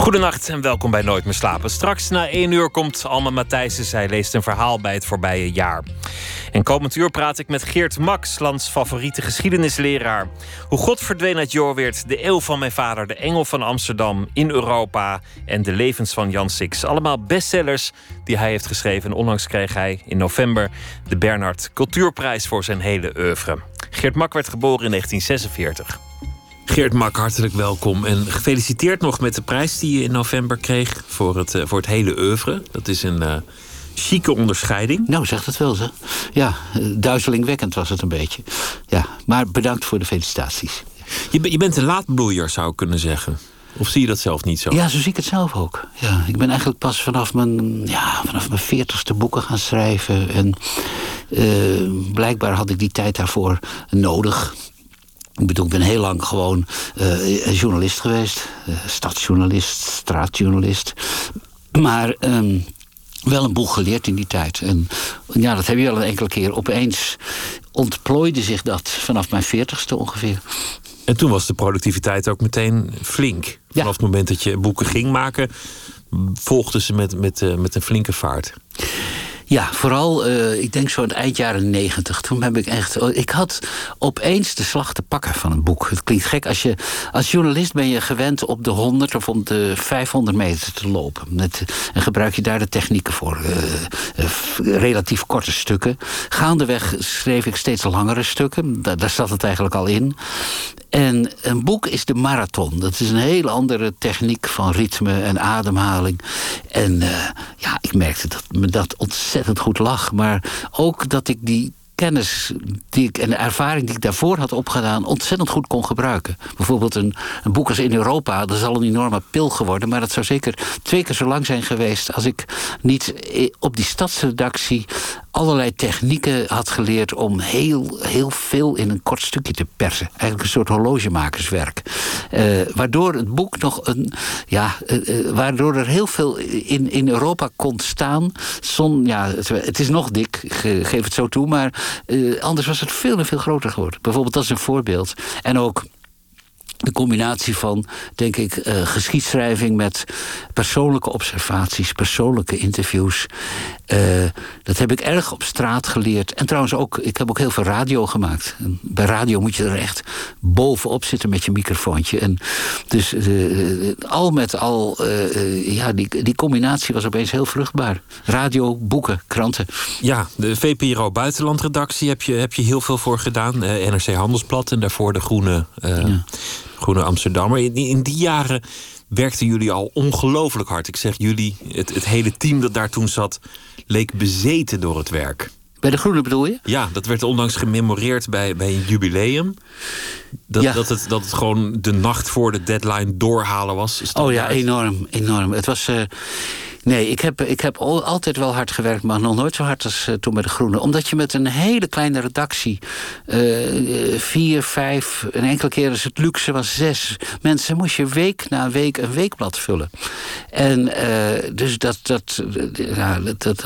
Goedenacht en welkom bij Nooit meer slapen. Straks na één uur komt Alma Matthijssen. Zij leest een verhaal bij het voorbije jaar. En komend uur praat ik met Geert Max, lands favoriete geschiedenisleraar. Hoe God verdween uit Jorweert, de eeuw van mijn vader, de engel van Amsterdam, in Europa en de levens van Jan Six. Allemaal bestsellers die hij heeft geschreven. En onlangs kreeg hij in november de Bernhard Cultuurprijs voor zijn hele oeuvre. Geert Mak werd geboren in 1946. Geert Mak, hartelijk welkom. En gefeliciteerd nog met de prijs die je in november kreeg voor het, uh, voor het hele oeuvre. Dat is een uh, chique onderscheiding. Nou, zegt het wel, ze. Ja, duizelingwekkend was het een beetje. Ja, maar bedankt voor de felicitaties. Je, je bent een laatbloeier, zou ik kunnen zeggen. Of zie je dat zelf niet zo? Ja, zo zie ik het zelf ook. Ja, ik ben eigenlijk pas vanaf mijn, ja, vanaf mijn veertigste boeken gaan schrijven. En uh, blijkbaar had ik die tijd daarvoor nodig. Ik bedoel, ik ben heel lang gewoon uh, journalist geweest. Uh, stadsjournalist, straatjournalist. Maar um, wel een boel geleerd in die tijd. En ja, dat heb je al een enkele keer. Opeens ontplooide zich dat vanaf mijn veertigste ongeveer. En toen was de productiviteit ook meteen flink. Vanaf het moment dat je boeken ging maken, volgden ze met, met, uh, met een flinke vaart. Ja, vooral, uh, ik denk zo het eind jaren negentig. Toen heb ik echt. Ik had opeens de slag te pakken van een boek. Het klinkt gek. Als, je, als journalist ben je gewend op de 100 of op de 500 meter te lopen. En gebruik je daar de technieken voor. Uh, uh, relatief korte stukken. Gaandeweg schreef ik steeds langere stukken. Daar, zat het eigenlijk al in. En een boek is de marathon. Dat is een hele andere techniek van ritme en ademhaling. En ja, ik merkte dat me dat ontzettend goed lag. Maar ook dat ik die kennis die ik, en de ervaring die ik daarvoor had opgedaan... ontzettend goed kon gebruiken. Bijvoorbeeld een, een boek als In Europa, dat is al een enorme pil geworden... maar dat zou zeker twee keer zo lang zijn geweest... als ik niet op die stadsredactie allerlei technieken had geleerd... om heel, heel veel in een kort stukje te persen. Eigenlijk een soort horlogemakerswerk. Uh, waardoor het boek nog een... Ja, uh, waardoor er heel veel in, in Europa kon staan. Zon, ja, het, is nog dik, geef het zo toe... maar anders was het veel en veel groter geworden. Bijvoorbeeld, dat is een voorbeeld. En ook de combinatie van, denk ik, uh, geschiedschrijving met persoonlijke observaties, persoonlijke interviews. Uh, dat heb ik erg op straat geleerd. En trouwens ook, ik heb ook heel veel radio gemaakt. En bij radio moet je er echt bovenop zitten met je microfoontje. En dus uh, al met al, ja, die, die combinatie was opeens heel vruchtbaar. Radio, boeken, kranten. Ja, de VPRO Buitenlandredactie heb je, heb je heel veel voor gedaan. NRC Handelsblad en daarvoor de Groene... Ja. Groene Amsterdammer. In die jaren werkten jullie al ongelooflijk hard. Ik zeg jullie, het, het hele team dat daar toen zat, leek bezeten door het werk. Bij de Groene bedoel je? Ja, dat werd onlangs gememoreerd bij, bij een jubileum. Dat, ja. dat, het, dat het gewoon de nacht voor de deadline doorhalen was. Oh ja, enorm, enorm. Het was... Uh, Nee, ik heb, ik heb altijd wel hard gewerkt, maar nog nooit zo hard als uh, toen bij de Groene. Omdat je met een hele kleine redactie, uh, vier, vijf, een enkele keer is het luxe was zes mensen, moest je week na week een weekblad vullen. En dus dat, dat, dat, dat,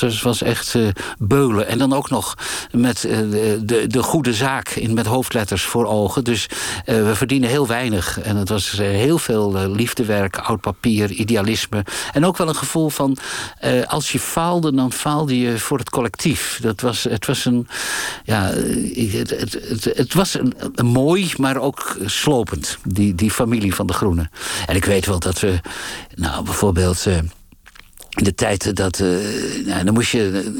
was, was echt beulen. En dan ook nog met de, de goede zaak in, met hoofdletters voor ogen. Dus we verdienen heel weinig. En het was heel veel liefdewerk, oud papier, idealisme. En ook wel een gevoel van uh, als je faalde, dan faalde je voor het collectief. Dat was, het was een, ja, het, het, het, was een, mooi, maar ook slopend, die, die familie van de Groenen. En ik weet wel dat we, nou bijvoorbeeld. In de tijd dat. Uh, nou, dan moest je.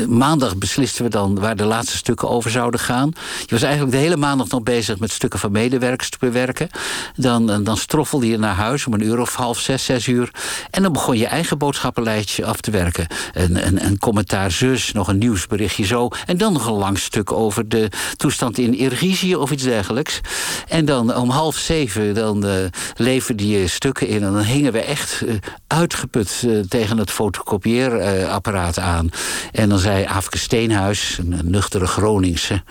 Uh, maandag beslisten we dan waar de laatste stukken over zouden gaan. Je was eigenlijk de hele maandag nog bezig met stukken van medewerkers te bewerken. Dan, dan stroffelde je naar huis om een uur of half zes, zes uur. En dan begon je eigen boodschappenlijstje af te werken. Een, een, een commentaar zus, nog een nieuwsberichtje zo. En dan nog een lang stuk over de toestand in Irgizië of iets dergelijks. En dan om half zeven dan uh, leverde je stukken in. En dan hingen we echt uitgeput tegen het fotocopieerapparaat aan. En dan zei Afke Steenhuis, een nuchtere Groningse...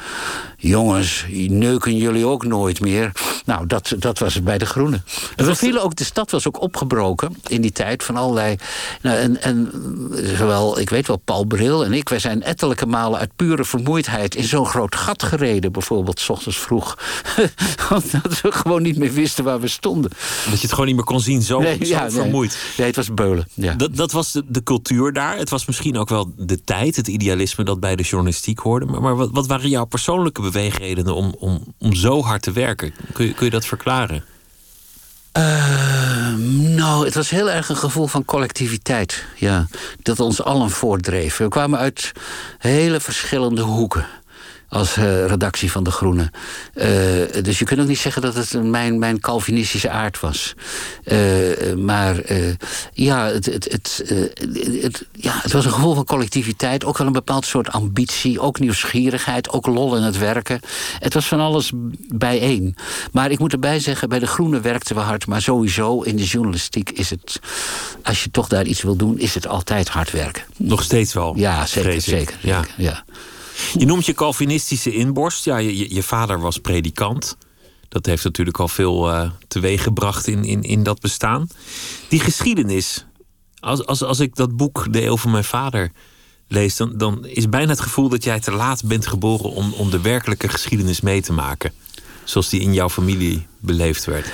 jongens, neuken jullie ook nooit meer? Nou, dat, dat was het bij de Groenen. En we vielen ook, de stad was ook opgebroken in die tijd van allerlei... Nou, en, en zowel, ik weet wel, Paul Bril en ik... wij zijn ettelijke malen uit pure vermoeidheid... in zo'n groot gat gereden, bijvoorbeeld, s ochtends vroeg. Omdat we gewoon niet meer wisten waar we stonden. Dat je het gewoon niet meer kon zien, zo, Nee, zo ja, nee. vermoeid. Nee, het was beulen. Ja. Dat, dat was de, cultuur daar. Het was misschien ook wel de tijd, het idealisme dat bij de journalistiek hoorde. Maar, wat, wat waren jouw persoonlijke beweegredenen om, om, om zo hard te werken? Kun je, kun je dat verklaren? Eh, nou, het was heel erg een gevoel van collectiviteit. Ja, dat ons allen voortdreef. We kwamen uit hele verschillende hoeken. Als eh, redactie van De Groene. Eh, dus je kunt ook niet zeggen dat het mijn, mijn Calvinistische aard was. Eh, maar ja, het, het, het, het, ja, het was een gevoel van collectiviteit. Ook wel een bepaald soort ambitie. Ook nieuwsgierigheid. Ook lol in het werken. Het was van alles bijeen. Maar ik moet erbij zeggen, bij De Groene werkten we hard. Maar sowieso in de journalistiek is het... Als je toch daar iets wil doen, is het altijd hard werken. Nog steeds wel. Ja, zeker. ik. zeker, Ja. zeker, ja. Je noemt je Calvinistische inborst. Ja, je, je, vader was predikant. Dat heeft natuurlijk al veel eh teweeg gebracht in, in, in dat bestaan. Die geschiedenis. Als, als, als ik dat boek De Eeuw van mijn vader lees, dan, dan is bijna het gevoel dat jij te laat bent geboren om, om de werkelijke geschiedenis mee te maken. Zoals die in jouw familie beleefd werd.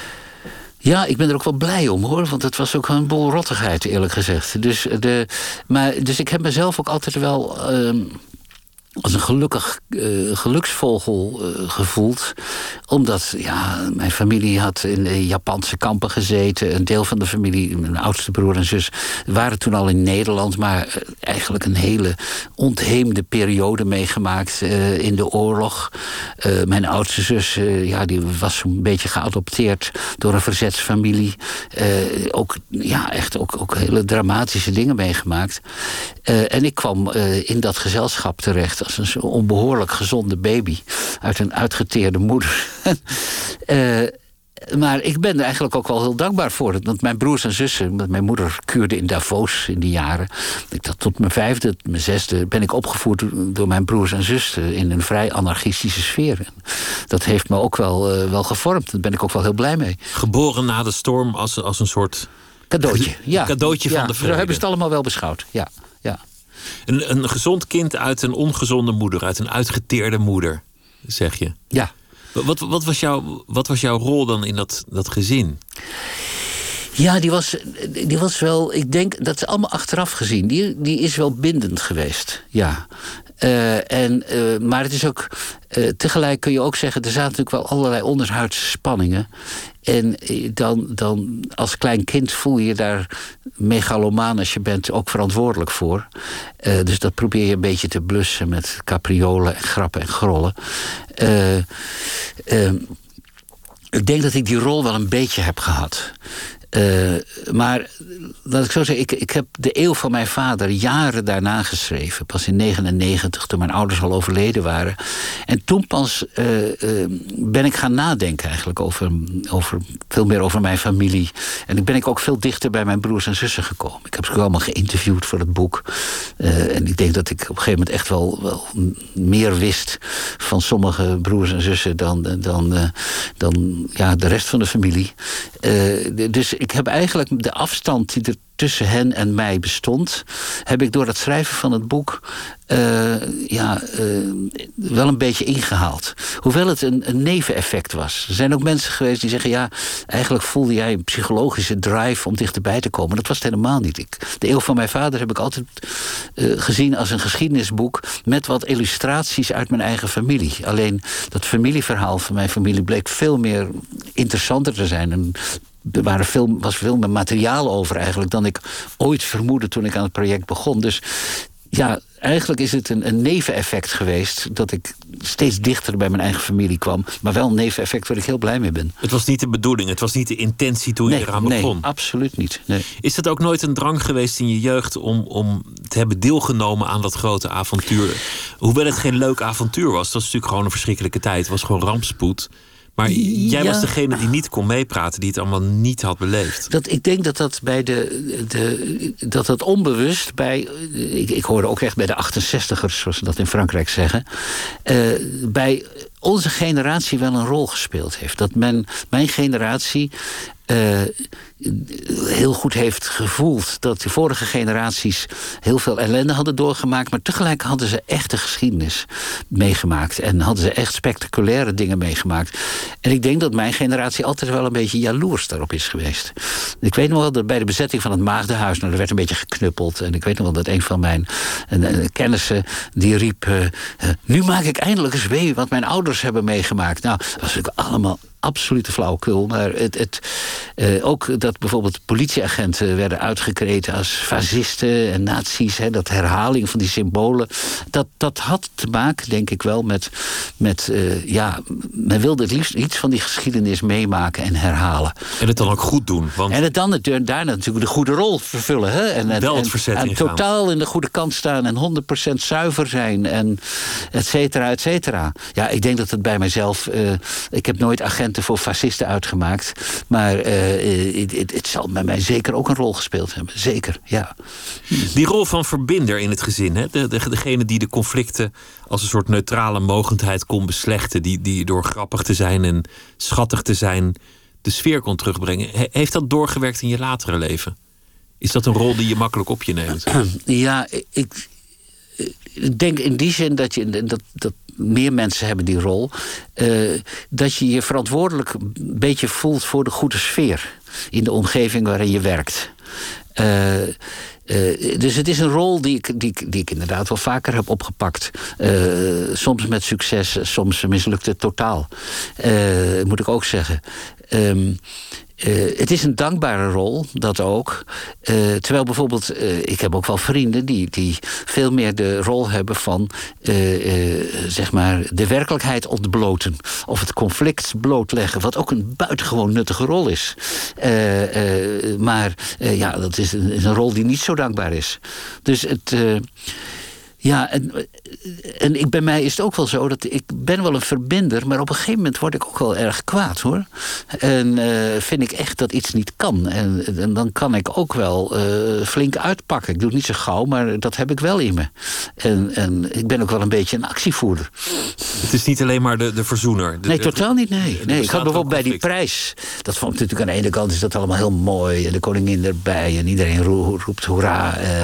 Ja, ik ben er ook wel blij om hoor. Want het was ook een boel rottigheid, eerlijk gezegd. Dus, de, maar, dus ik heb mezelf ook altijd wel. ehm, als een gelukkig eh, geluksvogel eh, gevoeld. Omdat ja, mijn familie had in Japanse kampen gezeten. Een deel van de familie, mijn oudste broer en zus, waren toen al in Nederland. Maar eh, eigenlijk een hele ontheemde periode meegemaakt in de oorlog. Mijn oudste zus, ja, die was zo'n beetje geadopteerd door een verzetsfamilie. Ook, ja, echt ook, ook hele dramatische dingen meegemaakt. En ik kwam in dat gezelschap terecht als een zo onbehoorlijk gezonde baby uit een uitgeteerde moeder. Eh, maar ik ben er eigenlijk ook wel heel dankbaar voor. Want mijn broers en zussen, mijn moeder kuurde in Davos in die jaren. Ik dat tot mijn vijfde, mijn zesde ben ik opgevoed door mijn broers en zussen in een vrij anarchistische sfeer. Dat heeft me ook wel, eh, wel gevormd. Daar ben ik ook wel heel blij mee. Geboren na de storm als, als een soort. Cadeautje. Ja. cadeautje van Ja, de Zo vrede. hebben ze het allemaal wel beschouwd. Ja. Een, een gezond kind uit een ongezonde moeder, uit een uitgeteerde moeder, zeg je. ja. Wat, wat, was, jouw, wat was jouw rol dan in dat, dat gezin? Ja, die was, die was wel, ik denk, dat is allemaal achteraf gezien. Die, die is wel bindend geweest, ja. Eh, en, eh, maar het is ook, eh, tegelijk kun je ook zeggen, er zaten natuurlijk wel allerlei onderhuidse spanningen. En dan, dan als klein kind voel je je daar megalomaan als je bent ook verantwoordelijk voor. Dus dat probeer je een beetje te blussen met capriolen en grappen en grollen. Eh, ehm, ik denk dat ik die rol wel een beetje heb gehad. Eh, maar laat ik zo zeggen, ik, ik heb de eeuw van mijn vader jaren daarna geschreven. Pas in 99, toen mijn ouders al overleden waren. En toen pas eh, eh, ben ik gaan nadenken eigenlijk over, over, veel meer over mijn familie. En ik ben ik ook veel dichter bij mijn broers en zussen gekomen. Ik heb ze ook allemaal geïnterviewd voor het boek. En ik denk dat ik op een gegeven moment echt wel, meer wist van sommige broers en zussen dan, dan, dan ja, de rest van de familie. Dus ik heb eigenlijk de afstand die er tussen hen en mij bestond, heb ik door het schrijven van het boek eh, ja, eh, wel een beetje ingehaald. Hoewel het een, een neveneffect was. Er zijn ook mensen geweest die zeggen: ja, eigenlijk voelde jij een psychologische drive om dichterbij te komen. Dat was het helemaal niet. Ik, de eeuw van mijn vader heb ik altijd eh, gezien als een geschiedenisboek met wat illustraties uit mijn eigen familie. Alleen dat familieverhaal van mijn familie bleek veel meer interessanter te zijn. Er waren veel, was veel meer materiaal over eigenlijk dan ik ooit vermoedde toen ik aan het project begon. Dus ja, eigenlijk is het een, een neveneffect geweest dat ik steeds dichter bij mijn eigen familie kwam. Maar wel een neveneffect waar ik heel blij mee ben. Het was niet de bedoeling, het was niet de intentie toen je Nee, eraan nee, begon. absoluut niet. Nee. Is dat ook nooit een drang geweest in je jeugd om, om te hebben deelgenomen aan dat grote avontuur? Hoewel het geen leuk avontuur was, het was natuurlijk gewoon een verschrikkelijke tijd. Het was gewoon rampspoed. Maar jij was degene die niet kon meepraten, die het allemaal niet had beleefd. Dat, ik denk dat dat bij de, de dat dat onbewust bij. Ik, ik hoorde ook echt bij de 68ers, zoals ze dat in Frankrijk zeggen. Uh, bij onze generatie wel een rol gespeeld heeft. Dat men, mijn generatie uh, heel goed heeft gevoeld dat de vorige generaties heel veel ellende hadden doorgemaakt, maar tegelijk hadden ze echte geschiedenis meegemaakt en hadden ze echt spectaculaire dingen meegemaakt. En ik denk dat mijn generatie altijd wel een beetje jaloers daarop is geweest. Ik weet nog wel dat bij de bezetting van het Maagdenhuis, nou, er werd een beetje geknuppeld. En ik weet nog wel dat een van mijn kennissen die riep: uh, Nu maak ik eindelijk eens mee wat mijn ouders hebben meegemaakt. Nou, dat was natuurlijk allemaal absolute flauwekul. Maar het, het, uh, ook dat bijvoorbeeld politieagenten werden uitgekreten als fascisten en nazi's. Hè, dat herhaling van die symbolen. Dat, dat had te maken, denk ik wel, met. met uh, ja, men wilde het liefst iets van die geschiedenis meemaken en herhalen. En het dan ook goed doen. Want... En het dan het, daarna natuurlijk de goede rol vervullen. Hè? En, wel het verzet en, en totaal in de goede kant staan en 100% zuiver zijn. En et cetera, et cetera. Ja, ik denk dat het bij mijzelf. Uh, ik heb nooit agenten voor fascisten uitgemaakt. Maar uh, het, het, zal bij mij zeker ook een rol gespeeld hebben. Zeker, ja. Die rol van verbinder in het gezin. Hè? De, de, degene die de conflicten als een soort neutrale mogendheid kon beslechten. Die, die door grappig te zijn en schattig te zijn de sfeer kon terugbrengen. heeft dat doorgewerkt in je latere leven? Is dat een rol die je makkelijk op je neemt? Ja, ik, ik denk in die zin dat je dat, dat meer mensen hebben die rol. Uh, dat je je verantwoordelijk een beetje voelt voor de goede sfeer in de omgeving waarin je werkt. Uh, uh, dus het is een rol die ik, die, die ik inderdaad wel vaker heb opgepakt. Soms met succes, soms mislukt het totaal. Moet ik ook zeggen. Um, uh, het is een dankbare rol, dat ook. Uh, terwijl bijvoorbeeld, uh, ik heb ook wel vrienden die, die veel meer de rol hebben van zeg maar de werkelijkheid ontbloten. Of het conflict blootleggen, wat ook een buitengewoon nuttige rol is. maar ja, dat is een, is een, rol die niet zo dankbaar is. Dus het. Ja, en, en ik, bij mij is het ook wel zo dat ik ben wel een verbinder, maar op een gegeven moment word ik ook wel erg kwaad hoor. En uh, vind ik echt dat iets niet kan. En, en dan kan ik ook wel uh, flink uitpakken. Ik doe het niet zo gauw, maar dat heb ik wel in me. En, en ik ben ook wel een beetje een actievoerder. Het is niet alleen maar de, de verzoener. nee, totaal niet. Nee. nee ik had bijvoorbeeld bij die prijs. Dat vond ik natuurlijk aan de ene kant is dat allemaal heel mooi. En de koningin erbij. En iedereen roept hoera. Uh,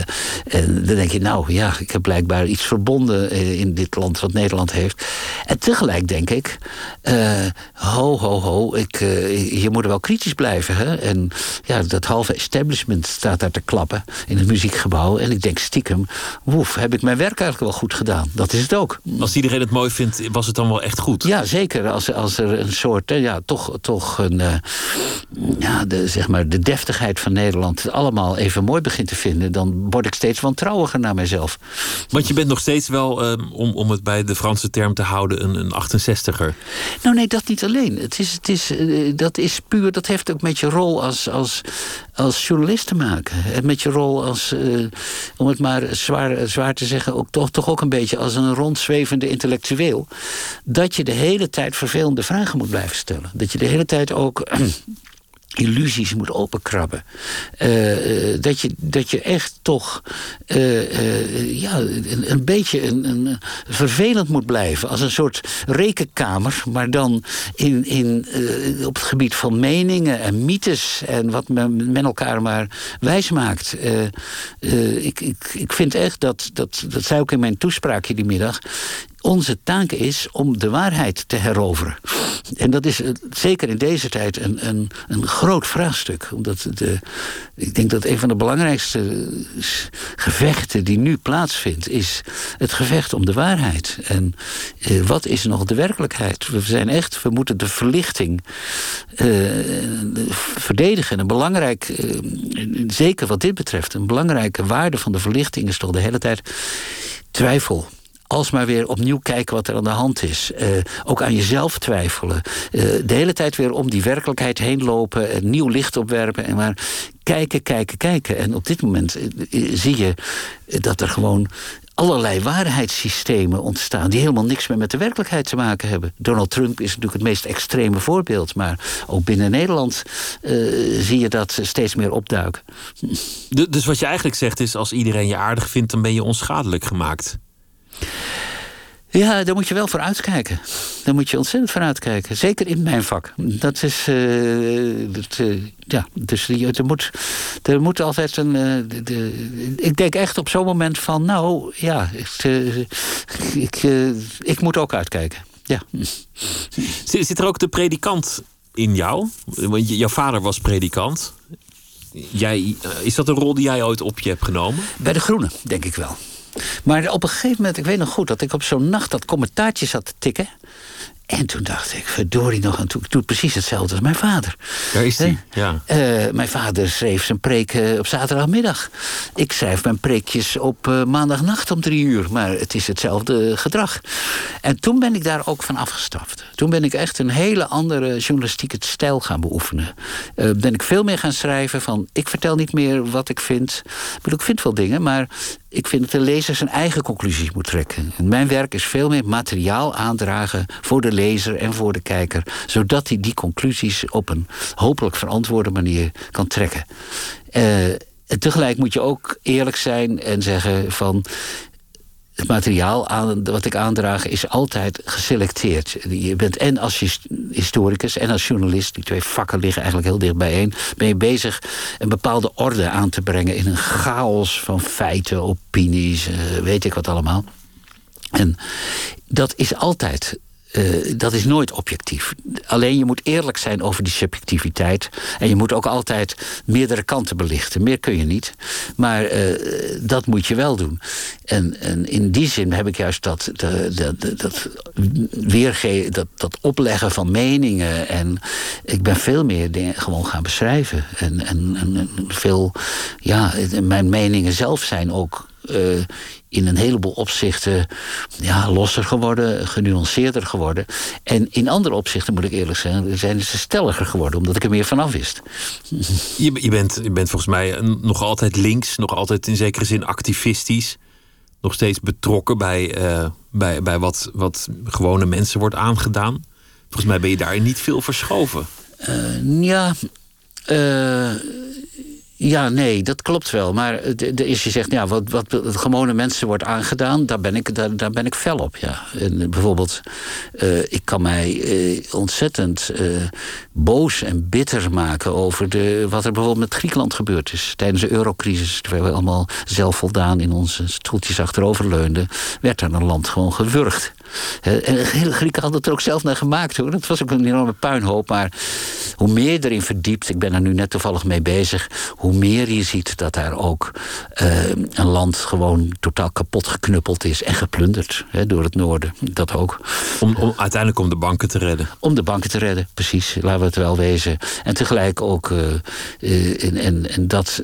en dan denk je, nou ja, ik heb blijkbaar iets verbonden eh, in dit land wat Nederland heeft. En tegelijk denk ik, uh, ho, ho, ho, ik, uh, je moet er wel kritisch blijven. Hè? En ja, dat halve establishment staat daar te klappen in het muziekgebouw. En ik denk stiekem, woef, heb ik mijn werk eigenlijk wel goed gedaan. Dat is het ook. Als iedereen het mooi vindt, was het dan wel echt goed? Ja, zeker. Als, als er een soort, ja, toch, toch een, uh, ja, de, zeg maar, de deftigheid van Nederland allemaal even mooi begint te vinden, dan word ik steeds wantrouwiger naar mezelf. Want je bent nog steeds wel, um, om, om het bij de Franse term te houden, een, een 68er. Nou nee, dat niet alleen. Het is, het is, uh, dat is puur, dat heeft ook met je rol als, als, als journalist te maken. En met je rol als, uh, om het maar zwaar, zwaar te zeggen, ook, toch, toch ook een beetje als een rondzwevende intellectueel. Dat je de hele tijd vervelende vragen moet blijven stellen. Dat je de hele tijd ook illusies moet openkrabben. Uh, dat, je, dat je echt toch uh, ja, een, beetje een, een, vervelend moet blijven. Als een soort rekenkamer, maar dan in, in, op het gebied van meningen en mythes en wat men, men elkaar maar wijs maakt. ik, ik, ik vind echt dat, dat, dat zei ook in mijn toespraakje die middag onze taak is om de waarheid te heroveren. En dat is zeker in deze tijd een, een, een groot vraagstuk. Omdat de, ik denk dat een van de belangrijkste gevechten die nu plaatsvindt, is het gevecht om de waarheid. En eh, wat is nog de werkelijkheid? We zijn echt, we moeten de verlichting eh, verdedigen. Een belangrijk, eh, zeker wat dit betreft, een belangrijke waarde van de verlichting is toch de hele tijd twijfel alsmaar weer opnieuw kijken wat er aan de hand is. Uh, ook aan jezelf twijfelen. Uh, de hele tijd weer om die werkelijkheid heen lopen. Nieuw licht opwerpen. En maar kijken, kijken, kijken. En op dit moment zie je dat er gewoon allerlei waarheidssystemen ontstaan... die helemaal niks meer met de werkelijkheid te maken hebben. Donald Trump is natuurlijk het meest extreme voorbeeld... maar ook binnen Nederland zie je dat steeds meer opduiken. Dus wat je eigenlijk zegt is... als iedereen je aardig vindt, dan ben je onschadelijk gemaakt. Ja, daar moet je wel voor uitkijken. Daar moet je ontzettend voor uitkijken. Zeker in mijn vak. Dat is. Uh, dat, uh, ja, dus er moet, er moet altijd een. Uh, de, ik denk echt op zo'n moment van. Nou ja, ik, ik, ik moet ook uitkijken. Ja. Zit, zit er ook de predikant in jou? Want jouw vader was predikant. Jij, is dat een rol die jij ooit op je hebt genomen? Bij de Groenen, denk ik wel. Maar op een gegeven moment, ik weet nog goed... dat ik op zo'n nacht dat commentaartje zat te tikken. En toen dacht ik, verdorie nog, en toen doet precies hetzelfde als mijn vader. Daar is hij, ja. Uh, mijn vader schreef zijn preek uh, op zaterdagmiddag. Ik schrijf mijn preekjes op uh, maandagnacht om drie uur. Maar het is hetzelfde gedrag. En toen ben ik daar ook van afgestapt. Toen ben ik echt een hele andere journalistieke stijl gaan beoefenen. ben ik veel meer gaan schrijven van, ik vertel niet meer wat ik vind. Ik bedoel, ik vind wel dingen, maar ik vind dat de lezer zijn eigen conclusies moet trekken. En mijn werk is veel meer materiaal aandragen voor de lezer en voor de kijker, zodat hij die conclusies op een hopelijk verantwoorde manier kan trekken. Uh, tegelijk moet je ook eerlijk zijn en zeggen van het materiaal aan, wat ik aandraag is altijd geselecteerd. Je bent en als historicus en als journalist, die twee vakken liggen eigenlijk heel dicht bijeen, ben je bezig een bepaalde orde aan te brengen in een chaos van feiten, opinies, eh, weet ik wat allemaal. En dat is altijd uh, dat is nooit objectief. Alleen je moet eerlijk zijn over die subjectiviteit. En je moet ook altijd meerdere kanten belichten. Meer kun je niet. Maar uh, dat moet je wel doen. En, en, in die zin heb ik juist dat, dat, dat, dat weergeven, dat, dat opleggen van meningen. En ik ben veel meer dingen gewoon gaan beschrijven. En, en, en veel, ja, mijn meningen zelf zijn ook uh, in een heleboel opzichten ja, losser geworden, genuanceerder geworden. En in andere opzichten, moet ik eerlijk zeggen, zijn ze stelliger geworden, omdat ik er meer vanaf wist. Je, je, bent, je bent volgens mij nog altijd links, nog altijd in zekere zin activistisch. Nog steeds betrokken bij, uh, bij, bij wat, wat gewone mensen wordt aangedaan. Volgens mij ben je daar niet veel verschoven. Uh, ja, uh, ja, nee, dat klopt wel. Maar is je zegt, ja, wat, wat gewone mensen wordt aangedaan, daar ben ik, daar, ben ik fel op. Ja. En bijvoorbeeld, uh, ik kan mij uh, ontzettend boos en bitter maken over de, wat er bijvoorbeeld met Griekenland gebeurd is. Tijdens de eurocrisis, terwijl we allemaal zelfvoldaan in onze stoeltjes achteroverleunden, werd er een land gewoon gewurgd. En de hele Grieken hadden het er ook zelf naar gemaakt hoor. Dat was ook een enorme puinhoop. Maar hoe meer je erin verdiept, ik ben er nu net toevallig mee bezig, hoe meer je ziet dat daar ook uh, een land gewoon totaal kapot geknuppeld is en geplunderd hè, door het noorden. Dat ook. Om, om, uiteindelijk om de banken te redden. Om de banken te redden, precies. Laten we het wel wezen. En tegelijk ook, uh, uh, en, en, en dat,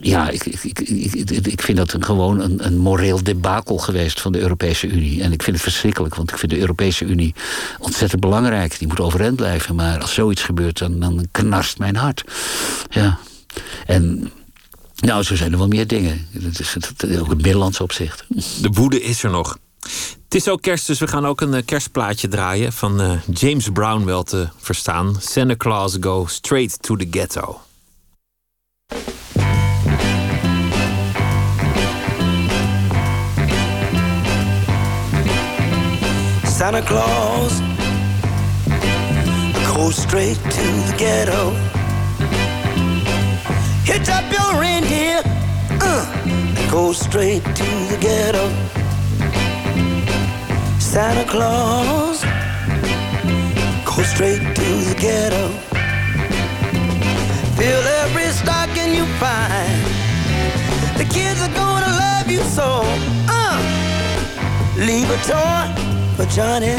ja, ik, ik, ik, ik, vind dat een, gewoon een, een moreel debakel geweest van de Europese Unie. En ik vind het verschrikkelijk want ik vind de Europese Unie ontzettend belangrijk. Die moet overeind blijven. Maar als zoiets gebeurt, dan, dan knarst mijn hart. Ja. En nou, zo zijn er wel meer dingen. Dat is ook het Middellandse opzicht. De woede is er nog. Het is ook kerst, dus we gaan ook een eh, kerstplaatje draaien van uh, James Brown wel te verstaan. Santa Claus Go Straight to the Ghetto. Santa Claus. Go straight to the ghetto. Hitch up your reindeer. Uh, Go straight to the ghetto. Santa Claus. Go straight to the ghetto. Fill every stocking you find. The kids are gonna love you so. Uh, Leave a toy for Johnny.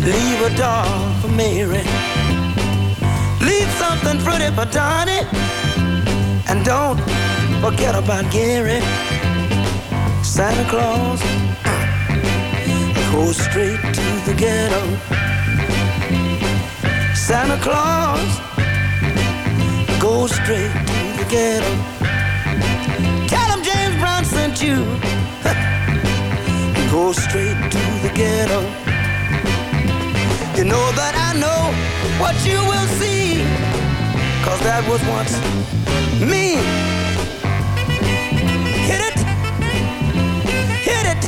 Leave a doll for Mary. Leave something pretty for Donnie. And don't forget about Gary. Santa Claus goes straight to the ghetto. Santa Claus goes straight to the ghetto. Tell him James Brown sent you. Go straight to the ghetto. You know that I know what you will see. Cause that was once me. Hit it, hit it.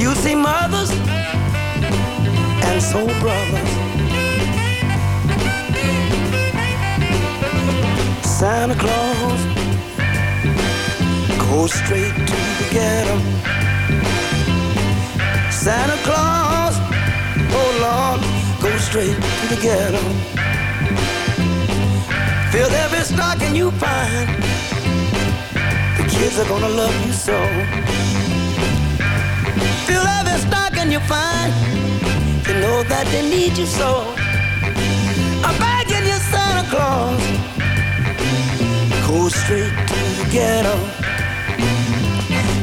You see mothers and soul brothers. Santa Claus go straight to the ghetto. Santa Claus, oh Lord, go straight to the ghetto. Fill every stocking you find. The kids are gonna love you so. Fill every stocking you find. You know that they need you so. I'm begging you, Santa Claus. Go straight to the ghetto.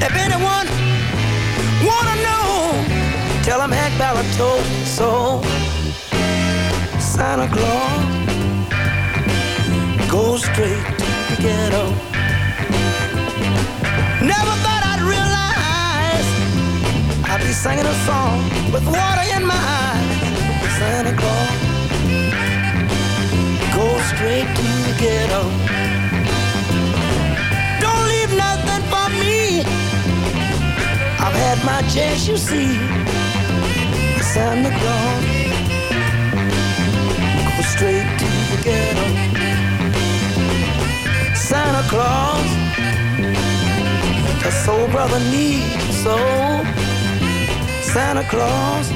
If anyone wanna know, tell them Hank Ballard told me so. Santa Claus, go straight to the ghetto. Never thought I'd realize I'd be singing a song with water in my eyes. Santa Claus, go straight to the ghetto. I've had my chance, you see. Santa Claus, go straight to the ghetto. Santa Claus, a soul brother needs so. Santa Claus,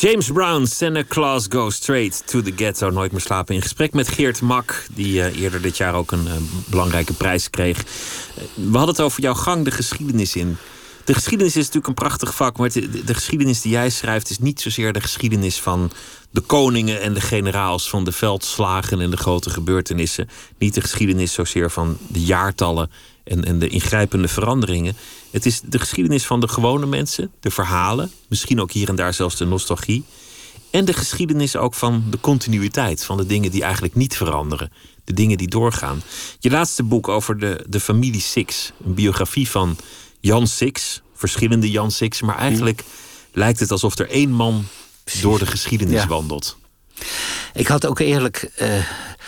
James Brown, Santa Claus Goes Straight to the Ghetto. Nooit meer slapen. In gesprek met Geert Mak, die eh, eerder dit jaar ook een eh, belangrijke prijs kreeg. Eh, we hadden het over jouw gang de geschiedenis in. De geschiedenis is natuurlijk een prachtig vak, maar de, de- de geschiedenis die jij schrijft is niet zozeer de geschiedenis van de koningen en de generaals, van de veldslagen en de grote gebeurtenissen. Niet de geschiedenis zozeer van de jaartallen en, en de ingrijpende veranderingen. Het is de geschiedenis van de gewone mensen, de verhalen, misschien ook hier en daar zelfs de nostalgie. En de geschiedenis ook van de continuïteit, van de dingen die eigenlijk niet veranderen, de dingen die doorgaan. Je laatste boek over de, de familie Six, een biografie van Jan Six, verschillende Jan Six, maar eigenlijk lijkt het alsof er één man door de geschiedenis Ja. wandelt. Ik had ook eerlijk. eh,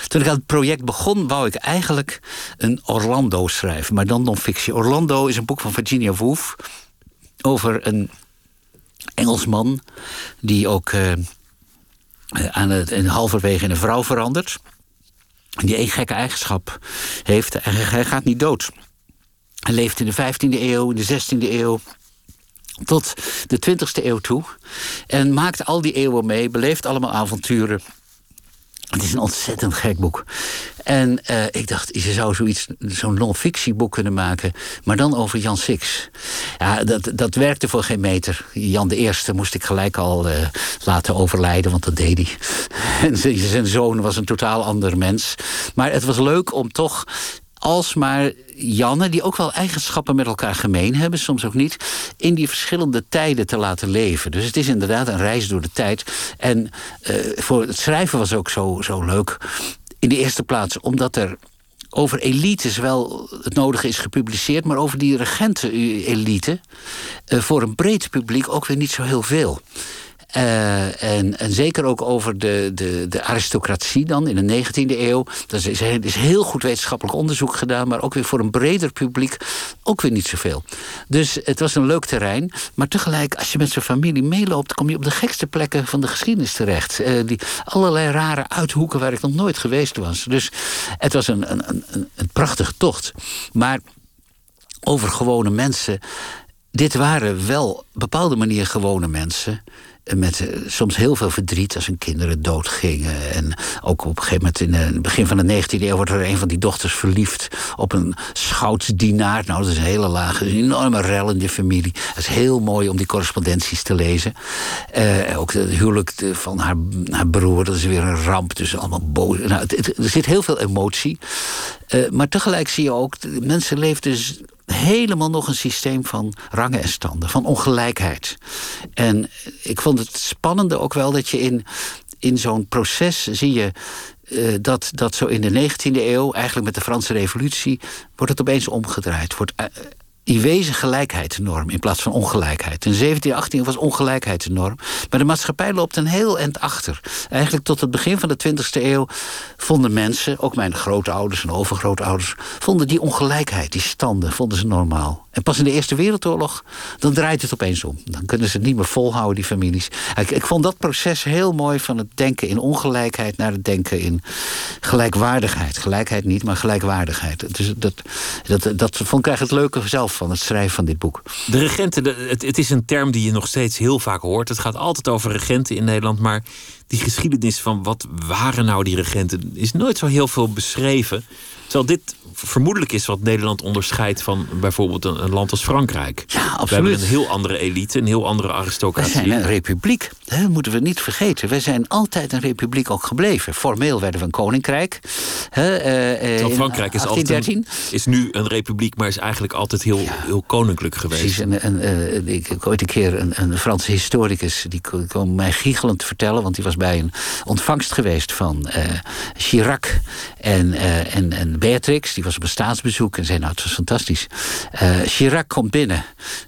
toen ik aan het project begon, wou ik eigenlijk een Orlando schrijven, maar dan non-fictie. Orlando is een boek van Virginia Woolf over een Engelsman die ook eh, aan het, in halverwege in een vrouw verandert. Die één gekke eigenschap heeft. Hij gaat niet dood. Hij leeft in de 15e eeuw, in de 16e eeuw tot de 20e eeuw toe. En maakt al die eeuwen mee, beleeft allemaal avonturen. Het is een ontzettend gek boek. En eh, ik dacht, je zou zoiets, zo'n non-fictieboek kunnen maken, maar dan over Jan Six. Ja, dat, dat werkte voor geen meter. Jan de Eerste moest ik gelijk al eh, laten overlijden, want dat deed hij. En zijn- zijn zoon was een totaal ander mens. Maar het was leuk om toch alsmaar Janne, die ook wel eigenschappen met elkaar gemeen hebben, soms ook niet, in die verschillende tijden te laten leven. Dus het is inderdaad een reis door de tijd. En eh, voor het schrijven was ook zo, zo leuk. In de eerste plaats omdat er over elites wel het nodige is gepubliceerd, maar over die regenten-elite eh, voor een breed publiek ook weer niet zo heel veel. Eh, en, en zeker ook over de, de, de aristocratie dan in de 19e eeuw. Er is, is heel goed wetenschappelijk onderzoek gedaan, maar ook weer voor een breder publiek ook weer niet zoveel. Dus het was een leuk terrein. Maar tegelijk, als je met zijn familie meeloopt, kom je op de gekste plekken van de geschiedenis terecht. Eh, die allerlei rare uithoeken waar ik nog nooit geweest was. Dus het was een, een, een, een prachtige tocht. Maar over gewone mensen dit waren wel op bepaalde manier gewone mensen met eh, soms heel veel verdriet als hun kinderen doodgingen. En ook op een gegeven moment in het begin van de 19e eeuw wordt er een van die dochters verliefd op een schoutsdienaar. Nou, dat is een hele lage, een enorme rel in de familie. Het is heel mooi om die correspondenties te lezen. Uh, ook het huwelijk van haar, haar broer, dat is weer een ramp. Dus allemaal boos. Nou, er zit heel veel emotie. Maar tegelijk zie je ook, mensen leefden dus helemaal nog een systeem van rangen en standen, van ongelijkheid. En ik vond het spannende ook wel dat je in, in zo'n proces zie je. Uh, dat, dat zo in de 19e eeuw, eigenlijk met de Franse Revolutie, wordt het opeens omgedraaid. Wordt in wezen gelijkheid de norm in plaats van ongelijkheid. In 17, 18 was ongelijkheid de norm. Maar de maatschappij loopt een heel eind achter. Eigenlijk tot het begin van de 20e eeuw vonden mensen, ook mijn grootouders en overgrootouders, vonden die ongelijkheid, die standen, vonden ze normaal. En pas in de Eerste Wereldoorlog, dan draait het opeens om. Dan kunnen ze het niet meer volhouden, die families. Ik, ik vond dat proces heel mooi van het denken in ongelijkheid naar het denken in gelijkwaardigheid. Gelijkheid niet, maar gelijkwaardigheid. Dus dat, dat, dat vond ik eigenlijk het leuke zelf van het schrijven van dit boek. De regenten, het, het is een term die je nog steeds heel vaak hoort. Het gaat altijd over regenten in Nederland, maar die geschiedenis van wat waren nou die regenten is nooit zo heel veel beschreven. Terwijl dit vermoedelijk is wat Nederland onderscheidt van bijvoorbeeld een, land als Frankrijk. Ja, absoluut. We hebben een heel andere elite, een heel andere aristocratie. We zijn een republiek, dat moeten we niet vergeten. We zijn altijd een republiek ook gebleven. Formeel werden we een koninkrijk. uh, uh, Frankrijk is, altijd is nu een republiek, maar is eigenlijk altijd heel, heel koninklijk geweest. Precies, en, uh, ik, ik ooit een keer een, een Franse historicus... die kwam mij giechelend vertellen... want die was bij een ontvangst geweest van Chirac en, en, en Beatrix... die was op een staatsbezoek en zei: Nou, het was fantastisch. Uh, Chirac komt binnen.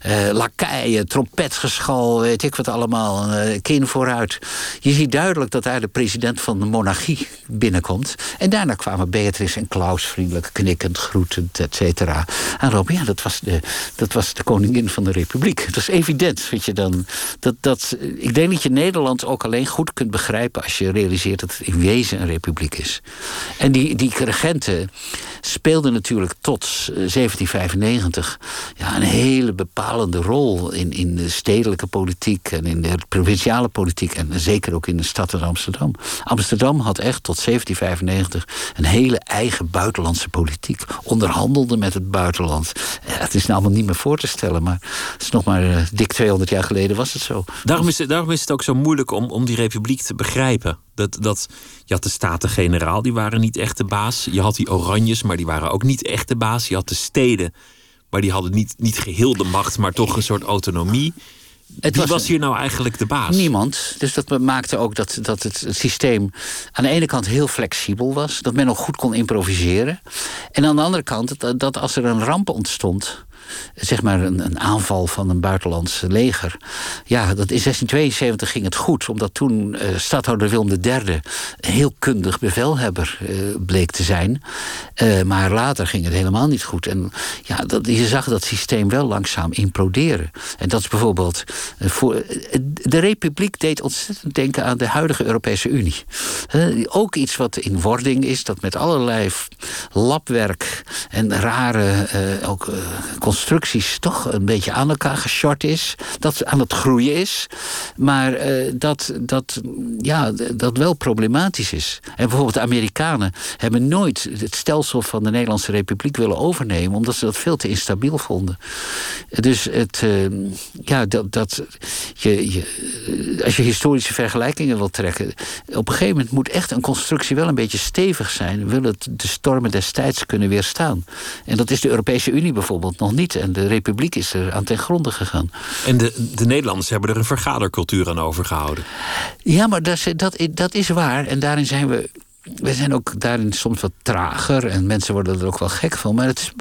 Uh, lakeien, trompetgeschal, weet ik wat allemaal. Uh, kin vooruit. Je ziet duidelijk dat daar de president van de monarchie binnenkomt. En daarna kwamen Beatrix en Klaus vriendelijk knikkend, groetend, et cetera. Aanroepen. Ja, dat was, de, dat was de koningin van de republiek. Dat is evident. Weet je, dan, dat, dat, ik denk dat je Nederland ook alleen goed kunt begrijpen als je realiseert dat het in wezen een republiek is. En die, die regenten speelde natuurlijk tot 1795 eh, ja, een hele bepalende rol in, in de stedelijke politiek en in de provinciale politiek en zeker ook in de stad Amsterdam. Amsterdam had echt tot 1795 een hele eigen buitenlandse politiek. Onderhandelde met het buitenland. Het is nou allemaal niet meer voor te stellen, maar het is nog maar uh, dik 200 jaar geleden was het zo. Daarom is, daarom is het ook zo moeilijk om, om die republiek te begrijpen. Dat, dat, je had de Staten-Generaal, die waren niet echt de baas. Je had die Oranjes, maar die waren ook niet echt de baas. Je had de steden, maar die hadden niet, niet geheel de macht, maar toch een soort autonomie. Het Wie was, hier nou eigenlijk de baas? Niemand. Dus dat maakte ook dat, dat het systeem aan de ene kant heel flexibel was. Dat men ook goed kon improviseren. En aan de andere kant dat, dat als er een ramp ontstond zeg maar een, een, aanval van een buitenlands leger. Ja, dat in 1672 ging het goed, omdat toen uh, stadhouder Willem III heel kundig bevelhebber uh, bleek te zijn. Uh, maar later ging het helemaal niet goed. En ja, dat, je zag dat systeem wel langzaam imploderen. En dat is bijvoorbeeld. voor, de Republiek deed ontzettend denken aan de huidige Europese Unie. ook iets wat in wording is, dat met allerlei labwerk en rare ook, constructies toch een beetje aan elkaar geshort is. Dat aan het groeien is. Maar uh, dat, dat, ja, dat wel problematisch is. En bijvoorbeeld de Amerikanen hebben nooit het stelsel van de Nederlandse Republiek willen overnemen. Omdat ze dat veel te instabiel vonden. Dus het, uh, ja, dat, dat, je, je, als je historische vergelijkingen wilt trekken. Op een gegeven moment moet echt een constructie wel een beetje stevig zijn. Wil het de stormen destijds kunnen weerstaan. En dat is de Europese Unie bijvoorbeeld nog niet. En de republiek is er aan ten gronde gegaan. En de, de Nederlanders hebben er een vergadercultuur aan overgehouden. Ja, maar dat, dat, dat is waar. En daarin zijn we. We zijn ook daarin soms wat trager. En mensen worden er ook wel gek van. Maar het is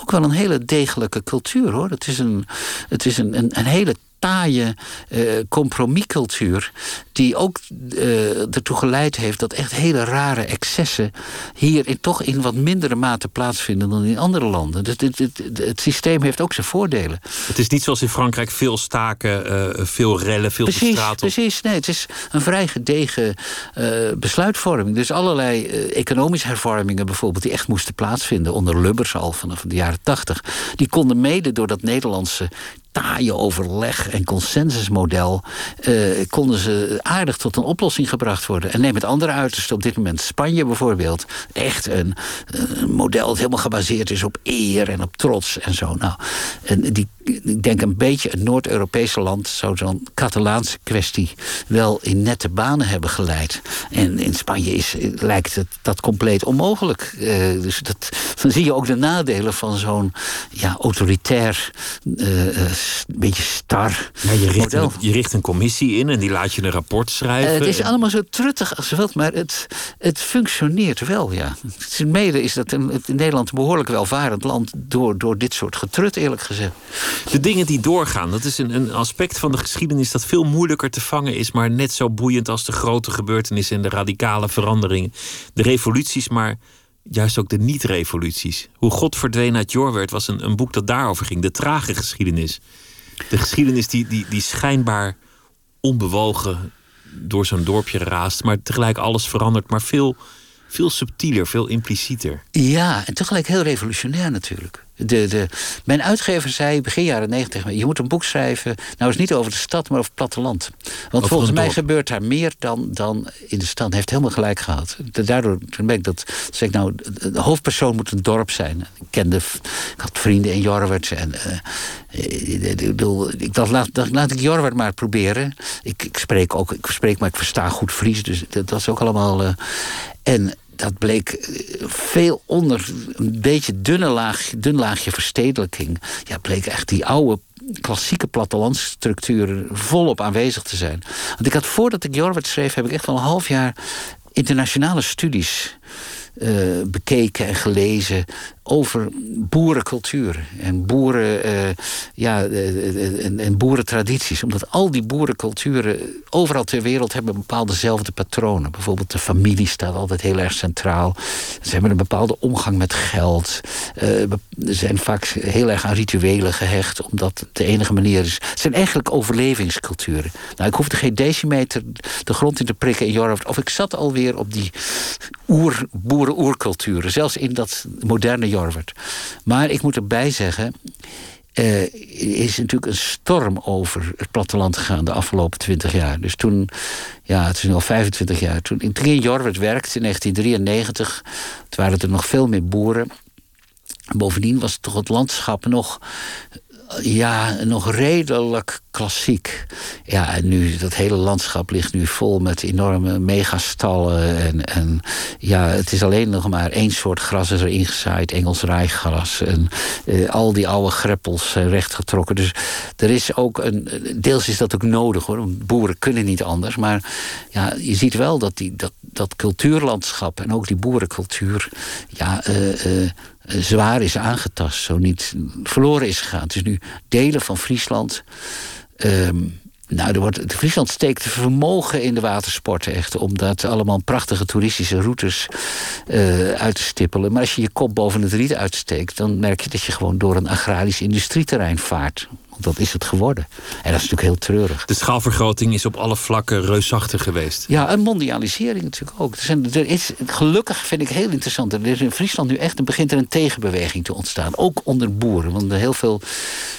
ook wel een hele degelijke cultuur hoor. Het is een, het is een, een, een hele taaie uh, compromiscultuur die ook uh, ertoe geleid heeft dat echt hele rare excessen hier in, toch in wat mindere mate plaatsvinden dan in andere landen. Dus het, het, het, systeem heeft ook zijn voordelen. Het is niet zoals in Frankrijk veel staken, uh, veel rellen, veel precies, straat Precies, nee, het is een vrij gedegen besluitvorming. Dus allerlei economische hervormingen bijvoorbeeld die echt moesten plaatsvinden onder Lubbers al vanaf de jaren tachtig, die konden mede door dat Nederlandse taaie overleg en consensusmodel uh, konden ze aardig tot een oplossing gebracht worden. En neem het andere uiterste op dit moment, Spanje bijvoorbeeld. Echt een, een, model dat helemaal gebaseerd is op eer en op trots en zo. Nou, en die, ik denk een beetje een Noord-Europese land zou zo'n Catalaanse kwestie wel in nette banen hebben geleid. En in Spanje is, lijkt het dat compleet onmogelijk. Uh, dus dat, dan zie je ook de nadelen van zo'n ja, autoritair uh, een beetje star ja, je, richt een, je richt een commissie in en die laat je een rapport schrijven. Uh, het is allemaal zo truttig als wilt, maar het, het functioneert wel, ja. Het mede is dat in, Nederland een behoorlijk welvarend land... Door, door dit soort getrut, eerlijk gezegd. De dingen die doorgaan, dat is een, een aspect van de geschiedenis... dat veel moeilijker te vangen is, maar net zo boeiend... als de grote gebeurtenissen en de radicale veranderingen. De revoluties, maar juist ook de niet-revoluties. Hoe God verdween uit Jorwert was een, een boek dat daarover ging. De trage geschiedenis. De geschiedenis die, die, die schijnbaar onbewogen door zo'n dorpje raast, maar tegelijk alles verandert, maar veel, veel subtieler, veel implicieter. Ja, en tegelijk heel revolutionair natuurlijk. De, de, mijn uitgever zei begin jaren negentig... je moet een boek schrijven, nou is niet over de stad, maar over het platteland. Want volgens mij gebeurt daar meer dan, dan in de stad. Hij heeft helemaal gelijk gehad. Daardoor ben ik dat, zeg ik nou, de hoofdpersoon moet een dorp zijn. Ik kende, ik had vrienden in Jorwert. En, uh, ik bedoel, ik dacht, laat, laat ik Jorwert maar proberen. Ik, ik, spreek ook, ik spreek, maar ik versta goed Fries. Dus dat was ook allemaal... Uh, en dat bleek eh, veel onder een beetje dunne laag, dun laagje verstedelijking. Ja, bleek echt die oude klassieke plattelandsstructuren volop aanwezig te zijn. Want ik had voordat ik Jorwet schreef, heb ik echt wel een half jaar internationale studies uh, bekeken en gelezen over boerencultuur en, boeren, uh, ja, uh, en, en, boerentradities. Omdat al die boerenculturen overal ter wereld hebben bepaaldezelfde patronen. Bijvoorbeeld de familie staat altijd heel erg centraal. Ze hebben een bepaalde omgang met geld. Ze zijn vaak heel erg aan rituelen gehecht, omdat het de enige manier is. Het zijn eigenlijk overlevingsculturen. Nou, ik hoefde geen decimeter de grond in te prikken in Jorf. Of ik zat alweer op die oer, boeren-oerculturen. Zelfs in dat moderne Jorvert. Maar ik moet erbij zeggen. Uh, is natuurlijk een storm over het platteland gegaan de afgelopen 20 jaar. Dus toen, ja, het is nu al 25 jaar. Toen, toen in Jorvert werkte in 1993, toen waren er nog veel meer boeren. Bovendien was toch het landschap nog ja, nog redelijk klassiek. Ja, en nu, dat hele landschap ligt nu vol met enorme megastallen. En, en ja, het is alleen nog maar één soort gras is er ingezaaid. Engels rijgras. En eh, al die oude greppels zijn rechtgetrokken. Dus er is ook een... Deels is dat ook nodig hoor. Boeren kunnen niet anders. Maar ja, je ziet wel dat die, dat, dat cultuurlandschap en ook die boerencultuur... ja, uh, zwaar is aangetast, zo niet verloren is gegaan. Het is nu delen van Friesland. Um, nou, er wordt, Friesland steekt vermogen in de watersporten echt. Om dat allemaal prachtige toeristische routes uh, uit te stippelen. Maar als je je kop boven het riet uitsteekt... dan merk je dat je gewoon door een agrarisch industrieterrein vaart. Dat is het geworden. En dat is natuurlijk heel treurig. De schaalvergroting is op alle vlakken reusachtig geweest. Ja, en mondialisering natuurlijk ook. Er, zijn, er is, gelukkig vind ik heel interessant. Er is in Friesland nu echt begint er een tegenbeweging te ontstaan. Ook onder boeren. Want heel veel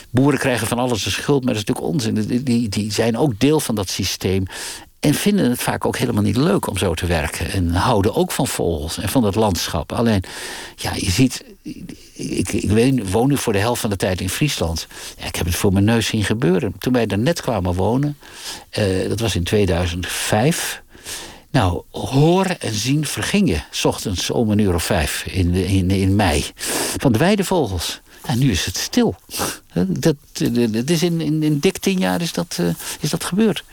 boeren krijgen van alles de schuld. Maar dat is natuurlijk onzin. Die, die zijn ook deel van dat systeem. En vinden het vaak ook helemaal niet leuk om zo te werken. En houden ook van vogels en van dat landschap. Alleen, ja, je ziet ik, ik woon nu voor de helft van de tijd in Friesland. Ja, ik heb het voor mijn neus zien gebeuren. Toen wij daar net kwamen wonen, uh, dat was in 2005. Nou, horen en zien verging je. S ochtends om een uur of vijf in, in, in mei. Van de weidevogels. En nu is het stil. Dat, dat is in, in, in dik tien jaar is dat, uh, is dat gebeurd.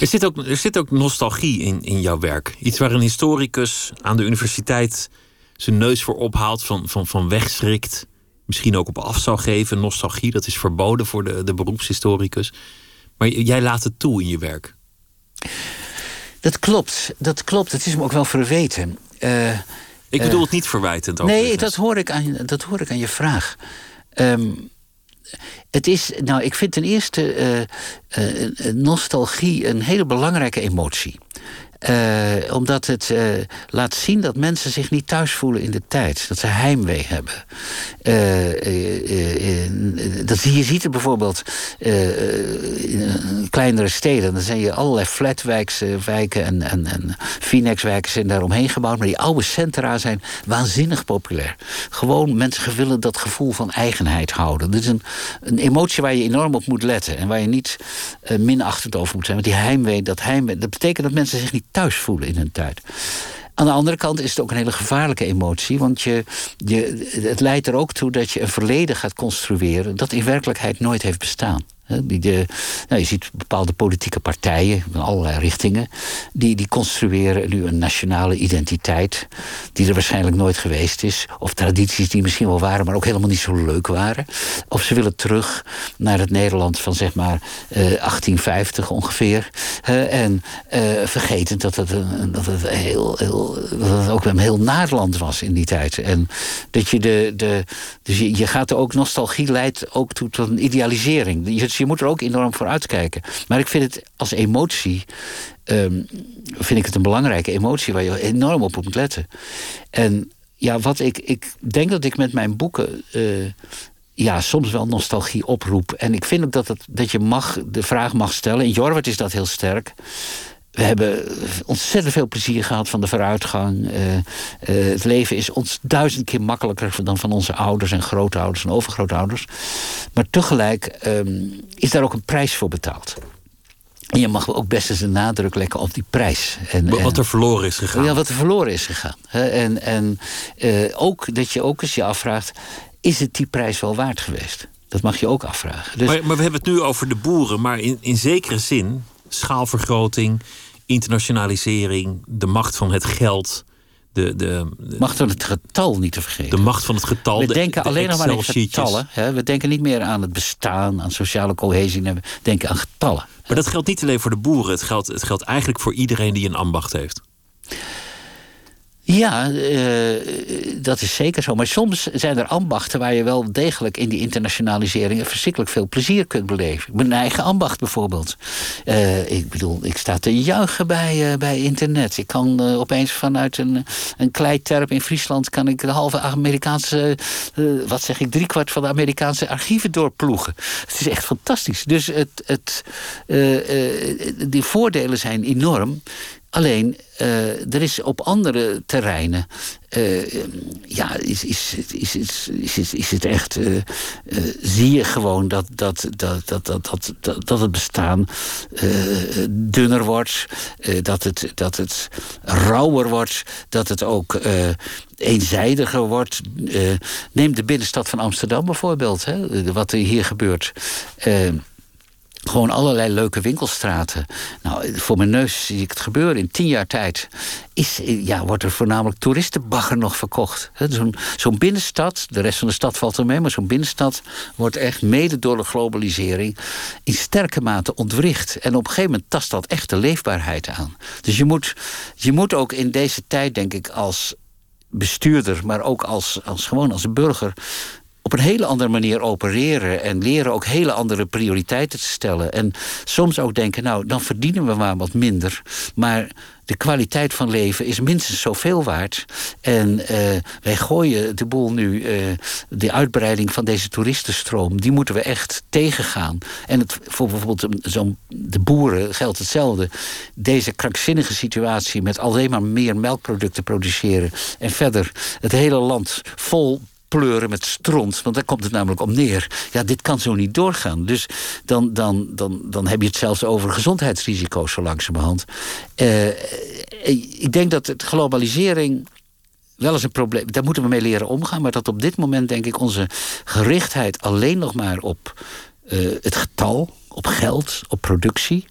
Er zit ook, er zit ook nostalgie in, in jouw werk. Iets waar een historicus aan de universiteit zijn neus voor ophaalt, van, van, van wegschrikt. Misschien ook op af zou geven. Nostalgie, dat is verboden voor de, de beroepshistoricus. Maar jij laat het toe in je werk. Dat klopt, dat klopt. Het is me ook wel verweten. Uh, ik bedoel het niet verwijtend. Nee, dat hoor, ik aan, dat hoor ik aan je vraag. Um, het is, nou, ik vind ten eerste uh, uh, nostalgie een hele belangrijke emotie. Uh, omdat het uh, laat zien dat mensen zich niet thuis voelen in de tijd. Dat ze heimwee hebben. Uh, dat, je ziet het bijvoorbeeld in kleinere steden. Dan zijn je allerlei flatwijken en, en, en zijn daar omheen gebouwd. Maar die oude centra zijn waanzinnig populair. Gewoon mensen willen dat gevoel van eigenheid houden. Dat is een, een emotie waar je enorm op moet letten. En waar je niet minachtend over moet zijn. Want die heimwee, dat heimwee, dat betekent dat mensen zich niet thuis voelen in hun tijd. Aan de andere kant is het ook een hele gevaarlijke emotie. Want je, je, het leidt er ook toe dat je een verleden gaat construeren dat in werkelijkheid nooit heeft bestaan. Die je ziet bepaalde politieke partijen in allerlei richtingen. Die, die construeren nu een nationale identiteit. Die er waarschijnlijk nooit geweest is. Of tradities die misschien wel waren, maar ook helemaal niet zo leuk waren. Of ze willen terug naar het Nederland van zeg maar uh, 1850 ongeveer. en uh, vergeten dat het, een, dat het, heel, heel, dat het ook een heel naar land was in die tijd. En dat je de. de dus je, je gaat er ook nostalgie leidt ook toe tot een idealisering. Je, je moet er ook enorm voor uitkijken. Maar ik vind het als emotie. Um, vind ik het een belangrijke emotie waar je enorm op moet letten. En ja, wat ik, ik denk dat ik met mijn boeken. Uh, ja, soms wel nostalgie oproep. En ik vind ook dat, het, dat je mag, de vraag mag stellen. In Jorwert is dat heel sterk. We hebben ontzettend veel plezier gehad van de vooruitgang. Uh, uh, het leven is ons duizend keer makkelijker dan van onze ouders en grootouders en overgrootouders. Maar tegelijk um, is daar ook een prijs voor betaald. En je mag ook best eens een nadruk leggen op die prijs. En, wat er verloren is gegaan. Ja, wat er verloren is gegaan. En, en uh, ook dat je ook eens je afvraagt: is het die prijs wel waard geweest? Dat mag je ook afvragen. Dus... Maar, maar, we hebben het nu over de boeren, maar in, in zekere zin schaalvergroting, internationalisering, de macht van het geld. De, de, de, macht van het getal niet te vergeten. De macht van het getal. We denken alleen nog maar aan getallen. Hè? We denken niet meer aan het bestaan, aan sociale cohesie. We denken aan getallen. Maar dat geldt niet alleen voor de boeren. Het geldt, het geldt eigenlijk voor iedereen die een ambacht heeft. Ja, uh, dat is zeker zo. Maar soms zijn er ambachten waar je wel degelijk in die internationalisering verschrikkelijk veel plezier kunt beleven. Mijn eigen ambacht bijvoorbeeld. Uh, ik bedoel, ik sta te juichen bij, uh, bij internet. Ik kan opeens vanuit een, een kleiterp in Friesland kan ik de halve Amerikaanse, wat zeg ik, driekwart van de Amerikaanse archieven doorploegen. Het is echt fantastisch. Dus het, het, die voordelen zijn enorm. Alleen, uh, er is op andere terreinen. Uh, ja, is, is, is, is, is, is het echt. Uh, zie je gewoon dat, dat, dat, dat, dat, dat, dat het bestaan dunner wordt. dat, het, dat het rauwer wordt. Dat het ook eenzijdiger wordt. neem de binnenstad van Amsterdam bijvoorbeeld. Hè, wat er hier gebeurt. Gewoon allerlei leuke winkelstraten. Nou, voor mijn neus zie ik het gebeuren. In tien jaar tijd is, ja, wordt er voornamelijk toeristenbagger nog verkocht. Zo'n zo'n binnenstad, de rest van de stad valt er mee... maar zo'n binnenstad wordt echt mede door de globalisering... in sterke mate ontwricht. En op een gegeven moment tast dat echt de leefbaarheid aan. Dus je moet, je moet ook in deze tijd, denk ik, als bestuurder... maar ook als, als gewoon als burger op een hele andere manier opereren en leren ook hele andere prioriteiten te stellen. En soms ook denken, nou, dan verdienen we maar wat minder. Maar de kwaliteit van leven is minstens zoveel waard. En uh, wij gooien de boel nu, uh, de uitbreiding van deze toeristenstroom, die moeten we echt tegengaan. En het, voor bijvoorbeeld zo'n de boeren geldt hetzelfde. Deze krankzinnige situatie met alleen maar meer melkproducten produceren en verder het hele land vol pleuren met stront. Want daar komt het namelijk om neer. Ja, dit kan zo niet doorgaan. Dus dan, dan, dan, dan heb je het zelfs over gezondheidsrisico's zo langzamerhand. Uh, ik denk dat het globalisering wel eens een probleem. Daar moeten we mee leren omgaan. Maar dat op dit moment denk ik onze gerichtheid alleen nog maar op uh, het getal, op geld, op productie.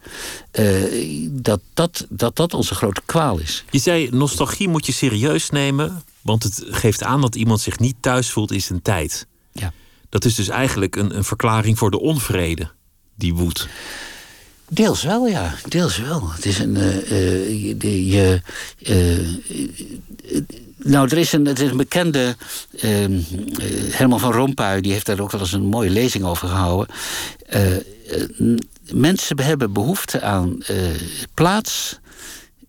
Dat, dat, dat dat onze grote kwaal is. Je zei, nostalgie moet je serieus nemen. Want het geeft aan dat iemand zich niet thuis voelt in zijn tijd. Ja. Dat is dus eigenlijk een, een verklaring voor de onvrede die woedt. Deels wel, ja. Deels wel. Het is een. Uh, je. je uh, nou, er is een, het is een bekende. Ehm, Herman van Rompuy, die heeft daar ook wel eens een mooie lezing over gehouden. mensen hebben behoefte aan plaats.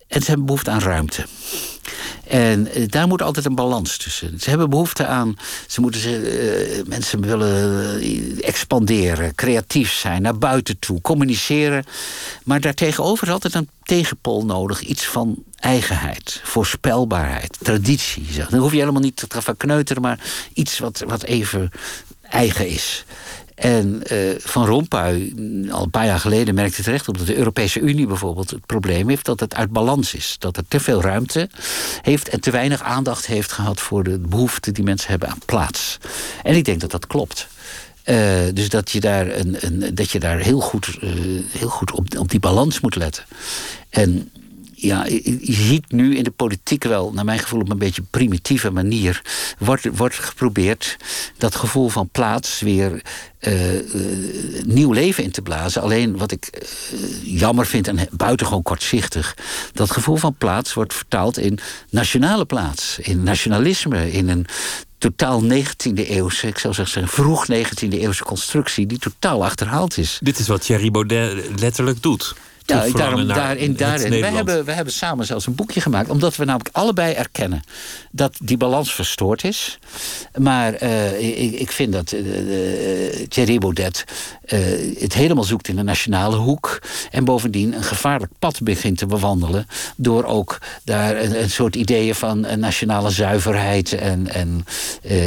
En ze hebben behoefte aan ruimte. En eh, daar moet altijd een balans tussen. Ze hebben behoefte aan. Ze moeten ze, uh, mensen willen eh, expanderen, creatief zijn, naar buiten toe, communiceren. Maar daartegenover is altijd een tegenpol nodig. Iets van eigenheid, voorspelbaarheid, traditie. Dan hoef je helemaal niet te gaan kneuteren, maar iets wat, wat even eigen is. En uh, Van Rompuy, al een paar jaar geleden, merkte terecht op dat de Europese Unie bijvoorbeeld het probleem heeft dat het uit balans is. Dat er te veel ruimte heeft en te weinig aandacht heeft gehad voor de behoeften die mensen hebben aan plaats. En ik denk dat dat klopt. Uh, dus dat je daar, een, een, dat je daar heel goed, uh, heel goed op, op die balans moet letten. En ja, je ziet nu in de politiek wel, naar mijn gevoel op een beetje primitieve manier, wordt, wordt geprobeerd dat gevoel van plaats weer uh, uh, nieuw leven in te blazen. Alleen wat ik uh, jammer vind en buitengewoon kortzichtig, dat gevoel van plaats wordt vertaald in nationale plaats, in nationalisme, in een totaal 19e eeuwse, ik zou zeggen vroeg 19e eeuwse constructie die totaal achterhaald is. Dit is wat Thierry Baudet letterlijk doet. Ja, daarom, daarin, daarin. Wij hebben, we hebben samen zelfs een boekje gemaakt. Omdat we namelijk allebei erkennen dat die balans verstoord is. Maar uh, ik, ik, vind dat uh, Thierry Baudet uh, het helemaal zoekt in de nationale hoek. En bovendien een gevaarlijk pad begint te bewandelen. Door ook daar een, een soort ideeën van nationale zuiverheid en, en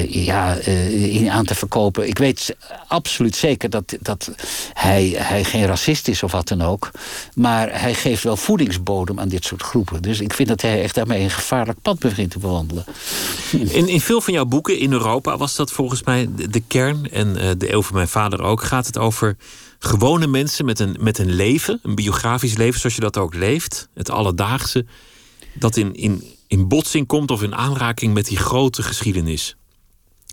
ja, in aan te verkopen. Ik weet absoluut zeker dat, dat hij, hij geen racist is of wat dan ook. Maar hij geeft wel voedingsbodem aan dit soort groepen. Dus ik vind dat hij echt daarmee een gevaarlijk pad begint te bewandelen. In, in veel van jouw boeken in Europa was dat volgens mij de, kern. En uh, de eeuw van mijn vader ook. Gaat het over gewone mensen met een, met een leven. Een biografisch leven zoals je dat ook leeft. Het alledaagse. Dat in, in, in botsing komt of in aanraking met die grote geschiedenis.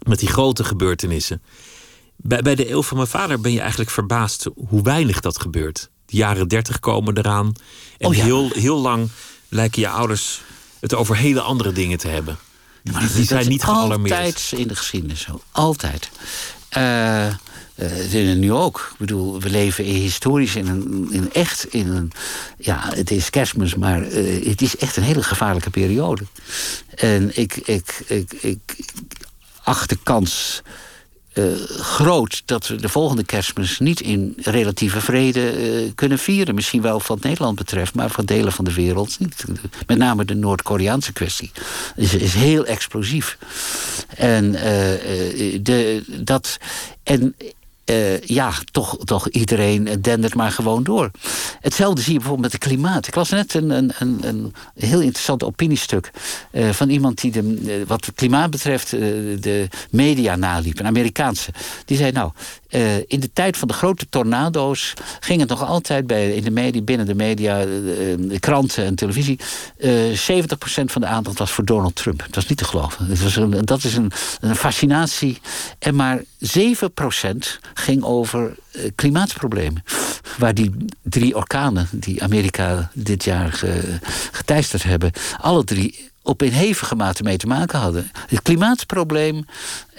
Met die grote gebeurtenissen. Bij, bij de eeuw van mijn vader ben je eigenlijk verbaasd hoe weinig dat gebeurt jaren dertig komen eraan. En oh heel, heel lang lijken je ouders het over hele andere dingen te hebben. Maar die, die zijn niet gealarmeerd. Altijd in de geschiedenis zo. Altijd. Uh, uh, nu ook. Ik bedoel, we leven in historisch in een, in echt in een. Ja, het is kerstmis, maar uh, het is echt een hele gevaarlijke periode. En ik, ik, ik, ik acht de kans uh, groot dat we de volgende kerstmis niet in relatieve vrede uh, kunnen vieren. Misschien wel wat Nederland betreft, maar van delen van de wereld niet. Met name de Noord-Koreaanse kwestie is, is heel explosief. En, uh, de, dat, en uh, ja, toch, toch iedereen dendert maar gewoon door. Hetzelfde zie je bijvoorbeeld met het klimaat. Ik las net een, een, een, een heel interessant opiniestuk uh, van iemand die de, uh, wat het klimaat betreft de media naliep, een Amerikaanse. Die zei: Nou, uh, in de tijd van de grote tornado's ging het nog altijd bij, in de media, binnen de media, de kranten en televisie. Uh, 70% van de aandacht was voor Donald Trump. Dat was niet te geloven. Een, dat is een, fascinatie. En maar 7% ging over klimaatproblemen. Waar die drie orkanen die Amerika dit jaar geteisterd hebben, alle drie op in hevige mate mee te maken hadden. Het klimaatprobleem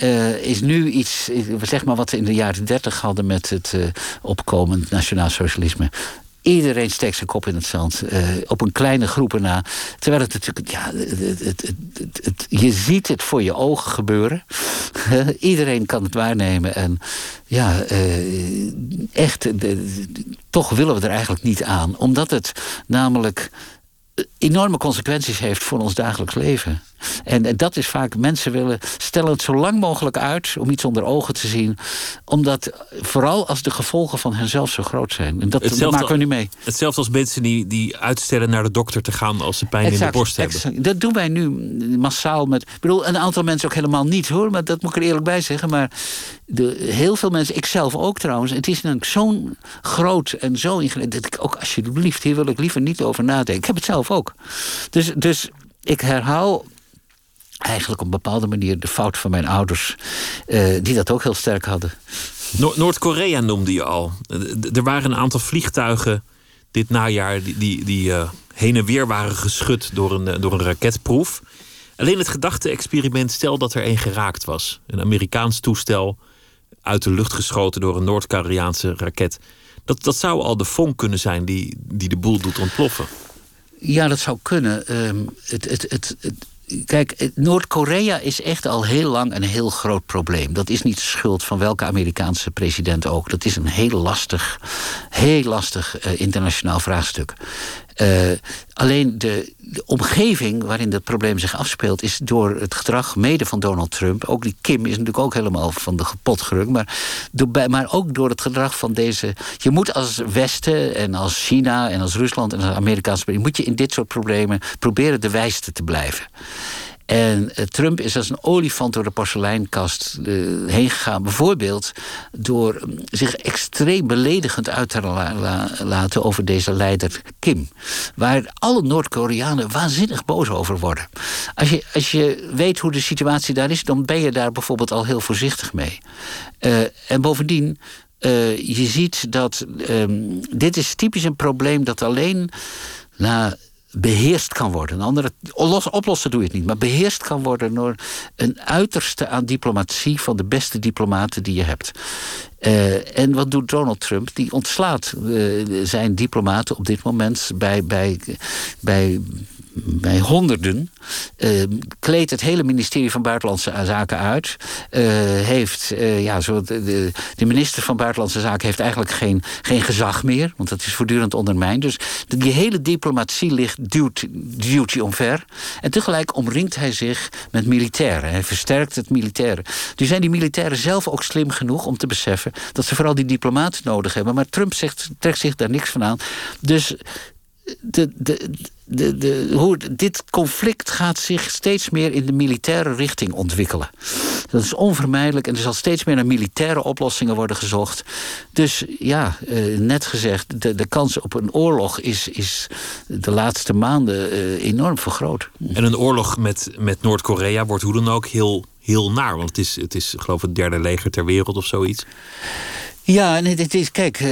uh, is nu iets, zeg maar wat we in de jaren dertig hadden met het uh, opkomend nationaal socialisme. Iedereen steekt zijn kop in het zand. Uh, op een kleine groepen na. Terwijl het natuurlijk. Ja, het, het, je ziet het voor je ogen gebeuren. Iedereen kan het waarnemen. En ja, echt. toch willen we er eigenlijk niet aan. Omdat het namelijk enorme consequenties heeft voor ons dagelijks leven. En, dat is vaak, mensen willen stellen het zo lang mogelijk uit om iets onder ogen te zien. Omdat, vooral als de gevolgen van henzelf zo groot zijn. En dat, maken we nu mee. Hetzelfde als mensen die, die uitstellen naar de dokter te gaan als ze pijn in de borst hebben. Exact. Dat doen wij nu massaal met. Ik bedoel, een aantal mensen ook helemaal niet hoor, maar dat moet ik er eerlijk bij zeggen. Maar de, heel veel mensen, ik zelf ook trouwens. Het is namelijk zo'n groot en zo ingewikkeld. Dat ik ook alsjeblieft, hier wil ik liever niet over nadenken. Ik heb het zelf ook. Dus, dus ik herhaal eigenlijk op een bepaalde manier de fout van mijn ouders, uh, die dat ook heel sterk hadden. Noord-Korea noemde je al. Er waren een aantal vliegtuigen dit najaar die, die, die uh, heen en weer waren geschud door een, door een raketproef. Alleen het gedachte-experiment, stel dat er een geraakt was. Een Amerikaans toestel uit de lucht geschoten door een Noord-Koreaanse raket. Dat, dat zou al de vonk kunnen zijn die, die de boel doet ontploffen. Ja, dat zou kunnen. Um, het, het, het, Kijk, Noord-Korea is echt al heel lang een heel groot probleem. Dat is niet de schuld van welke Amerikaanse president ook. Dat is een heel lastig, heel lastig uh, internationaal vraagstuk. Uh, alleen de, de, omgeving waarin dat probleem zich afspeelt, is door het gedrag mede van Donald Trump. Ook die Kim is natuurlijk ook helemaal van de gepot gerukt. Maar, door, maar ook door het gedrag van deze. Je moet als Westen en als China en als Rusland en als Amerikaanse. moet je in dit soort problemen proberen de wijste te blijven. En eh, Trump is als een olifant door de porseleinkast uh, heen gegaan. Bijvoorbeeld door mm, zich extreem beledigend uit te laten over deze leider Kim. Waar alle Noord-Koreanen waanzinnig boos over worden. Als je, als je weet hoe de situatie daar is, dan ben je daar bijvoorbeeld al heel voorzichtig mee. Uh, en bovendien. je ziet dat um, dit is typisch een probleem dat alleen na beheerst kan worden. Een andere, oplossen doe je het niet, maar beheerst kan worden door een uiterste aan diplomatie van de beste diplomaten die je hebt. Uh, en wat doet Donald Trump? Die ontslaat uh, zijn diplomaten op dit moment bij, bij, bij bij honderden. Uh, kleedt het hele ministerie van Buitenlandse Zaken uit. Uh, heeft, uh, ja, zo de, minister van Buitenlandse Zaken heeft eigenlijk geen, geen gezag meer. Want dat is voortdurend ondermijnd. Dus die hele diplomatie ligt, duwt, duwt hij omver. En tegelijk omringt hij zich met militairen. Hij versterkt het militaire. Nu zijn die militairen zelf ook slim genoeg om te beseffen... dat ze vooral die diplomaten nodig hebben. Maar Trump zegt, trekt zich daar niks van aan. Dus de, de, de, de, hoe, dit conflict gaat zich steeds meer in de militaire richting ontwikkelen. Dat is onvermijdelijk en er zal steeds meer naar militaire oplossingen worden gezocht. Dus ja, eh, net gezegd, de, de kans op een oorlog is, is de laatste maanden eh, enorm vergroot. En een oorlog met, met Noord-Korea wordt hoe dan ook heel, heel naar. Want het is, het is geloof ik het derde leger ter wereld of zoiets. Ja, en het is, kijk, uh,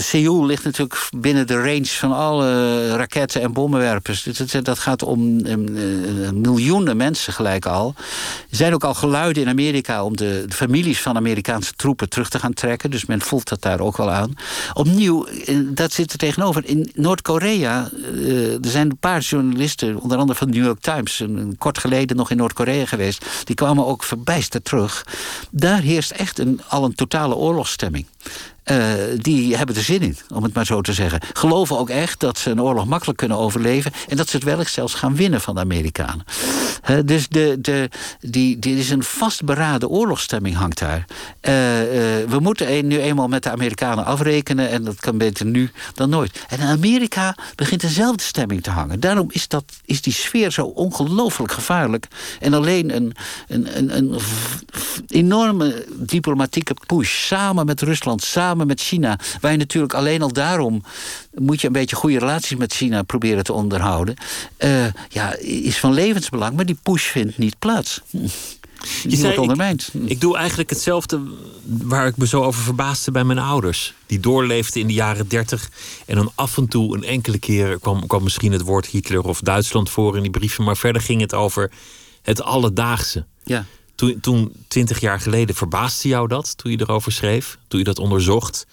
Seoul ligt natuurlijk binnen de range van alle raketten en bommenwerpers. Dat, dat gaat om uh, miljoenen mensen gelijk al. Er zijn ook al geluiden in Amerika om de, families van Amerikaanse troepen terug te gaan trekken. Dus men voelt dat daar ook wel aan. Opnieuw, dat zit er tegenover. In Noord-Korea, er zijn een paar journalisten, onder andere van de New York Times, een, kort geleden nog in Noord-Korea geweest. Die kwamen ook verbijsterd terug. Daar heerst echt een, al een totale oorlogsstemming. bescherming. Uh, die hebben er zin in, om het maar zo te zeggen. Geloven ook echt dat ze een oorlog makkelijk kunnen overleven... en dat ze het wellicht zelfs gaan winnen van de Amerikanen. Dus de, de, die, die is een vastberaden oorlogsstemming hangt daar. Uh, we moeten nu eenmaal met de Amerikanen afrekenen... en dat kan beter nu dan nooit. En in Amerika begint dezelfde stemming te hangen. Daarom is, dat, is die sfeer zo ongelooflijk gevaarlijk. En alleen een, een, een, een enorme diplomatieke push... samen met Rusland, samen met China. Waar je natuurlijk alleen al daarom moet je een beetje goede relaties met China proberen te onderhouden. Uh, ja, is van levensbelang, maar die push vindt niet plaats. Je zei, ondermijnd. Ik, ik, doe eigenlijk hetzelfde waar ik me zo over verbaasde bij mijn ouders. Die doorleefden in de jaren dertig. En dan af en toe, een enkele keer, kwam, kwam misschien het woord Hitler of Duitsland voor in die brieven. Maar verder ging het over het alledaagse. Ja. Toen, toen, twintig jaar geleden, verbaasde jou dat toen je erover schreef? Toen je dat onderzocht?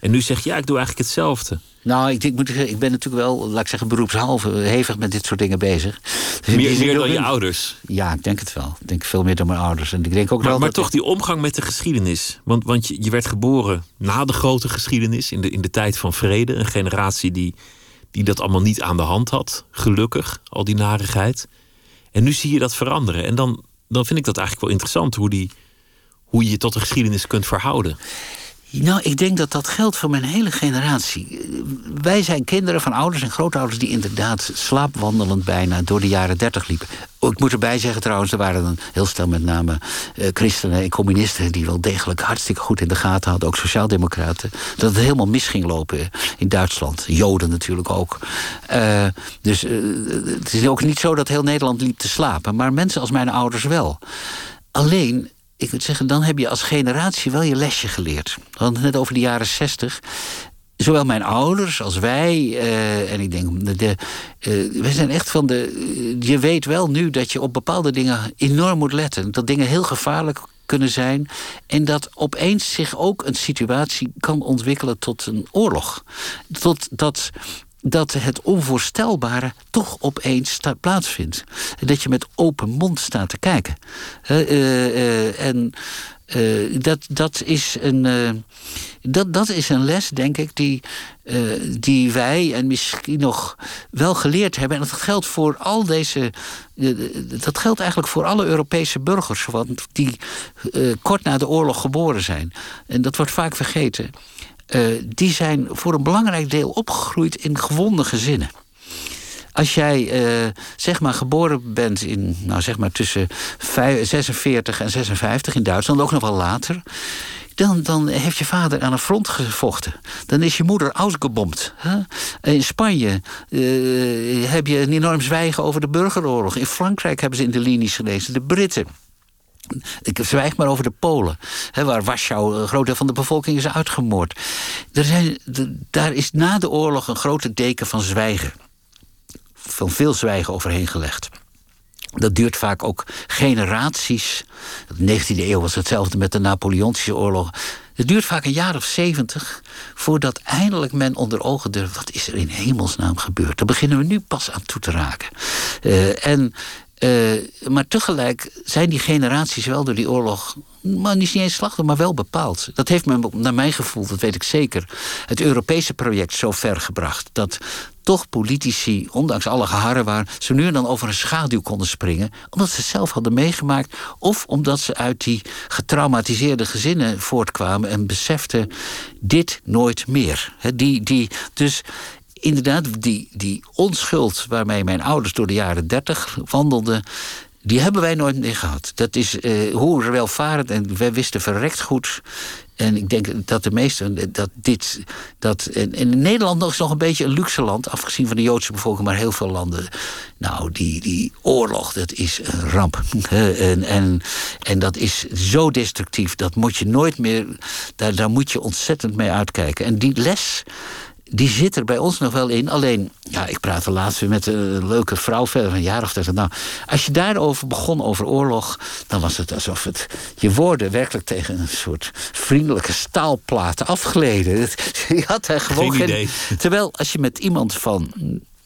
En nu zeg je, ja, ik doe eigenlijk hetzelfde. Nou, ik, ik, moet, ik ben natuurlijk wel, laat ik zeggen, beroepshalve hevig met dit soort dingen bezig. Dus meer, meer dan je ouders? Ja, ik denk het wel. Ik denk veel meer dan mijn ouders. En ik denk ook maar, wel maar toch die omgang met de geschiedenis. Want, want je, je werd geboren na de grote geschiedenis, in de, in de tijd van vrede. Een generatie die, die dat allemaal niet aan de hand had. Gelukkig, al die narigheid. En nu zie je dat veranderen. En dan, dan vind ik dat eigenlijk wel interessant hoe, die, hoe je je tot de geschiedenis kunt verhouden. Nou, ik denk dat dat geldt voor mijn hele generatie. Wij zijn kinderen van ouders en grootouders die inderdaad slaapwandelend bijna door de jaren dertig liepen. Ik moet erbij zeggen trouwens, er waren dan heel snel met name uh, christenen en communisten die wel degelijk hartstikke goed in de gaten hadden, ook sociaaldemocraten, dat het helemaal mis ging lopen in Duitsland. Joden natuurlijk ook. Uh, dus uh, het is ook niet zo dat heel Nederland liep te slapen, maar mensen als mijn ouders wel. Alleen ik moet zeggen, dan heb je als generatie wel je lesje geleerd. Het net over de jaren zestig. zowel mijn ouders als wij, eh, en ik denk, de, we zijn echt van de. je weet wel nu dat je op bepaalde dingen enorm moet letten. Dat dingen heel gevaarlijk kunnen zijn. En dat opeens zich ook een situatie kan ontwikkelen tot een oorlog. Tot dat dat het onvoorstelbare toch opeens plaatsvindt. Dat je met open mond staat te kijken. Uh, en uh, dat, dat, is een, dat, dat is een les, denk ik, die, die wij en misschien nog wel geleerd hebben. En dat geldt voor al deze. dat geldt eigenlijk voor alle Europese burgers, want die kort na de oorlog geboren zijn. En dat wordt vaak vergeten. Die zijn voor een belangrijk deel opgegroeid in gewonde gezinnen. Als jij uh, zeg maar geboren bent in, nou zeg maar tussen 46 en 56 in Duitsland, ook nog wel later. Dan, dan, heeft je vader aan een front gevochten. Dan is je moeder uitgebomd. In Spanje uh, heb je een enorm zwijgen over de burgeroorlog. In Frankrijk hebben ze in de linies gelezen. De Britten. Ik zwijg maar over de Polen, hè, waar Warschau een groot deel van de bevolking is uitgemoord. Er zijn, daar is na de oorlog een grote deken van zwijgen van veel zwijgen overheen gelegd. Dat duurt vaak ook generaties. De 19e eeuw was hetzelfde met de Napoleontische oorlog. Het duurt vaak een jaar of zeventig voordat eindelijk men onder ogen durft. Wat is er in hemelsnaam gebeurd? Daar beginnen we nu pas aan toe te raken. Uh, en uh, maar tegelijk zijn die generaties wel door die oorlog. Maar niet eens slachtoffer, maar wel bepaald. Dat heeft me, naar mijn gevoel, dat weet ik zeker, het Europese project zo ver gebracht. Dat toch politici, ondanks alle geharren waar, ze nu en dan over een schaduw konden springen. Omdat ze het zelf hadden meegemaakt. Of omdat ze uit die getraumatiseerde gezinnen voortkwamen en beseften: dit nooit meer. die, die, dus inderdaad, die, die onschuld waarmee mijn ouders door de jaren dertig wandelden. Die hebben wij nooit meer gehad. Dat is uh, hoe welvarend en wij wisten verrekt goed en ik denk dat de meesten dat dit. Dat, en, in Nederland is nog een beetje een luxe land, afgezien van de Joodse bevolking, maar heel veel landen. Nou, die, die oorlog, dat is een ramp. En, en, en dat is zo destructief, dat moet je nooit meer. Daar, daar moet je ontzettend mee uitkijken. En die les die zit er bij ons nog wel in. Alleen, ja, ik praatte laatst weer met een leuke vrouw verder van een jaar of dat. Nou, als je daarover begon, over oorlog, dan was het alsof het je woorden werkelijk tegen een soort vriendelijke staalplaat afgleden. Je had daar gewoon geen, idee. Terwijl als je met iemand van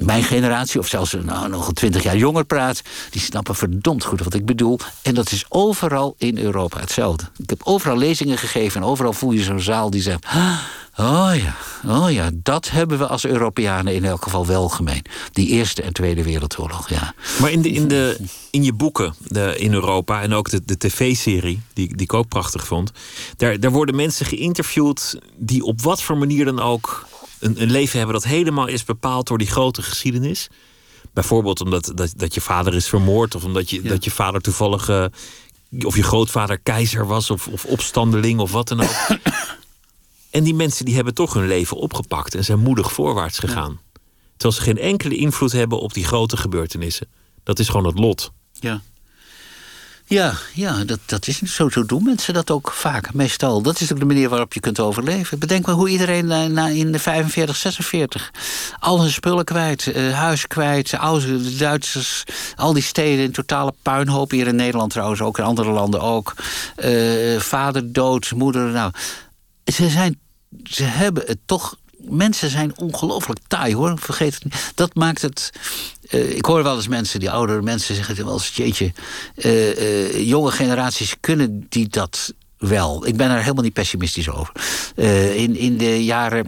mijn generatie, of zelfs nou, nog twintig jaar jonger praat, die snappen verdomd goed wat ik bedoel. En dat is overal in Europa hetzelfde. Ik heb overal lezingen gegeven en overal voel je zo'n zaal die zegt. Oh ja, oh ja, dat hebben we als Europeanen in elk geval wel gemeen. Die Eerste en Tweede Wereldoorlog, ja. Maar in, de, in, de, in je boeken de, in Europa en ook de, de tv-serie, die, die ik ook prachtig vond, daar, daar worden mensen geïnterviewd die op wat voor manier dan ook een, een leven hebben dat helemaal is bepaald door die grote geschiedenis. Bijvoorbeeld omdat dat, dat je vader is vermoord, of omdat je, dat je vader toevallig. Uh, of je grootvader keizer was, of, of opstandeling, of wat dan ook. En die mensen die hebben toch hun leven opgepakt en zijn moedig voorwaarts gegaan. Terwijl ze geen enkele invloed hebben op die grote gebeurtenissen. Dat is gewoon het lot. Ja. Ja, ja dat, dat is zo. Zo doen mensen dat ook vaak, meestal. Dat is ook de manier waarop je kunt overleven. Bedenk maar hoe iedereen na, in de 45, 46... al hun spullen kwijt, uh, huis kwijt, oude de Duitsers... al die steden in totale puinhoop. Hier in Nederland trouwens ook, in andere landen ook. Uh, vader dood, moeder... Nou, ze zijn ze hebben het toch. Mensen zijn ongelooflijk taai hoor. Vergeet het niet. Dat maakt het. Uh, ik hoor wel eens mensen, die oudere mensen zeggen wel eens: jeetje, uh, jonge generaties kunnen die dat wel. Ik ben er helemaal niet pessimistisch over. in, in de jaren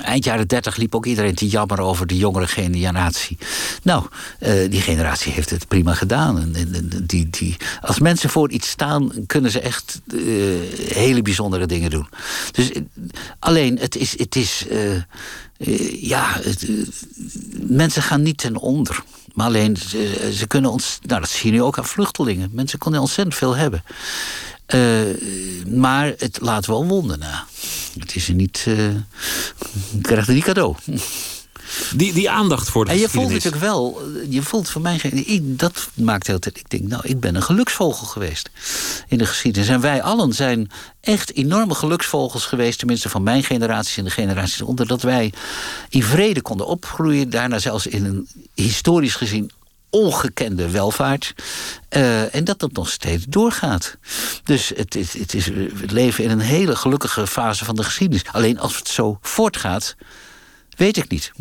Eind jaren 30 liep ook iedereen te jammeren over de jongere generatie. Nou, uh, die generatie heeft het prima gedaan. En, die, die, als mensen voor iets staan, kunnen ze echt uh, hele bijzondere dingen doen. Dus uh, alleen, het is. Het is ja, mensen gaan niet ten onder. Maar alleen, ze, ze kunnen ons. Nou, dat zie je nu ook aan vluchtelingen. Mensen kunnen ontzettend veel hebben. Uh, maar het laat wel wonden na. Het is er niet. Uh, krijgt er niet cadeau. Die, die aandacht voor de En je voelt natuurlijk wel, eh, je voelt voor mij, ik, dat maakt heel tijd. Ik denk, nou, ik ben een geluksvogel geweest in de geschiedenis. En wij allen zijn echt enorme geluksvogels geweest, tenminste van mijn generatie en de generaties onder, dat wij in vrede konden opgroeien. Daarna zelfs in een historisch gezien ongekende welvaart. Eh, en dat dat nog steeds doorgaat. Dus het, is- het is, we leven in een hele gelukkige fase van de geschiedenis. Alleen als het zo voortgaat, weet ik niet.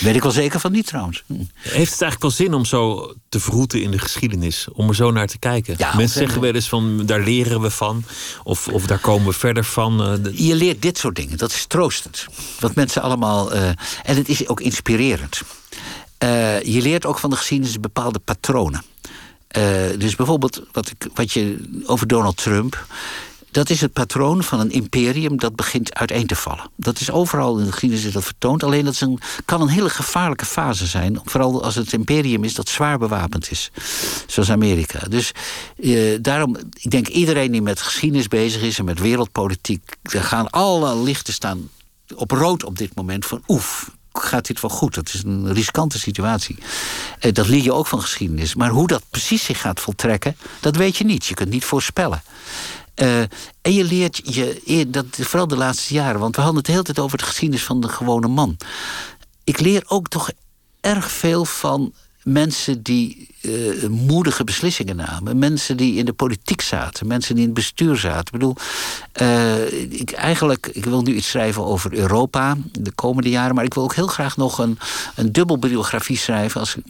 Weet ik wel zeker van niet trouwens. Heeft het eigenlijk wel zin om zo te vroeten in de geschiedenis? Om er zo naar te kijken? Ja, Mensen zeggen wel eens van, daar leren we van. Of, of daar komen we verder van. Eh, Je leert dit soort dingen. Dat is troostend. Wat mensen allemaal. eh, en het is ook inspirerend. Eh, je leert ook van de geschiedenis bepaalde patronen. Eh, dus bijvoorbeeld wat, ik, wat je over Donald Trump. Dat is het patroon van een imperium dat begint uiteen te vallen. Dat is overal in de geschiedenis is dat vertoond. Alleen dat kan een hele gevaarlijke fase zijn. Vooral als het imperium is dat zwaar bewapend is. Zoals Amerika. Dus eh, daarom, ik denk iedereen die met geschiedenis bezig is en met wereldpolitiek. Er gaan alle lichten staan op rood op dit moment van oef. Gaat dit wel goed? Dat is een riskante situatie. Eh, dat leer je ook van geschiedenis. Maar hoe dat precies zich gaat voltrekken, dat weet je niet. Je kunt niet voorspellen. Eh, en je leert je, dat, vooral de laatste jaren, want we hadden het de hele tijd over de geschiedenis van de gewone man. Ik leer ook toch erg veel van mensen die eh, moedige beslissingen namen. Mensen die in de politiek zaten. Mensen die in het bestuur zaten. Ik bedoel, eh, ik, eigenlijk, ik wil nu iets schrijven over Europa de komende jaren. Maar ik wil ook heel graag nog een, een dubbelbiografie schrijven. Als ik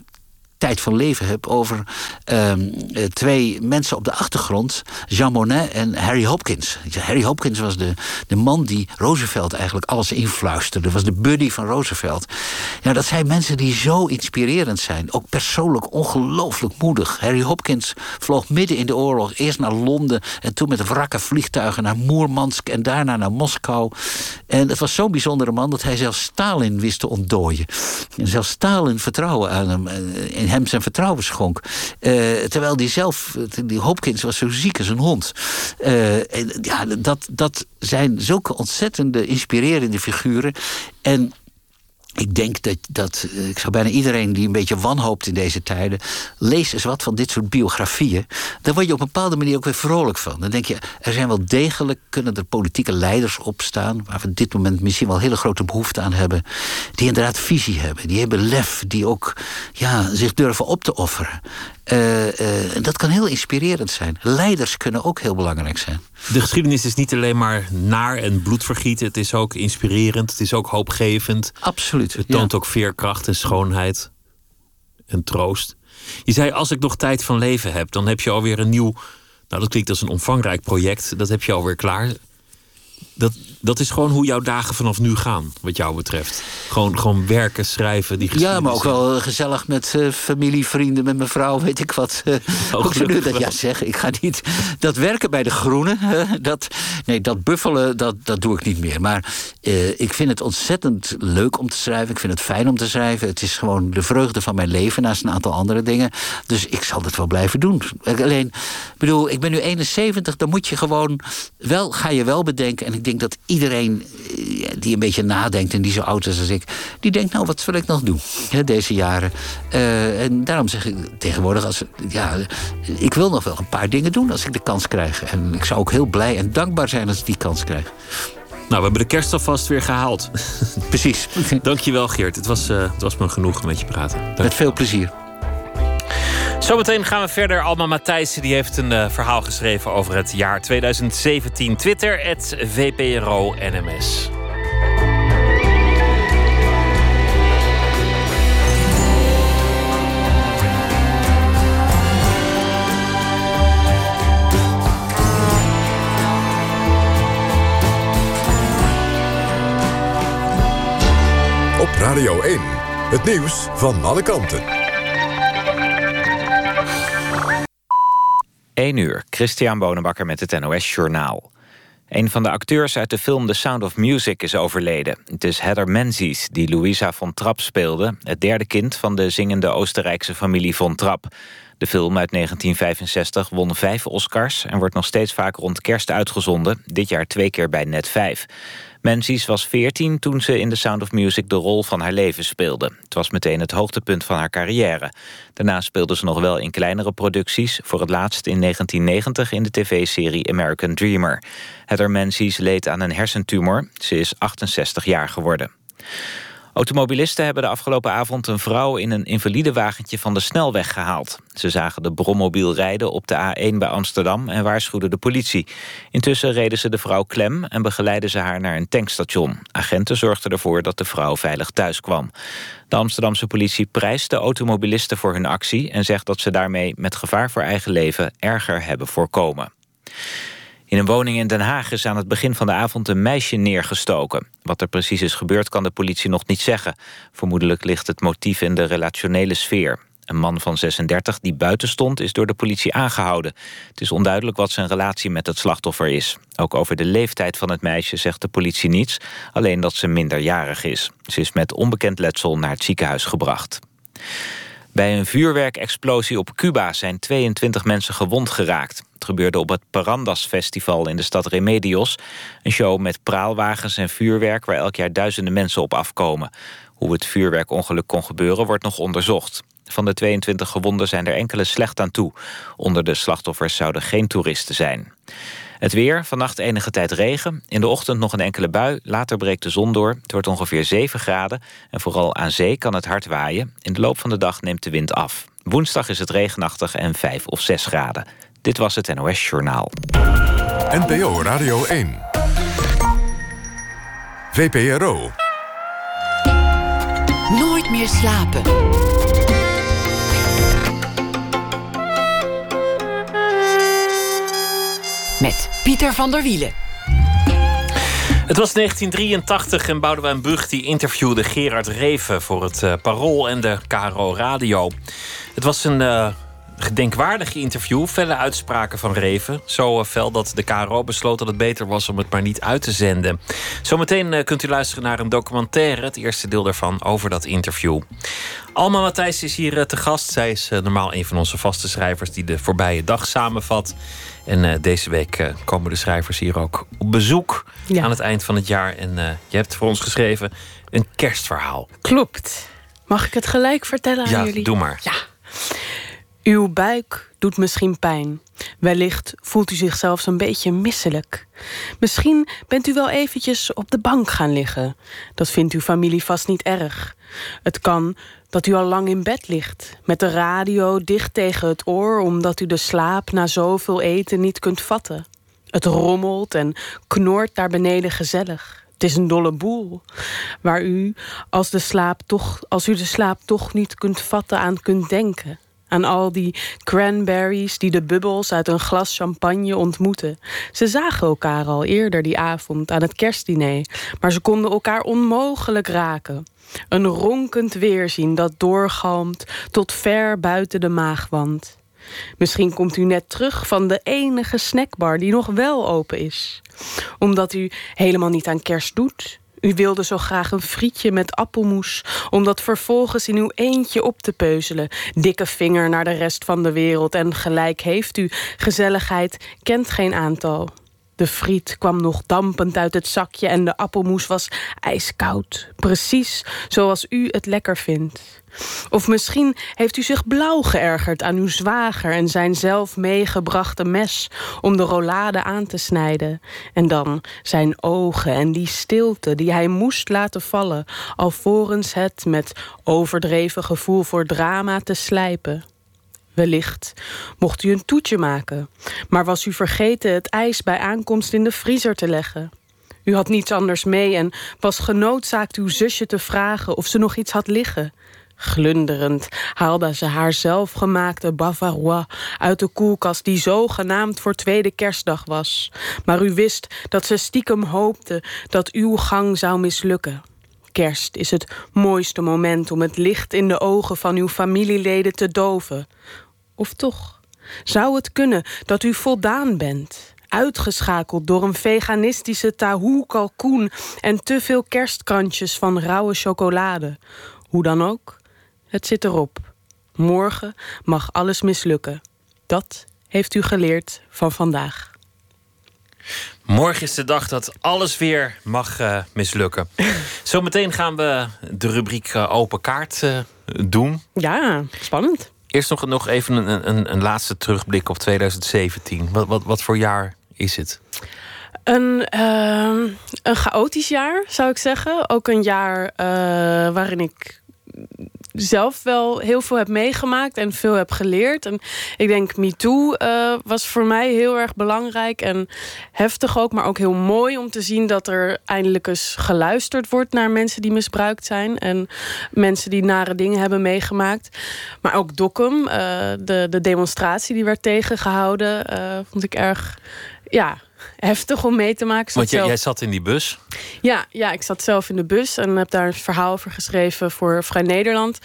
tijd van leven heb over ehm, eh, twee mensen op de achtergrond, Jean Monnet en Harry Hopkins. Harry Hopkins was de, de man die Roosevelt eigenlijk alles influisterde, was de buddy van Roosevelt. Ja, dat zijn mensen die zo inspirerend zijn, ook persoonlijk ongelooflijk moedig. Harry Hopkins vloog midden in de oorlog eerst naar Londen en toen met wrakke vliegtuigen naar Moermansk en daarna naar Moskou. En het was zo'n bijzondere man dat hij zelfs Stalin wist te ontdooien. En zelfs Stalin vertrouwen aan hem, eh, in hem zijn vertrouwen schonk. Eh, terwijl die zelf, die Hopkins was zo ziek als een hond. Eh, ja, dat, dat zijn zulke ontzettende inspirerende figuren. En ik denk dat, dat eh, ik zou bijna iedereen die een beetje wanhoopt in deze tijden, lees eens wat van dit soort biografieën. Daar word je op een bepaalde manier ook weer vrolijk van. Dan denk je, er zijn wel degelijk, kunnen er politieke leiders opstaan, waar we op dit moment misschien wel hele grote behoefte aan hebben, die inderdaad visie hebben, die hebben lef, die ook ja, zich durven op te offeren. En dat kan heel inspirerend zijn. Leiders kunnen ook heel belangrijk zijn. De geschiedenis is niet alleen maar naar en bloedvergieten. Het is ook inspirerend. Het is ook hoopgevend. Absoluut. Het ja. toont ook veerkracht en schoonheid. En troost. Je zei, als ik nog tijd van leven heb, dan heb je alweer een nieuw... Nou, dat klinkt als een omvangrijk project. Dat heb je alweer klaar. Dat, dat is gewoon hoe jouw dagen vanaf nu gaan, wat jou betreft. Gewoon, gewoon werken, schrijven, die Ja, maar ook wel eh, gezellig met eh, familie, vrienden, met mijn vrouw, weet ik wat. eh, Oh, ze nu dat ja zeggen. Ik ga niet. Dat werken bij de Groenen, dat, nee, dat buffelen, dat, dat doe ik niet meer. Maar eh, ik vind het ontzettend leuk om te schrijven. Ik vind het fijn om te schrijven. Het is gewoon de vreugde van mijn leven naast een aantal andere dingen. Dus ik zal het wel blijven doen. Alleen, ik bedoel, ik ben nu 71, dan moet je gewoon wel, ga je wel bedenken. En ik denk dat iedereen eh, die een beetje nadenkt en die zo oud is als ik, die denkt, nou, wat wil ik nog doen hè, deze jaren? Eh, en daarom zeg ik tegenwoordig, als, ja, ik wil nog wel een paar dingen doen als ik de kans krijg. En ik zou ook heel blij en dankbaar zijn als ik die kans krijg. Nou, we hebben de kerst alvast weer gehaald. Precies. Dankjewel, Geert. Het was, eh, het was me genoeg met je praten. Dank. Met veel plezier. Zometeen gaan we verder. Alma Matthijssen die heeft een eh, verhaal geschreven over het jaar 2017. Twitter, het VPRO. Op Radio 1. Het nieuws van alle kanten. 1 uur, Christian Bonenbakker met het NOS Journaal. Een van de acteurs uit de film The Sound of Music is overleden. Het is Heather Menzies, die Louisa von Trapp speelde... het derde kind van de zingende Oostenrijkse familie von Trapp. De film uit 1965 won vijf Oscars en wordt nog steeds vaak rond kerst uitgezonden. Dit jaar twee keer bij Net 5. Menzies was 14 toen ze in The Sound of Music de rol van haar leven speelde. Het was meteen het hoogtepunt van haar carrière. Daarna speelde ze nog wel in kleinere producties... voor het laatst in 1990 in de tv-serie American Dreamer. Heather Menzies leed aan een hersentumor. Ze is 68 jaar geworden. Automobilisten hebben de afgelopen avond een vrouw in een invalidewagentje van de snelweg gehaald. Ze zagen de brommobiel rijden op de A1 bij Amsterdam en waarschuwden de politie. Intussen reden ze de vrouw klem en begeleidden ze haar naar een tankstation. Agenten zorgden ervoor dat de vrouw veilig thuis kwam. De Amsterdamse politie prijst de automobilisten voor hun actie... en zegt dat ze daarmee met gevaar voor eigen leven erger hebben voorkomen. In een woning in Den Haag is aan het begin van de avond een meisje neergestoken. Wat er precies is gebeurd kan de politie nog niet zeggen. Vermoedelijk ligt het motief in de relationele sfeer. Een man van 36 die buiten stond is door de politie aangehouden. Het is onduidelijk wat zijn relatie met het slachtoffer is. Ook over de leeftijd van het meisje zegt de politie niets. Alleen dat ze minderjarig is. Ze is met onbekend letsel naar het ziekenhuis gebracht. Bij een vuurwerkexplosie op Cuba zijn 22 mensen gewond geraakt. Gebeurde op het Parandas Festival in de stad Remedios. Een show met praalwagens en vuurwerk waar elk jaar duizenden mensen op afkomen. Hoe het vuurwerkongeluk kon gebeuren wordt nog onderzocht. Van de 22 gewonden zijn er enkele slecht aan toe. Onder de slachtoffers zouden geen toeristen zijn. Het weer, vannacht enige tijd regen. In de ochtend nog een enkele bui. Later breekt de zon door. Het wordt ongeveer 7 graden. En vooral aan zee kan het hard waaien. In de loop van de dag neemt de wind af. Woensdag is het regenachtig en 5 of 6 graden. Dit was het NOS Journaal. NPO Radio 1. VPRO. Nooit meer slapen. Met Pieter van der Wielen. Het was 1983 en Boudewijn Brug die interviewde Gerard Reven voor het uh, Parool en de KRO Radio. Het was een uh, gedenkwaardig interview, felle uitspraken van Reven. Zo uh, fel dat de KRO besloot dat het beter was om het maar niet uit te zenden. Zometeen kunt u luisteren naar een documentaire, het eerste deel daarvan, over dat interview. Alma Matthijs is hier te gast. Zij is normaal een van onze vaste schrijvers die de voorbije dag samenvat. En deze week komen de schrijvers hier ook op bezoek ja. aan het eind van het jaar. En je hebt voor ons geschreven een kerstverhaal. Klopt. Mag ik het gelijk vertellen aan ja, jullie? doe maar. Ja. Uw buik doet misschien pijn. Wellicht voelt u zich zelfs een beetje misselijk. Misschien bent u wel eventjes op de bank gaan liggen. Dat vindt uw familie vast niet erg. Het kan dat u al lang in bed ligt, met de radio dicht tegen het oor, omdat u de slaap na zoveel eten niet kunt vatten. Het rommelt en knort daar beneden gezellig. Het is een dolle boel, waar u, als, de slaap toch, als u de slaap toch niet kunt vatten, aan kunt denken. Aan al die cranberries die de bubbels uit een glas champagne ontmoeten. Ze zagen elkaar al eerder die avond aan het kerstdiner, maar ze konden elkaar onmogelijk raken. Een ronkend weerzien dat doorgalmt tot ver buiten de maagwand. Misschien komt u net terug van de enige snackbar die nog wel open is. Omdat u helemaal niet aan kerst doet. U wilde zo graag een frietje met appelmoes, om dat vervolgens in uw eentje op te peuzelen. Dikke vinger naar de rest van de wereld en gelijk heeft u. Gezelligheid kent geen aantal. De friet kwam nog dampend uit het zakje en de appelmoes was ijskoud. Precies zoals u het lekker vindt. Of misschien heeft u zich blauw geërgerd aan uw zwager en zijn zelf meegebrachte mes om de rollade aan te snijden. En dan zijn ogen en die stilte die hij moest laten vallen, alvorens het met overdreven gevoel voor drama te slijpen. Wellicht mocht u een toetje maken, maar was u vergeten het ijs bij aankomst in de vriezer te leggen. U had niets anders mee en was genoodzaakt uw zusje te vragen of ze nog iets had liggen. Glunderend haalde ze haar zelfgemaakte Bavarois uit de koelkast die zogenaamd voor tweede kerstdag was. Maar u wist dat ze stiekem hoopte dat uw gang zou mislukken. Kerst is het mooiste moment om het licht in de ogen van uw familieleden te doven. Of toch? Zou het kunnen dat u voldaan bent? Uitgeschakeld door een veganistische tahoe kalkoen en te veel kerstkrantjes van rauwe chocolade. Hoe dan ook, het zit erop. Morgen mag alles mislukken. Dat heeft u geleerd van vandaag. Morgen is de dag dat alles weer mag uh, mislukken. Zometeen gaan we de rubriek uh, Open Kaart uh, doen. Ja, spannend. Eerst nog, even een, een, een laatste terugblik op 2017. Wat, wat, wat voor jaar is het? Een, uh, een chaotisch jaar, zou ik zeggen. Ook een jaar uh, waarin ik zelf wel heel veel heb meegemaakt en veel heb geleerd. En ik denk MeToo uh, was voor mij heel erg belangrijk en heftig ook, maar ook heel mooi om te zien dat er eindelijk eens geluisterd wordt naar mensen die misbruikt zijn en mensen die nare dingen hebben meegemaakt. Maar ook Dokkum, uh, de, de demonstratie die werd tegengehouden, uh, vond ik erg ja, heftig om mee te maken. Want jij, jij, zat in die bus? Ja, ja, ik zat zelf in de bus en heb daar een verhaal over geschreven voor Vrij Nederland.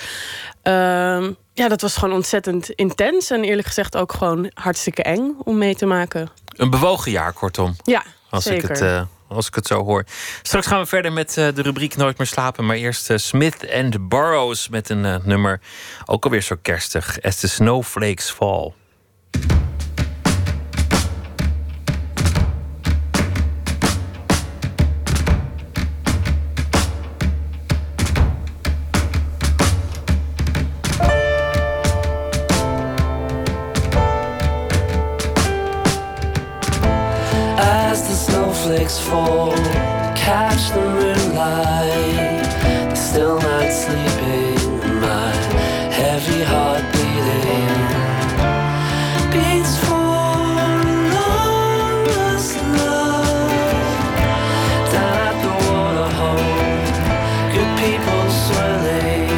Uh, ja, dat was gewoon ontzettend intens en eerlijk gezegd ook gewoon hartstikke eng om mee te maken. Een bewogen jaar, kortom. Ja, als zeker. Ik het, uh, als ik het zo hoor. Straks gaan we verder met uh, de rubriek Nooit meer slapen. Maar eerst uh, Smith and Burroughs met een nummer. Ook alweer zo kerstig. As the Snowflakes Fall. Fall, catch the moonlight. The still not sleeping, my heavy heart beating. Beats for longest love. Down at the waterhole, good people swirling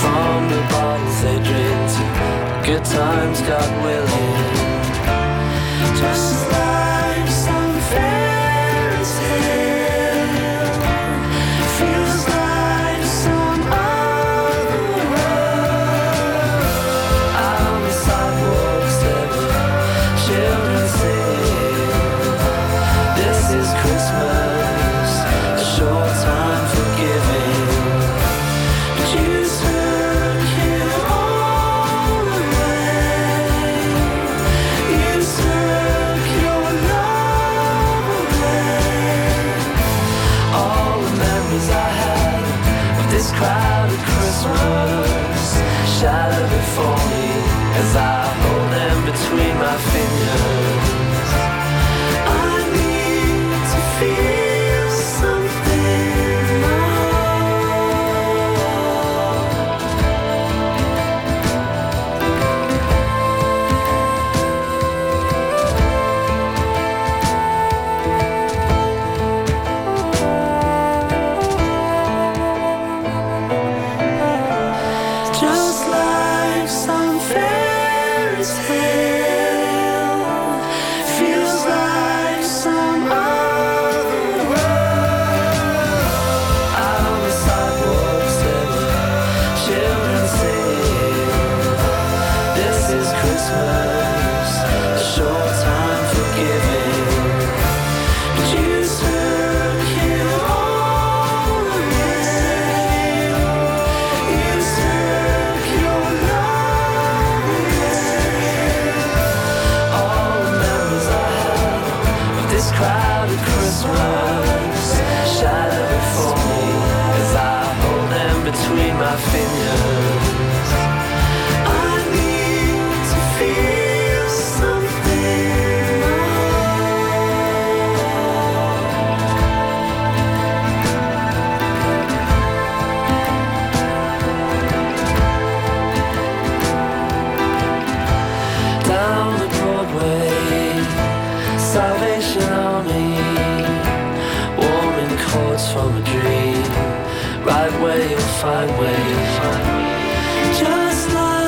from the bottles they drink to good times, God willing. Find me. Just like.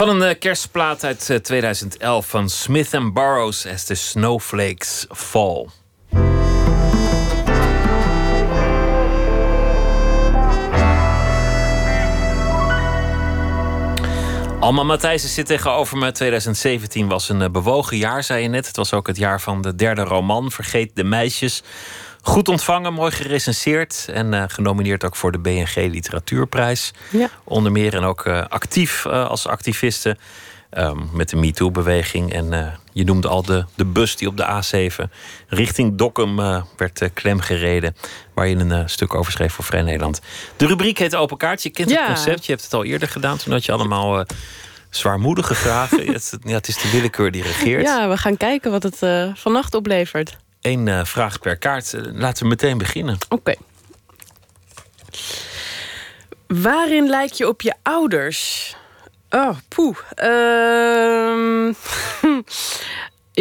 Van een eh, kerstplaat uit eh, 2011 van Smith Burroughs as the Snowflakes Fall. Alma Matthijssen zit tegenover me. 2017 was een eh, bewogen jaar, zei je net. Het was ook het jaar van de derde roman, Vergeet de Meisjes. Goed ontvangen, mooi gerecenseerd. En uh, genomineerd ook voor de BNG Literatuurprijs. Ja. Onder meer en ook uh, actief uh, als activiste. Um, met de MeToo-beweging. En je noemde al de, de bus die op de A7 richting Dokkum werd klemgereden. Waar je een stuk over schreef voor Vrij Nederland. De rubriek heet Open Kaart. Je kent Ja. het concept. Je hebt het al eerder gedaan. Toen had je allemaal zwaarmoedige vragen. het, ja, het is de willekeur die regeert. Ja, we gaan kijken wat het uh, vannacht oplevert. Eén uh, vraag per kaart. Uh, laten we meteen beginnen. Oké. Okay. Waarin lijk je op je ouders? Oh, poeh. Uh,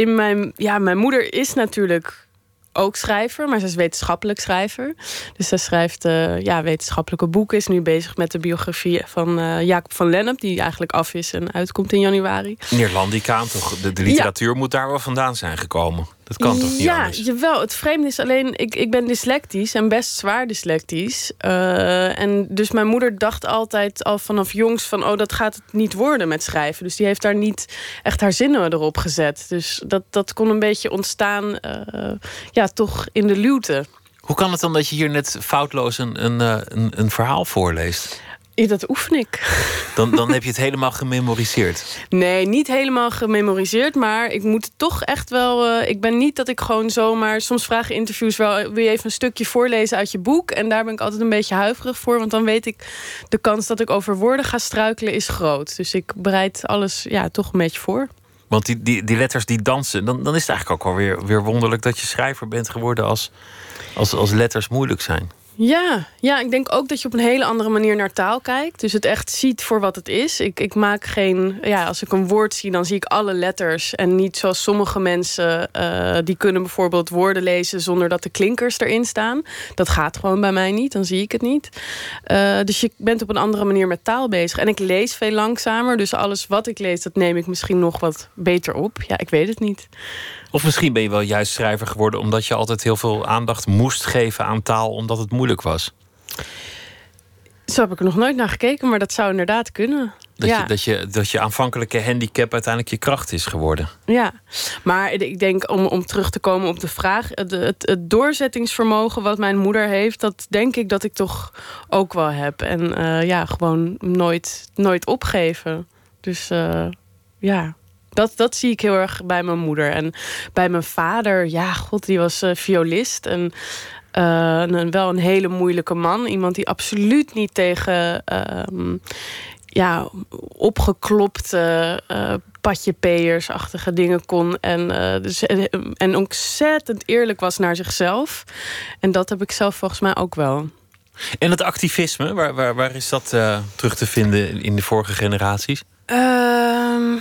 in mijn, ja, mijn moeder is natuurlijk ook schrijver, maar ze is wetenschappelijk schrijver. Dus zij schrijft uh, ja, wetenschappelijke boeken. Is nu bezig met de biografie van uh, Jacob van Lennep, die eigenlijk af is en uitkomt in januari. Neerlandica, toch? De, de literatuur ja. moet daar wel vandaan zijn gekomen. Dat kan toch niet ja, anders? jawel. Het vreemde is alleen, ik, ik ben dyslectisch en best zwaar dyslectisch. Uh, en dus mijn moeder dacht altijd al vanaf jongs van... oh, dat gaat het niet worden met schrijven. Dus die heeft daar niet echt haar zinnen erop gezet. Dus dat, dat kon een beetje ontstaan, uh, ja, toch in de luwte. Hoe kan het dan dat je hier net foutloos een, een, een, een verhaal voorleest? Ja, dat oefen ik. Dan, dan heb je het helemaal gememoriseerd. Nee, niet helemaal gememoriseerd. Maar ik moet toch echt wel. Uh, ik ben niet dat ik gewoon zomaar. Soms vragen interviews wel. Wil je even een stukje voorlezen uit je boek? En daar ben ik altijd een beetje huiverig voor. Want dan weet ik. De kans dat ik over woorden ga struikelen is groot. Dus ik bereid alles ja, toch een beetje voor. Want die, die, die letters die dansen. Dan, dan is het eigenlijk ook alweer weer wonderlijk dat je schrijver bent geworden als, als, als letters moeilijk zijn. Ja, ja, ik denk ook dat je op een hele andere manier naar taal kijkt. Dus het echt ziet voor wat het is. Ik, ik maak geen. Ja, als ik een woord zie, dan zie ik alle letters. En niet zoals sommige mensen. Uh, die kunnen bijvoorbeeld woorden lezen zonder dat de klinkers erin staan. Dat gaat gewoon bij mij niet. Dan zie ik het niet. Uh, dus je bent op een andere manier met taal bezig. En ik lees veel langzamer. Dus alles wat ik lees, dat neem ik misschien nog wat beter op. Ja, ik weet het niet. Of misschien ben je wel juist schrijver geworden omdat je altijd heel veel aandacht moest geven aan taal, omdat het moeilijk was. Zo heb ik er nog nooit naar gekeken, maar dat zou inderdaad kunnen. Dat, ja. je, dat, je, dat je aanvankelijke handicap uiteindelijk je kracht is geworden. Ja, maar ik denk om, om terug te komen op de vraag: het, het, het doorzettingsvermogen wat mijn moeder heeft, dat denk ik dat ik toch ook wel heb. En uh, ja, gewoon nooit, nooit opgeven. Dus uh, ja. Dat, dat zie ik heel erg bij mijn moeder. En bij mijn vader, ja, god, die was uh, violist. En uh, een, wel een hele moeilijke man. Iemand die absoluut niet tegen uh, ja, opgeklopte uh, patjepeersachtige dingen kon. En, dus, en ontzettend eerlijk was naar zichzelf. En dat heb ik zelf volgens mij ook wel. En het activisme, waar, waar, waar is dat terug te vinden in de vorige generaties? Ehm,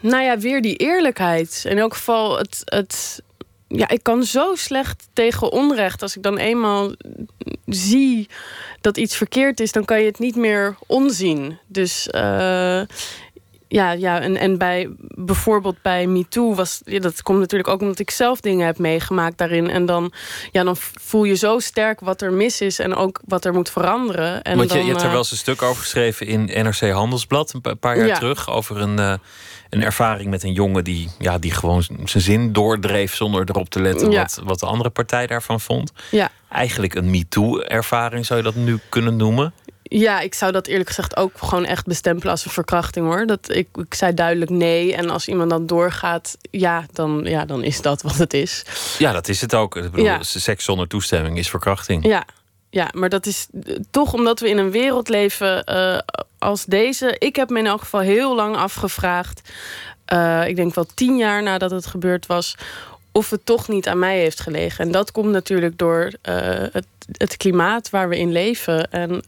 nou ja, weer die eerlijkheid. In elk geval het, het. Ja, ik kan zo slecht tegen onrecht. Als ik dan eenmaal zie dat iets verkeerd is, dan kan je het niet meer onzien. Dus uh, ja, ja en, en bij bijvoorbeeld bij MeToo was. Ja, dat komt natuurlijk ook omdat ik zelf dingen heb meegemaakt daarin. En dan, ja, dan voel je zo sterk wat er mis is en ook wat er moet veranderen. En Want dan, je, je hebt er uh, wel eens een stuk over geschreven in NRC Handelsblad een paar jaar Ja. terug. Over een, uh, een ervaring met een jongen die, ja, die gewoon zijn zin doordreef zonder erop te letten Ja. wat, wat de andere partij daarvan vond. Ja. Eigenlijk een MeToo-ervaring zou je dat nu kunnen noemen. Ja, ik zou dat eerlijk gezegd ook gewoon echt bestempelen als een verkrachting hoor. Dat, ik, ik zei duidelijk nee. En als iemand dan doorgaat, ja dan, ja, dan is dat wat het is. Ja, dat is het ook. Ik bedoel, Ja. seks zonder toestemming is verkrachting. Ja, ja maar dat is eh, toch omdat we in een wereld leven eh, als deze. Ik heb me in elk geval heel lang afgevraagd. eh, ik denk wel tien jaar nadat het gebeurd was. Of het toch niet aan mij heeft gelegen. En dat komt natuurlijk door het, het klimaat waar we in leven. En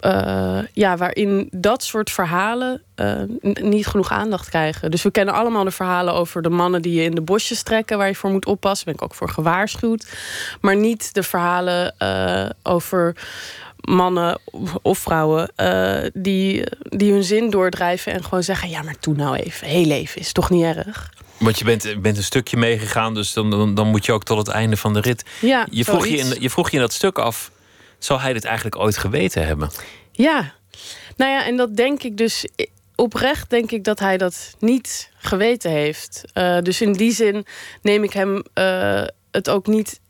eh, ja, waarin dat soort verhalen eh, niet genoeg aandacht krijgen. Dus we kennen allemaal de verhalen over de mannen die je in de bosjes trekken, waar je voor moet oppassen. Daar ben ik ook voor gewaarschuwd. Maar niet de verhalen eh, over mannen of vrouwen die, die hun zin doordrijven en gewoon zeggen: ja, maar doe nou even, heel even, is toch niet erg. Want je bent, bent een stukje meegegaan, dus dan, dan, dan moet je ook tot het einde van de rit. Ja, Je vroeg je, in, je vroeg je in dat stuk af, zou hij dit eigenlijk ooit geweten hebben? Ja, nou ja, en dat denk ik dus oprecht denk ik dat hij dat niet geweten heeft. Uh, dus in die zin neem ik hem uh, het ook niet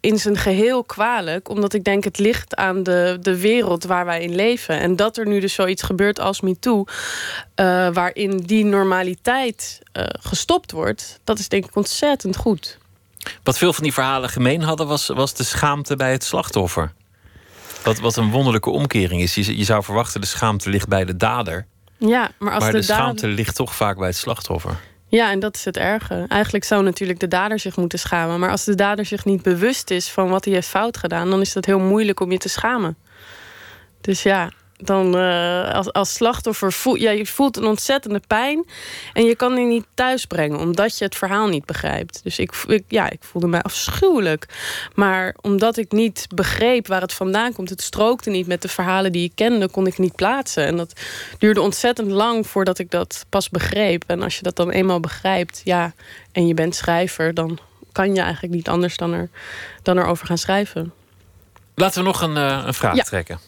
in zijn geheel kwalijk. Omdat ik denk het ligt aan de, de wereld waar wij in leven. En dat er nu dus zoiets gebeurt als MeToo... Uh, waarin die normaliteit gestopt wordt... dat is denk ik ontzettend goed. Wat veel van die verhalen gemeen hadden... was, was de schaamte bij het slachtoffer. Wat, wat een wonderlijke omkering is. Je, je zou verwachten de schaamte ligt bij de dader. Ja, maar als maar de, de schaamte ligt toch vaak bij het slachtoffer. Ja, en dat is het erge. Eigenlijk zou natuurlijk de dader zich moeten schamen. Maar als de dader zich niet bewust is van wat hij heeft fout gedaan, dan is dat heel moeilijk om je te schamen. Dus ja, dan uh, als, als slachtoffer voel ja, je voelt een ontzettende pijn. En je kan die niet thuisbrengen, omdat je het verhaal niet begrijpt. Dus ik, ik, ja, ik voelde mij afschuwelijk. Maar omdat ik niet begreep waar het vandaan komt, het strookte niet met de verhalen die ik kende, kon ik niet plaatsen. En dat duurde ontzettend lang voordat ik dat pas begreep. En als je dat dan eenmaal begrijpt, ja, en je bent schrijver, dan kan je eigenlijk niet anders dan, er, dan erover gaan schrijven. Laten we nog een, uh, een vraag Ja. trekken.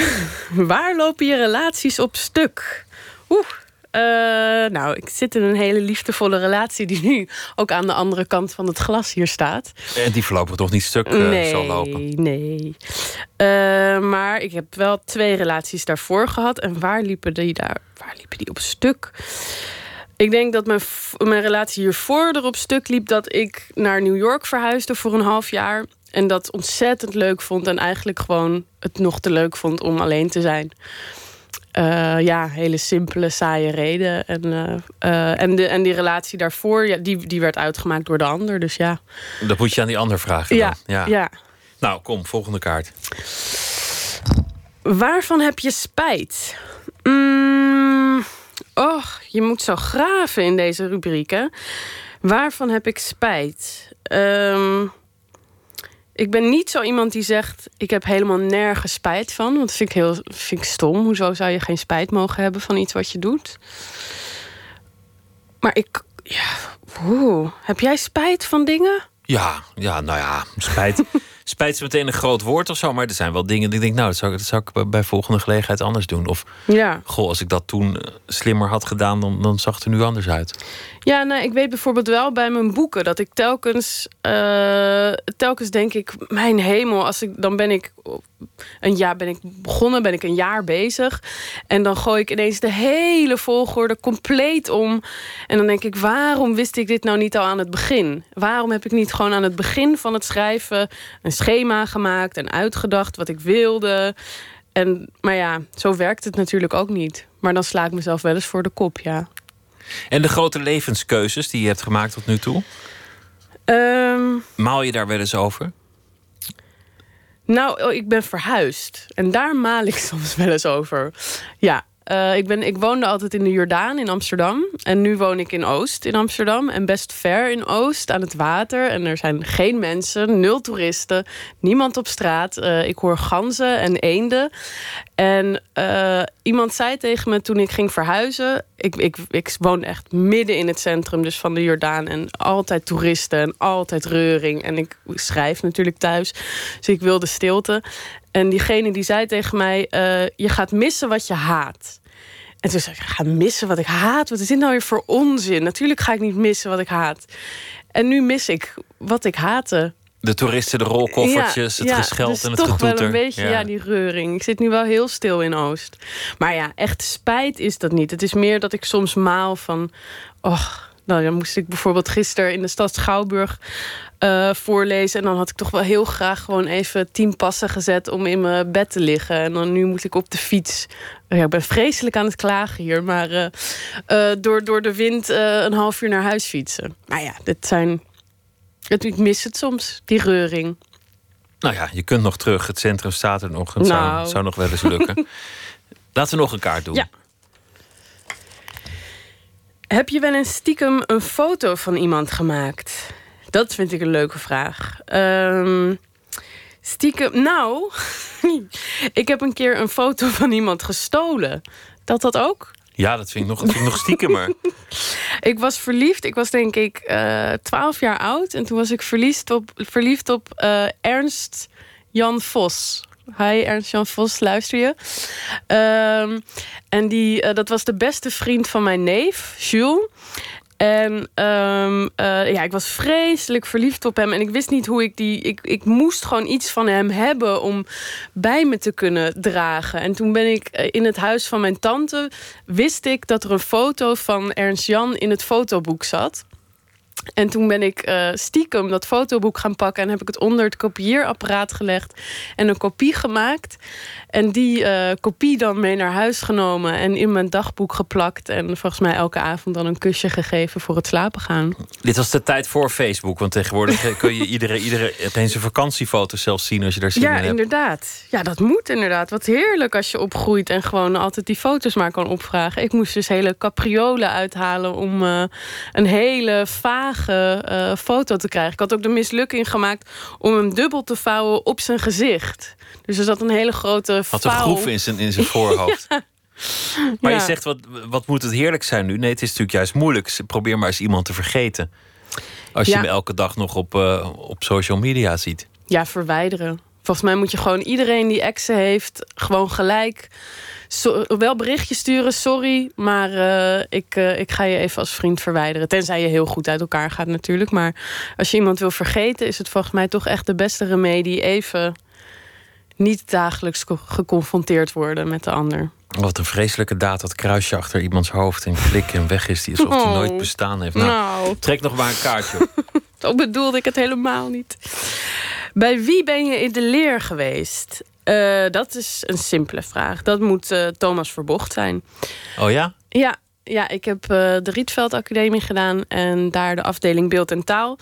Waar lopen je relaties op stuk? Oeh. eh, nou, ik zit in een hele liefdevolle relatie die nu ook aan de andere kant van het glas hier staat. En die voorlopig toch niet stuk uh, nee, zal lopen. nee. Uh, maar ik heb wel twee relaties daarvoor gehad. En waar liepen die, daar, waar liepen die op stuk? Ik denk dat mijn, mijn relatie hiervoor erop stuk liep dat ik naar New York verhuisde voor een half jaar. En dat ontzettend leuk vond. En eigenlijk gewoon het nog te leuk vond om alleen te zijn. Uh, ja, hele simpele, saaie reden. En, uh, uh, en, de, en die relatie daarvoor, ja, die, die werd uitgemaakt door de ander. Dus ja. Dat moet je aan die ander vragen. Ja, dan. ja. ja. Nou, kom, volgende kaart. Waarvan heb je spijt? Mm, oh, je moet zo graven in deze rubrieken. Waarvan heb ik spijt? Um, ik ben niet zo iemand die zegt: Ik heb helemaal nergens spijt van. Want dat vind ik heel vind ik stom. Hoezo zou je geen spijt mogen hebben van iets wat je doet? Maar ik. Ja, woe, heb jij spijt van dingen? Ja, ja nou ja, spijt. spijt is meteen een groot woord of zo. Maar er zijn wel dingen die ik denk: Nou, dat zou, dat zou ik bij volgende gelegenheid anders doen. Of ja. goh, als ik dat toen slimmer had gedaan, dan, dan zag het er nu anders uit. Ja, nou, ik weet bijvoorbeeld wel bij mijn boeken dat ik telkens, uh, telkens denk ik, mijn hemel, als ik, dan ben ik een jaar ben ik begonnen, ben ik een jaar bezig. En dan gooi ik ineens de hele volgorde compleet om. En dan denk ik, waarom wist ik dit nou niet al aan het begin? Waarom heb ik niet gewoon aan het begin van het schrijven een schema gemaakt en uitgedacht wat ik wilde? En, maar ja, zo werkt het natuurlijk ook niet. Maar dan sla ik mezelf wel eens voor de kop, ja. En de grote levenskeuzes die je hebt gemaakt tot nu toe? Um, Maal je daar wel eens over? Nou, ik ben verhuisd. En daar maal ik soms wel eens over. Ja, uh, ik, ben, ik woonde altijd in de Jordaan in Amsterdam. En nu woon ik in Oost in Amsterdam. En best ver in Oost, aan het water. En er zijn geen mensen, nul toeristen, niemand op straat. Uh, ik hoor ganzen en eenden. En uh, iemand zei tegen me toen ik ging verhuizen... Ik, ik, ik woon echt midden in het centrum dus van de Jordaan... en altijd toeristen en altijd reuring. En ik schrijf natuurlijk thuis, dus ik wilde stilte. En diegene die zei tegen mij... Uh, je gaat missen wat je haat. En toen zei ik, ga missen wat ik haat? Wat is dit nou weer voor onzin? Natuurlijk ga ik niet missen wat ik haat. En nu mis ik wat ik haatte. De toeristen, de rolkoffertjes, ja, het ja, gescheld dus en het toch getoeter. wel een beetje, ja. ja. die reuring. Ik zit nu wel heel stil in Oost. Maar ja, echt spijt is dat niet. Het is meer dat ik soms maal van... Och, nou, dan moest ik bijvoorbeeld gisteren in de stad Schouwburg uh, voorlezen. En dan had ik toch wel heel graag gewoon even tien passen gezet om in mijn bed te liggen. En dan nu moet ik op de fiets. Ja, ik ben vreselijk aan het klagen hier. Maar uh, uh, door, door de wind een half uur naar huis fietsen. Maar ja, dit zijn. Ik mis het soms, die reuring. Nou ja, je kunt nog terug. Het centrum staat er nog. Het nou. zou, zou nog wel eens lukken. Laten we nog een kaart doen. Ja. Heb je wel eens stiekem een foto van iemand gemaakt? Dat vind ik een leuke vraag. Um, stiekem, nou, ik heb een keer een foto van iemand gestolen. Dat dat ook? Ja, dat vind ik nog, dat vind ik nog stiekemer. ik was verliefd. Ik was denk ik twaalf uh, jaar oud. En toen was ik verliefd op, verliefd op uh, Ernst Jan Vos. Hi Ernst-Jan Vos, luister je? Ehm, en die, eh, dat was de beste vriend van mijn neef, Jules. En ehm, eh, ja, ik was vreselijk verliefd op hem. En ik wist niet hoe ik die. Ik, ik moest gewoon iets van hem hebben om bij me te kunnen dragen. En toen ben ik eh, in het huis van mijn tante. Wist ik dat er een foto van Ernst Jan in het fotoboek zat. En toen ben ik uh, stiekem dat fotoboek gaan pakken en heb ik het onder het kopieerapparaat gelegd en een kopie gemaakt. En die uh, kopie dan mee naar huis genomen en in mijn dagboek geplakt. En volgens mij elke avond dan een kusje gegeven voor het slapen gaan. Dit was de tijd voor Facebook, want tegenwoordig kun je iedere, iedere opeens een vakantiefoto zelfs zien als je daar zin ja, in hebt. Ja, inderdaad. Ja, dat moet inderdaad. Wat heerlijk als je opgroeit en gewoon altijd die foto's maar kan opvragen. Ik moest dus hele capriolen uithalen om uh, een hele vage uh, foto te krijgen. Ik had ook de mislukking gemaakt om hem dubbel te vouwen op zijn gezicht. Dus er zat een hele grote Had een groef in zijn, in zijn voorhoofd. ja. Maar ja. je zegt, wat, wat moet het heerlijk zijn nu? Nee, het is natuurlijk juist moeilijk. Probeer maar eens iemand te vergeten. Als je ja. hem elke dag nog op, uh, op social media ziet. Ja, verwijderen. Volgens mij moet je gewoon iedereen die exen heeft... gewoon gelijk so, wel berichtje sturen. Sorry, maar uh, ik, uh, ik ga je even als vriend verwijderen. Tenzij je heel goed uit elkaar gaat natuurlijk. Maar als je iemand wil vergeten... is het volgens mij toch echt de beste remedie... even niet dagelijks geconfronteerd worden met de ander. Wat een vreselijke daad, dat kruisje achter iemands hoofd en klik en weg is, die alsof die oh. nooit bestaan heeft. Nou, nou. trek nog maar een kaartje. Zo bedoelde ik het helemaal niet. Bij wie ben je in de leer geweest? Uh, dat is een simpele vraag. Dat moet uh, Thomas Verbocht zijn. Oh ja? Ja, ja ik heb uh, de Rietveld Academie gedaan en daar de afdeling beeld en taal.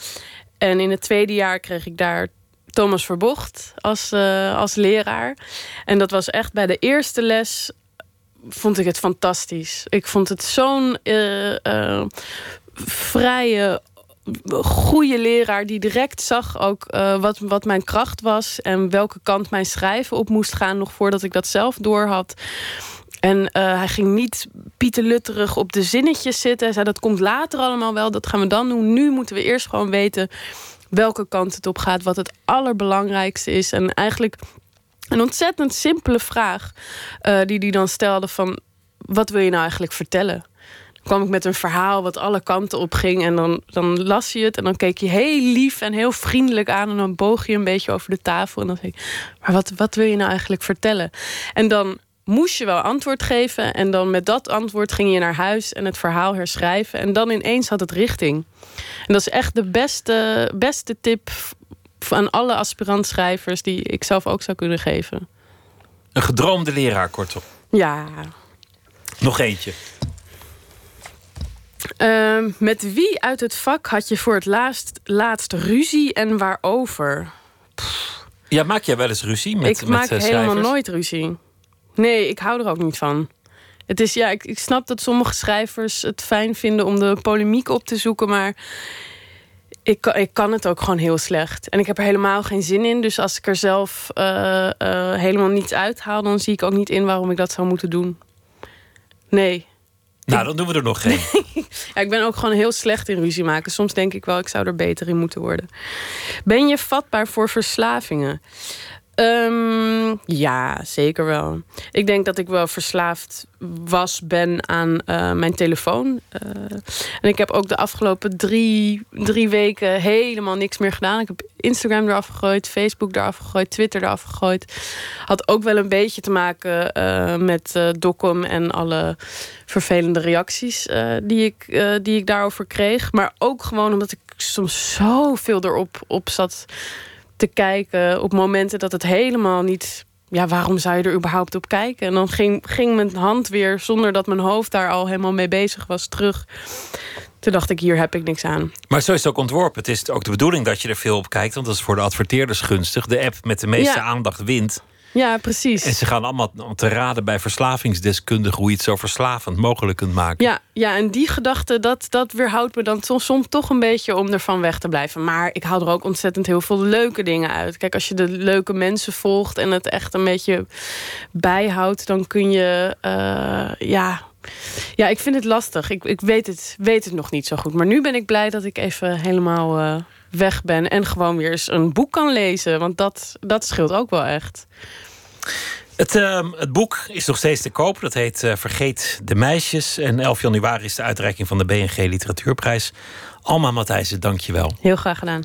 En in het tweede jaar kreeg ik daar Thomas Verbocht als, uh, als leraar. En dat was echt bij de eerste les vond ik het fantastisch. Ik vond het zo'n uh, uh, vrije, goede leraar die direct zag ook wat, wat mijn kracht was en welke kant mijn schrijven op moest gaan, nog voordat ik dat zelf door had. En hij ging niet pietelutterig op de zinnetjes zitten. Hij zei dat komt later allemaal wel, dat gaan we dan doen. Nu moeten we eerst gewoon weten welke kant het op gaat, wat het allerbelangrijkste is. En eigenlijk een ontzettend simpele vraag uh, die hij dan stelde van... wat wil je nou eigenlijk vertellen? Dan kwam ik met een verhaal wat alle kanten op ging... en dan, dan las je het en dan keek je heel lief en heel vriendelijk aan... en dan boog je een beetje over de tafel en dan zei je... maar wat, wat wil je nou eigenlijk vertellen? En dan moest je wel antwoord geven. En dan met dat antwoord ging je naar huis en het verhaal herschrijven. En dan ineens had het richting. En dat is echt de beste, beste tip aan alle aspirantschrijvers die ik zelf ook zou kunnen geven. Een gedroomde leraar, kortom. Ja. Nog eentje. Uh, met wie uit het vak had je voor het laatst, laatst ruzie en waarover? Pff. Ja, maak jij wel eens ruzie met Ik maak met, uh, helemaal nooit ruzie. Nee, ik hou er ook niet van. Het is, ja, ik, ik snap dat sommige schrijvers het fijn vinden om de polemiek op te zoeken, maar ik, ik kan het ook gewoon heel slecht. En ik heb er helemaal geen zin in. Dus als ik er zelf uh, uh, helemaal niets uithaal, dan zie ik ook niet in waarom ik dat zou moeten doen. Nee. Nou, dan doen we er nog geen. ja, ik ben ook gewoon heel slecht in ruzie maken. Soms denk ik wel, ik zou er beter in moeten worden. Ben je vatbaar voor verslavingen? Um, ja, zeker wel. Ik denk dat ik wel verslaafd was, ben aan uh, mijn telefoon. Uh, en ik heb ook de afgelopen drie, drie weken helemaal niks meer gedaan. Ik heb Instagram eraf gegooid, Facebook eraf gegooid, Twitter eraf gegooid. Had ook wel een beetje te maken uh, met uh, Docom en alle vervelende reacties die, ik, die ik daarover kreeg. Maar ook gewoon omdat ik soms zoveel erop op zat te kijken op momenten dat het helemaal niet. Ja, waarom zou je er überhaupt op kijken? En dan ging, ging mijn hand weer, zonder dat mijn hoofd daar al helemaal mee bezig was, terug. Toen dacht ik, hier heb ik niks aan. Maar zo is het ook ontworpen. Het is ook de bedoeling dat je er veel op kijkt, want dat is voor de adverteerders gunstig. De app met de meeste ja. aandacht wint. Ja, precies. En ze gaan allemaal te raden bij verslavingsdeskundigen hoe je het zo verslavend mogelijk kunt maken. Ja, ja en die gedachte, dat, dat weerhoudt me dan soms, soms toch een beetje om ervan weg te blijven. Maar ik haal er ook ontzettend heel veel leuke dingen uit. Kijk, als je de leuke mensen volgt en het echt een beetje bijhoudt, dan kun je, uh, ja. Ja, ik vind het lastig. Ik, ik weet, het, weet het nog niet zo goed. Maar nu ben ik blij dat ik even helemaal. Uh, weg ben en gewoon weer eens een boek kan lezen. Want dat, dat scheelt ook wel echt. Het, uh, het, boek is nog steeds te koop. Dat heet uh, Vergeet de meisjes. En 11 januari is de uitreiking van de BNG Literatuurprijs. Alma Matthijssen, dank je wel. Heel graag gedaan.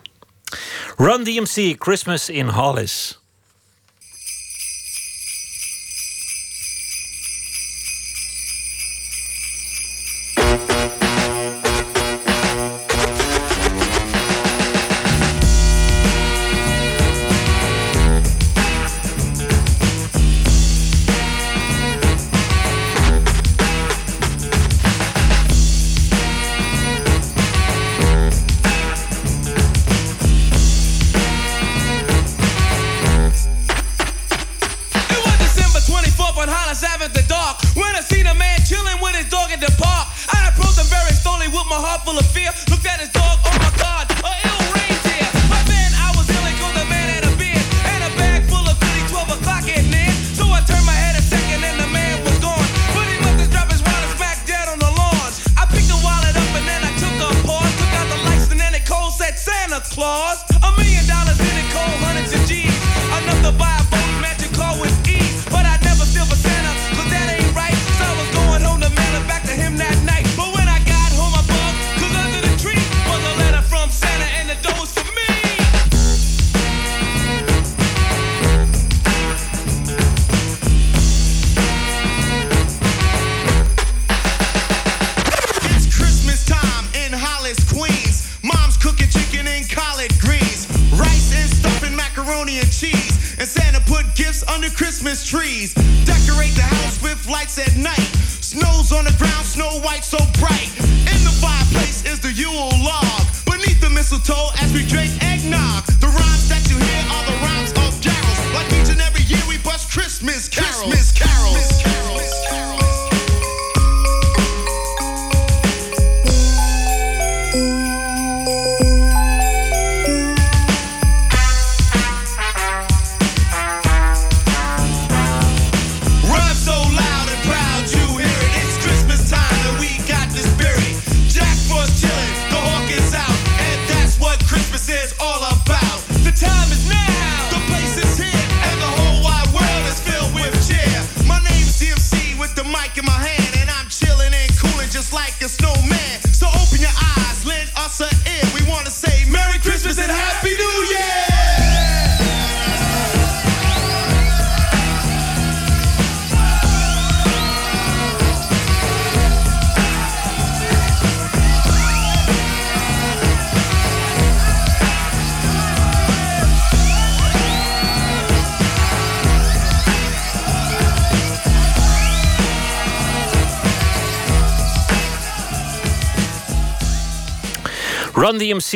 Run DMC, Christmas in Hollis. macaroni and cheese. And Santa put gifts under Christmas trees. Decorate the house with lights at night. Snow's on the ground, snow white so bright. In the fireplace is the Yule log. Beneath the mistletoe as we drink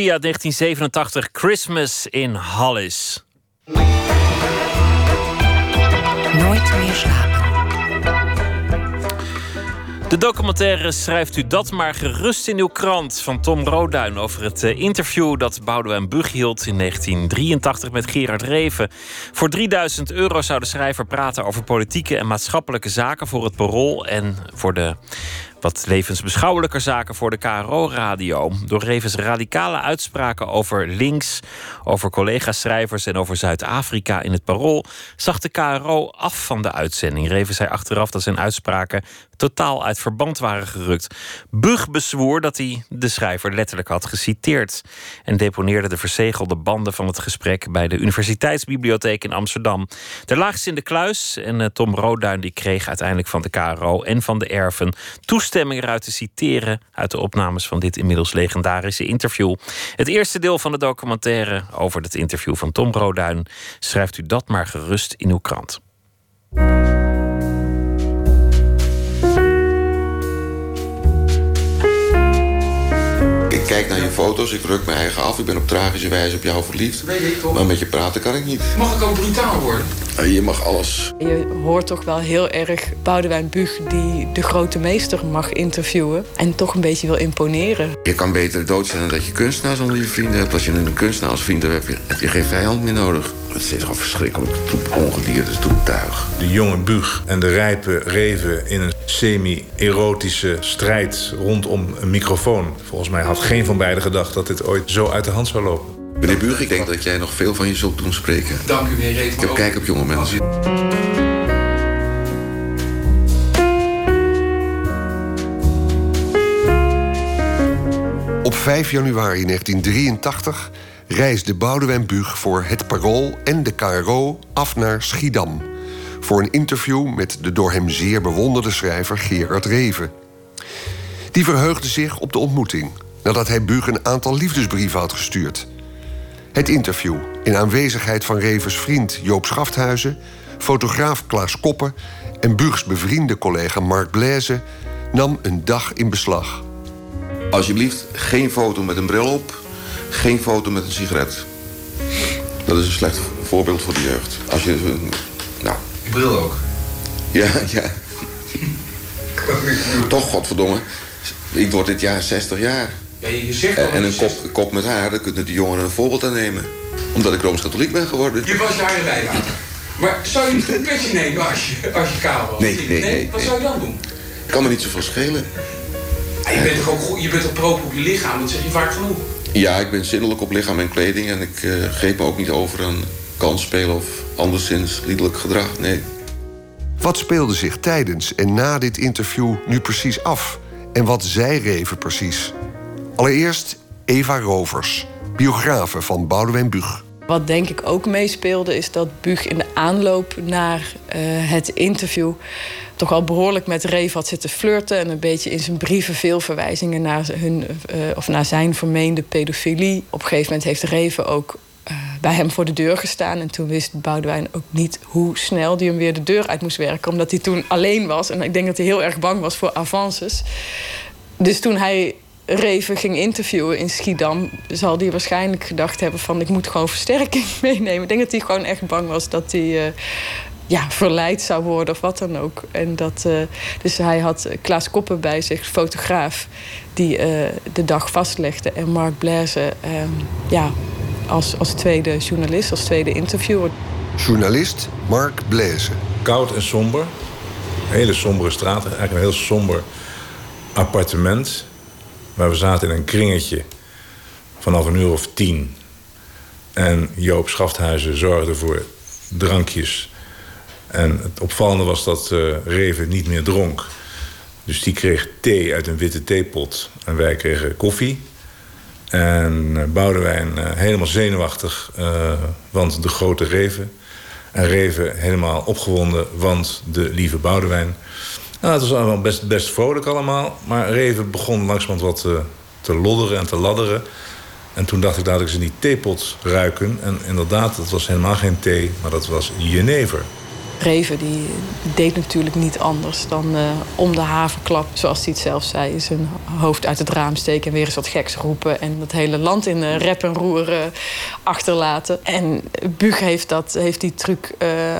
uit 1987, Christmas in Hollis. Nooit meer slapen. De documentaire Schrijft u dat maar gerust in uw krant van Tom Roduin over het eh, interview dat Boudewijn Bug hield in 1983 met Gerard Reven. Voor 3000 euro zou de schrijver praten over politieke en maatschappelijke zaken voor het parool en voor de wat levensbeschouwelijker zaken voor de KRO-radio. Door Revens radicale uitspraken over links, over collega-schrijvers en over Zuid-Afrika in het parool, zag de KRO af van de uitzending. Revens zei achteraf dat zijn uitspraken totaal uit verband waren gerukt. Bug bezwoer dat hij de schrijver letterlijk had geciteerd en deponeerde de verzegelde banden van het gesprek bij de Universiteitsbibliotheek in Amsterdam. Ter laagst in de kluis en eh, Tom Roodduin die kreeg uiteindelijk van de KRO en van de erven toestemming eruit te citeren uit de opnames van dit inmiddels legendarische interview. Het eerste deel van de documentaire over het interview van Tom Roodduin schrijft u dat maar gerust in uw krant. Kijk naar je foto's, ik ruk mijn eigen af. Ik ben op tragische wijze op jou verliefd. Weet ik toch? Maar met je praten kan ik niet. Mag ik ook brutaal worden? Je mag alles. Je hoort toch wel heel erg Boudewijn Bug die de grote meester mag interviewen. En toch een beetje wil imponeren. Je kan beter dood zijn dan dat je kunstenaars onder je vrienden hebt. Als je een kunstenaar als vriend hebt, heb je geen vijand meer nodig. Het is gewoon verschrikkelijk. Troep ongedierte, troep tuig. De jonge Bug en de rijpe Reven in een semi-erotische strijd rondom een microfoon. Volgens mij had geen van beiden gedacht dat dit ooit zo uit de hand zou lopen. Meneer Buug, ik denk dat jij nog veel van je zult doen spreken. Dank u, meneer Reet. Ik heb kijk op jonge mensen. Op 5 januari 1983 reisde Boudewijn Buug voor Het Parool en de KRO af naar Schiedam... voor een interview met de door hem zeer bewonderde schrijver Gerard Reven. Die verheugde zich op de ontmoeting... nadat hij Buug een aantal liefdesbrieven had gestuurd. Het interview, in aanwezigheid van Revens vriend Joop Schafthuizen... fotograaf Klaas Koppen en Buugs bevriende collega Mark Blaise... nam een dag in beslag... Alsjeblieft, geen foto met een bril op. Geen foto met een sigaret. Dat is een slecht voorbeeld voor de jeugd. Als je... Nou. Die bril ook? Ja, ja. Toch, godverdomme. Ik word dit jaar 60 jaar. Ja, je zegt al En een je kop, kop met haar, daar kunnen de jongeren een voorbeeld aan nemen. Omdat ik Rooms-Katholiek ben geworden. Je was jaren bijlaten. Maar zou je niet een petje nemen als je, als je kaal was? Nee, nee, nee, Wat zou je dan doen? Kan me niet zoveel schelen. Je bent toch ook goed, je bent toch proper op je lichaam, dat zeg je vaak genoeg. Ja, ik ben zinnelijk op lichaam en kleding. En ik eh, geef me ook niet over aan kansspelen of anderszins liederlijk gedrag. Nee. Wat speelde zich tijdens en na dit interview nu precies af? En wat zei Reven precies? Allereerst Eva Rovers, biografe van Boudewijn Buug. Wat denk ik ook meespeelde is dat Buug in de aanloop naar eh, het interview toch al behoorlijk met Reef had zitten flirten en een beetje in zijn brieven veel verwijzingen naar, hun, eh, of naar zijn vermeende pedofilie. Op een gegeven moment heeft Reven ook eh, bij hem voor de deur gestaan en toen wist Boudewijn ook niet hoe snel hij hem weer de deur uit moest werken, omdat hij toen alleen was en ik denk dat hij heel erg bang was voor avances. Dus toen hij Reven ging interviewen in Schiedam, zal hij waarschijnlijk gedacht hebben van ik moet gewoon versterking meenemen. Ik denk dat hij gewoon echt bang was dat hij eh, ja, verleid zou worden of wat dan ook. En dat, eh, dus hij had Klaas Koppen bij zich, fotograaf, die eh, de dag vastlegde. En Mark Blaise ehm, ja, als, als tweede journalist, als tweede interviewer. Journalist Mark Blaise. Koud en somber. Een hele sombere straat. Eigenlijk een heel somber appartement. Waar we zaten in een kringetje vanaf een uur of tien. En Joop Schafthuizen zorgde voor drankjes. En het opvallende was dat eh, Reven niet meer dronk. Dus die kreeg thee uit een witte theepot. En wij kregen koffie. En eh, Boudewijn eh, helemaal zenuwachtig, want de grote Reven. En Reven helemaal opgewonden, want de lieve Boudewijn. Nou, het was allemaal best, best vrolijk allemaal. Maar Reven begon langzamerhand wat te, te lodderen en te ladderen. En toen dacht ik, laat ik ze die theepot ruiken. En inderdaad, dat was helemaal geen thee, maar dat was jenever. Reven die deed natuurlijk niet anders dan eh, om de havenklap, zoals hij het zelf zei, zijn hoofd uit het raam steken en weer eens wat geks roepen en het hele land in uh, rep en roer uh, achterlaten. En Bug heeft, dat, heeft die truc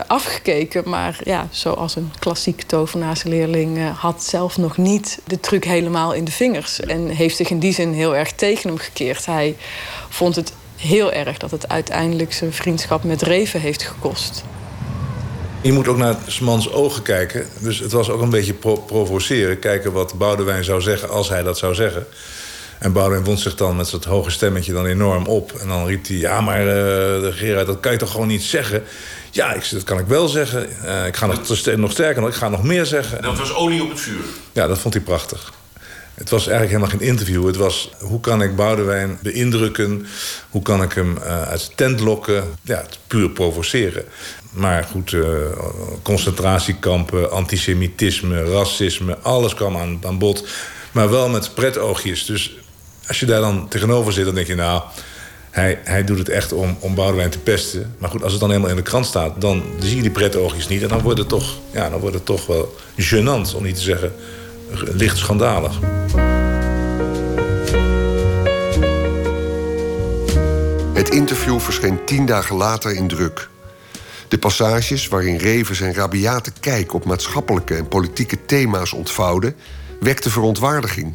afgekeken, maar ja, zoals een klassiek tovenaarsleerling had zelf nog niet de truc helemaal in de vingers en heeft zich in die zin heel erg tegen hem gekeerd. Hij vond het heel erg dat het uiteindelijk zijn vriendschap met Reven heeft gekost. Je moet ook naar Smans ogen kijken. Dus het was ook een beetje pro provoceren. Kijken wat Boudewijn zou zeggen als hij dat zou zeggen. En Boudewijn wond zich dan met dat hoge stemmetje dan enorm op. En dan riep hij, ja, maar uh, Gerard, dat kan je toch gewoon niet zeggen? Ja, ik, dat kan ik wel zeggen. Uh, ik ga nog, nog sterker nog, ik ga nog meer zeggen. Dat was olie op het vuur. Ja, dat vond hij prachtig. Het was eigenlijk helemaal geen interview. Het was hoe kan ik Boudewijn beïndrukken? Hoe kan ik hem uh, uit zijn tent lokken? Ja, het puur provoceren. Maar goed, uh, concentratiekampen, antisemitisme, racisme, alles kwam aan, aan bod. Maar wel met pretoogjes. Dus als je daar dan tegenover zit, dan denk je, nou, hij, hij doet het echt om, om Boudewijn te pesten. Maar goed, als het dan helemaal in de krant staat, dan zie je die pretoogjes niet. En dan wordt het toch, ja, dan wordt het toch wel gênant, om niet te zeggen licht schandalig. Het interview verscheen tien dagen later in druk. De passages waarin Reven zijn rabiate kijk op maatschappelijke en politieke thema's ontvouwde, wekte verontwaardiging.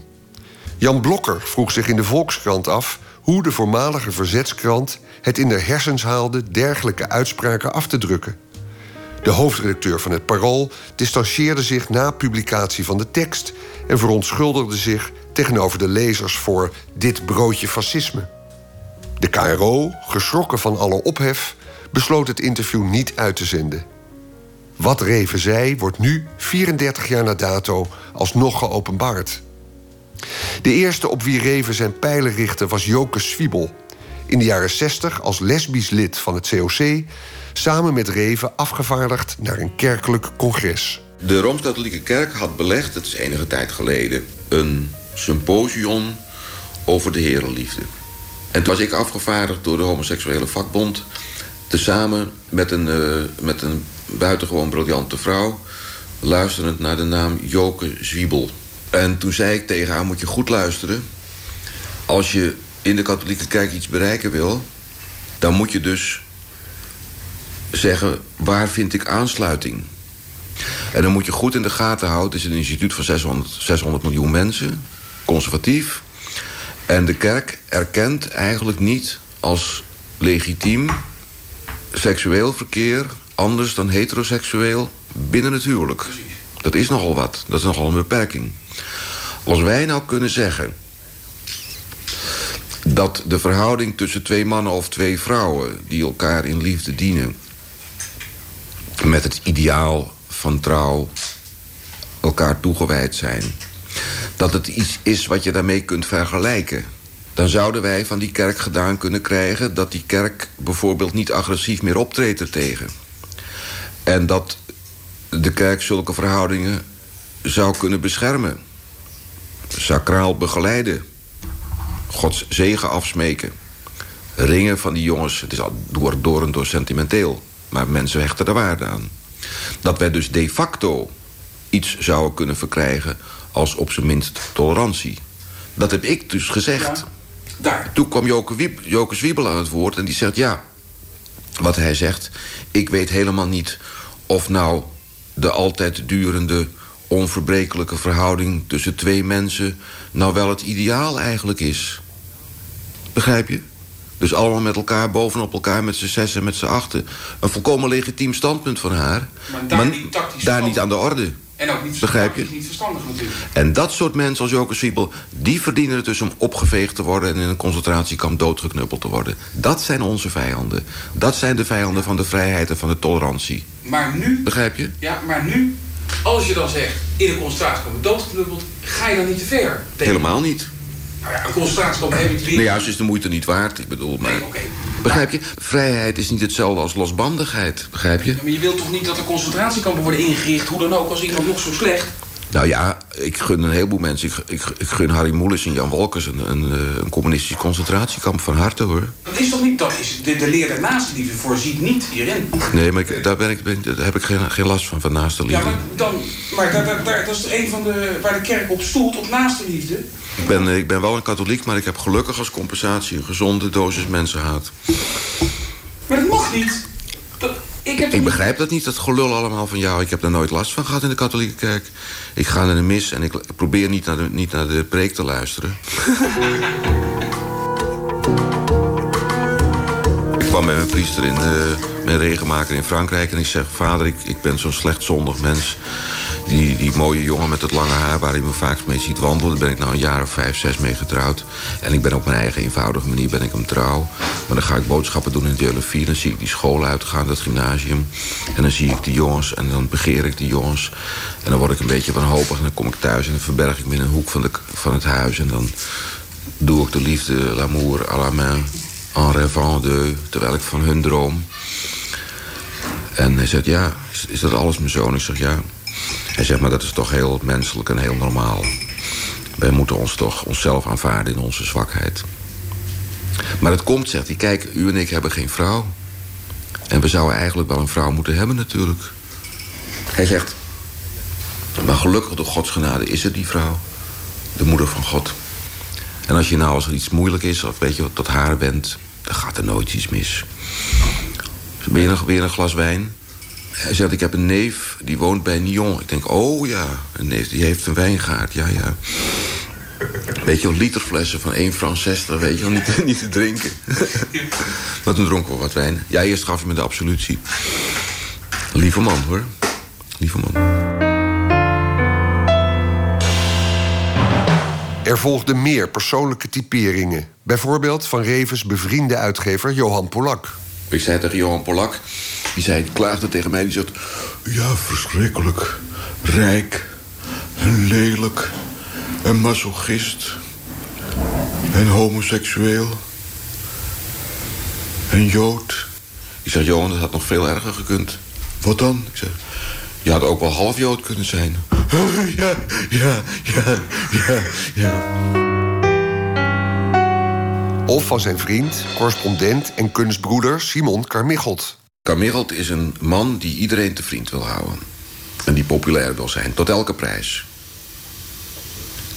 Jan Blokker vroeg zich in de Volkskrant af hoe de voormalige verzetskrant het in de hersens haalde dergelijke uitspraken af te drukken. De hoofdredacteur van het Parool distancieerde zich na publicatie van de tekst en verontschuldigde zich tegenover de lezers voor dit broodje fascisme. De KRO, geschrokken van alle ophef, besloot het interview niet uit te zenden. Wat Reven zei, wordt nu, 34 jaar na dato, alsnog geopenbaard. De eerste op wie Reven zijn pijlen richtte was Joke Zwiebel. In de jaren 60 als lesbisch lid van het COC, samen met Reven afgevaardigd naar een kerkelijk congres. De Rooms-Katholieke Kerk had belegd, het is enige tijd geleden, een symposium over de herenliefde. En toen was ik afgevaardigd door de homoseksuele vakbond... tezamen met een, uh, met een buitengewoon briljante vrouw... luisterend naar de naam Joke Zwiebel. En toen zei ik tegen haar, moet je goed luisteren... als je in de katholieke kerk iets bereiken wil... dan moet je dus zeggen, waar vind ik aansluiting? En dan moet je goed in de gaten houden... het is een instituut van 600, 600 miljoen mensen, conservatief... En de kerk erkent eigenlijk niet als legitiem seksueel verkeer anders dan heteroseksueel binnen het huwelijk. Dat is nogal wat. Dat is nogal een beperking. Als wij nou kunnen zeggen dat de verhouding tussen twee mannen of twee vrouwen die elkaar in liefde dienen met het ideaal van trouw elkaar toegewijd zijn dat het iets is wat je daarmee kunt vergelijken. Dan zouden wij van die kerk gedaan kunnen krijgen... dat die kerk bijvoorbeeld niet agressief meer optreedt ertegen. En dat de kerk zulke verhoudingen zou kunnen beschermen. Sacraal begeleiden. Gods zegen afsmeken. Ringen van die jongens, het is al door, door en door sentimenteel. Maar mensen hechten er waarde aan. Dat wij dus de facto iets zouden kunnen verkrijgen als op zijn minst tolerantie. Dat heb ik dus gezegd. Daar. Toen kwam Joke, Wieb, Joke Zwiebel aan het woord en die zegt... ja, wat hij zegt, ik weet helemaal niet of nou de altijd durende onverbrekelijke verhouding tussen twee mensen... nou wel het ideaal eigenlijk is. Begrijp je? Dus allemaal met elkaar, bovenop elkaar, met z'n zes en met z'n achten. Een volkomen legitiem standpunt van haar. Maar daar niet tactisch Daar niet aan de orde. En ook niet, Begrijp je? niet verstandig natuurlijk. En dat soort mensen als Joke Zwiebel... die verdienen het dus om opgeveegd te worden... en in een concentratiekamp doodgeknuppeld te worden. Dat zijn onze vijanden. Dat zijn de vijanden van de vrijheid en van de tolerantie. Maar nu... Begrijp je? Ja, maar nu, als je dan zegt... in een concentratiekamp doodgeknuppeld... ga je dan niet te ver? Helemaal niet. Nou ja, een concentratiekamp heb je drie... Nee, juist is de moeite niet waard. Ik bedoel, maar... Begrijp je? Vrijheid is niet hetzelfde als losbandigheid. Begrijp je? Maar je wilt toch niet dat er concentratiekampen worden ingericht... hoe dan ook, als iemand nog zo slecht... Nou ja, ik gun een heleboel mensen. Ik, ik, ik gun Harry Moelis en Jan Wolkers een, een, eh, een communistisch concentratiekamp van harte hoor. Dat is toch niet... Dat is, de, de leer der naastenliefde voorziet niet hierin. Nee, maar ik, daar, ben ik, ben, daar heb ik geen, geen last van, van naaste Ja, maar, dan, maar daar, daar, daar- dat is een van de... waar de kerk op stoelt, op naastenliefde. Ik ben, eh, ik ben wel een katholiek, maar ik heb gelukkig als compensatie... een gezonde dosis mensenhaat. Maar dat mag niet. Ik heb Ik begrijp dat niet, dat gelul allemaal van jou. Ik heb daar nooit last van gehad in de katholieke kerk. Ik ga naar de mis en ik probeer niet naar de, niet naar de preek te luisteren. ik kwam bij mijn priester in, eh, mijn regenmaker in Frankrijk... en ik zeg, vader, ik, ik ben zo'n slecht zondig mens. Die, die mooie jongen met het lange haar waar hij me vaak mee ziet wandelen... daar ben ik nou een jaar of vijf, zes mee getrouwd. En ik ben op mijn eigen eenvoudige manier ben ik hem trouw. Maar dan ga ik boodschappen doen in Dieulefie. Dan zie ik die school uitgaan, dat gymnasium. En dan zie ik die jongens en dan begeer ik die jongens. En dan word ik een beetje wanhopig en dan kom ik thuis... en dan verberg ik me in een hoek van, de, van het huis. En dan doe ik de liefde, l'amour à la main... en rêvant terwijl ik van hun droom. En hij zegt, ja, is dat alles mijn zoon? Ik zeg, ja. Hij zegt, maar dat is toch heel menselijk en heel normaal. Wij moeten ons toch onszelf aanvaarden in onze zwakheid. Maar het komt, zegt hij, kijk, u en ik hebben geen vrouw. En we zouden eigenlijk wel een vrouw moeten hebben natuurlijk. Hij zegt, maar gelukkig door Gods genade is er die vrouw. De moeder van God. En als je nou als er iets moeilijk is, of weet je wat, tot haar bent... dan gaat er nooit iets mis. Je nog weer een glas wijn? Hij zegt, ik heb een neef, die woont bij Nyon. Ik denk, oh ja, een neef, die heeft een wijngaard, ja, ja. Weet je literflessen van 1 franc 60, weet je wel, niet, niet te drinken. maar toen dronken we wat wijn. Ja, eerst gaf hij me de absolutie. Lieve man, hoor. Lieve man. Er volgden meer persoonlijke typeringen. Bijvoorbeeld van Revens bevriende uitgever Johan Polak. Ik zei tegen Johan Polak, die zei, klaagde tegen mij, die zegt... Ja, verschrikkelijk. Rijk en lelijk en masochist en homoseksueel en jood. Ik zeg, Johan, dat had nog veel erger gekund. Wat dan? Ik zeg, je had ook wel half jood kunnen zijn. Ja, ja, ja, ja, ja. Of van zijn vriend, correspondent en kunstbroeder Simon Carmichelt. Carmichelt is een man die iedereen te vriend wil houden. En die populair wil zijn, tot elke prijs.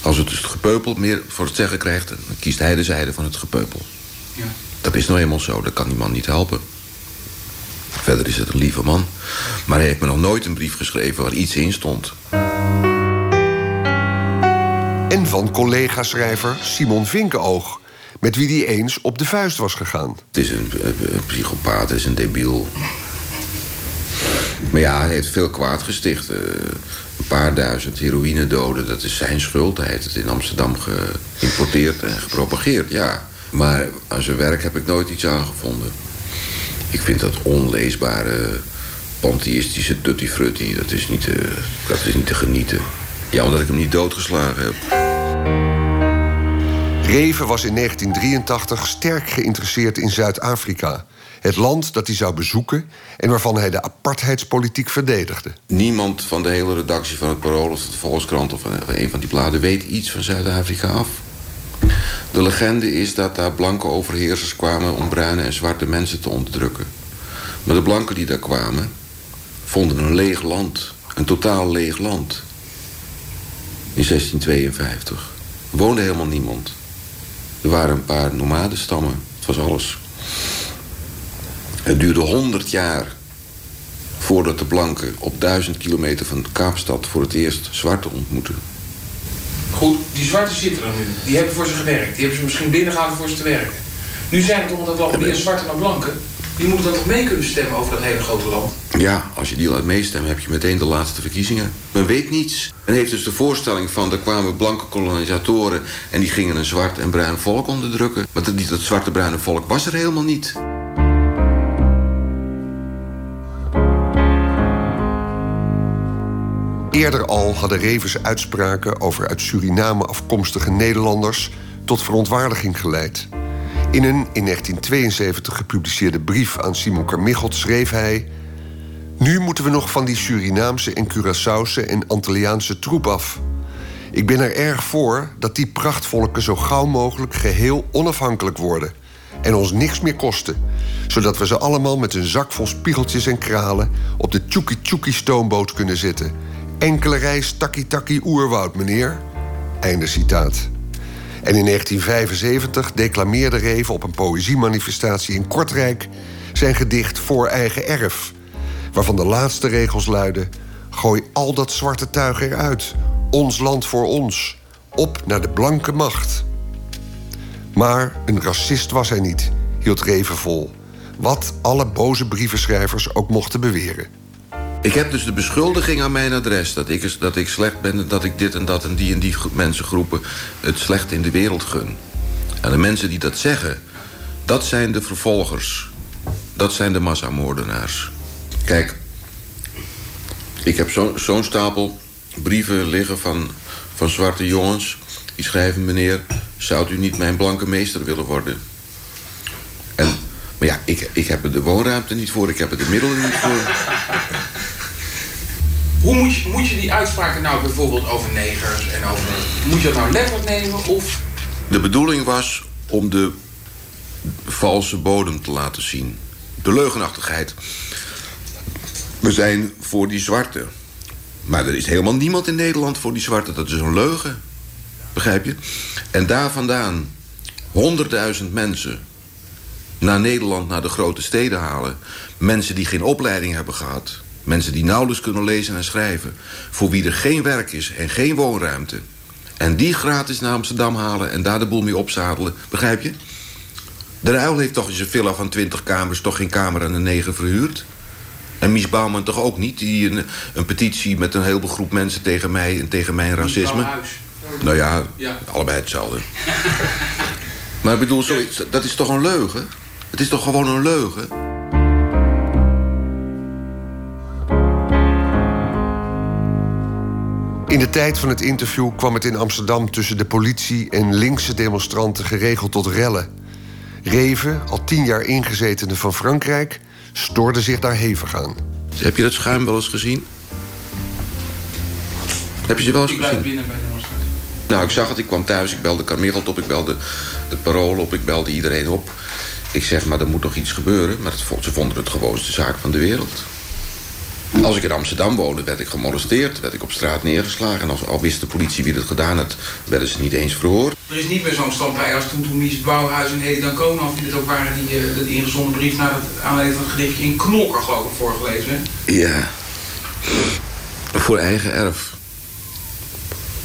Als het dus het gepeupel meer voor het zeggen krijgt... dan kiest hij de zijde van het gepeupel. Ja. Dat is nou eenmaal zo, dat kan die man niet helpen. Verder is het een lieve man. Maar hij heeft me nog nooit een brief geschreven waar iets in stond. En van collega-schrijver Simon Vinkenoog... met wie hij eens op de vuist was gegaan. Het is een psychopaat, het is een debiel. Maar ja, hij heeft veel kwaad gesticht. Eh, een paar duizend heroïnedoden, dat is zijn schuld. Hij heeft het in Amsterdam geïmporteerd en gepropageerd, ja. Maar aan zijn werk heb ik nooit iets aangevonden. Ik vind dat onleesbare, pantheïstische tutti-frutti... Dat, is niet, eh, dat is niet te genieten. Ja, omdat ik hem niet doodgeslagen heb. Reven was in 1983 sterk geïnteresseerd in Zuid-Afrika. Het land dat hij zou bezoeken en waarvan hij de apartheidspolitiek verdedigde. Niemand van de hele redactie van het Parool of de Volkskrant... of een van die bladen weet iets van Zuid-Afrika af. De legende is dat daar blanke overheersers kwamen... om bruine en zwarte mensen te onderdrukken. Maar de blanken die daar kwamen... vonden een leeg land. Een totaal leeg land. In 1652. Er woonde helemaal niemand. Er waren een paar nomadenstammen. Het was alles. Het duurde honderd jaar voordat de blanken op duizend kilometer van Kaapstad voor het eerst zwarte ontmoeten. Goed, die zwarte zitten er nu. Die hebben voor ze gewerkt. Die hebben ze misschien binnengehouden voor ze te werken. Nu zijn het omdat wel meer zwarte dan blanken. Die moeten dan toch mee kunnen stemmen over dat hele grote land. Ja, als je die laat meestemmen heb je meteen de laatste verkiezingen. Men weet niets. Men heeft dus de voorstelling van... er kwamen blanke kolonisatoren... en die gingen een zwart en bruin volk onderdrukken. Maar dat, dat zwarte bruine volk was er helemaal niet. Eerder al hadden Revens uitspraken over uit Suriname afkomstige Nederlanders tot verontwaardiging geleid. In een in 1972 gepubliceerde brief aan Simon Carmichelt schreef hij... Nu moeten we nog van die Surinaamse en Curaçaose en Antilliaanse troep af. Ik ben er erg voor dat die prachtvolken zo gauw mogelijk geheel onafhankelijk worden... en ons niks meer kosten, zodat we ze allemaal met een zak vol spiegeltjes en kralen... op de Tjoekie stoomboot kunnen zitten. Enkele reis takkie-takkie oerwoud, meneer. Einde citaat. En in 1975 declameerde Reven op een poëziemanifestatie in Kortrijk zijn gedicht Voor eigen erf, waarvan de laatste regels luiden: Gooi al dat zwarte tuig eruit, ons land voor ons, op naar de blanke macht. Maar een racist was hij niet, hield Reven vol, wat alle boze brievenschrijvers ook mochten beweren. Ik heb dus de beschuldiging aan mijn adres dat ik, dat ik slecht ben... en dat ik dit en dat en die en die mensengroepen het slecht in de wereld gun. En de mensen die dat zeggen, dat zijn de vervolgers. Dat zijn de massamoordenaars. Kijk, ik heb zo'n zo stapel brieven liggen van, van zwarte jongens... die schrijven, meneer, zou u niet mijn blanke meester willen worden? En, maar ja, ik, ik heb er de woonruimte niet voor, ik heb er de middelen niet voor... Moet je, moet je die uitspraken nou bijvoorbeeld over negers en over... Moet je dat nou letterlijk nemen of... De bedoeling was om de valse bodem te laten zien. De leugenachtigheid. We zijn voor die zwarte. Maar er is helemaal niemand in Nederland voor die zwarte. Dat is een leugen. Begrijp je? En daar vandaan honderdduizend mensen naar Nederland, naar de grote steden halen. Mensen die geen opleiding hebben gehad. Mensen die nauwelijks kunnen lezen en schrijven. Voor wie er geen werk is en geen woonruimte. En die gratis naar Amsterdam halen en daar de boel mee opzadelen. Begrijp je? De Ruil heeft toch in zijn villa van 20 kamers... toch geen kamer aan een negen verhuurd? En Mies Bouwman toch ook niet? Die een, een petitie met een hele groep mensen tegen mij en tegen mijn racisme. Nou ja, Ja. allebei hetzelfde. maar ik bedoel, zoiets, dat is toch een leugen? Het is toch gewoon een leugen? In de tijd van het interview kwam het in Amsterdam tussen de politie en linkse demonstranten geregeld tot rellen. Reven, al tien jaar ingezetene van Frankrijk, stoorde zich daar hevig aan. Heb je dat schuim wel eens gezien? Heb je ze wel eens Ik blijf gezien? binnen bij de demonstratie. Nou, ik zag het. Ik kwam thuis. Ik belde Carmichelt op. Ik belde het Parool op. Ik belde iedereen op. Ik zeg, maar er moet nog iets gebeuren. Maar het, ze vonden het gewoonste zaak van de wereld. Als ik in Amsterdam woonde, werd ik gemolesteerd. Werd ik op straat neergeslagen. En als, al wist de politie wie het gedaan had, werden ze niet eens verhoord. Er is niet meer zo'n stampij als toen, toen Mies Bouwhuis en Hedy Dancona... of die het ook waren, die, eh, die ingezonden brief... naar het aanleiding van het gedichtje in Knokker, geloof ik, voorgelezen. hè? Ja. Voor eigen erf.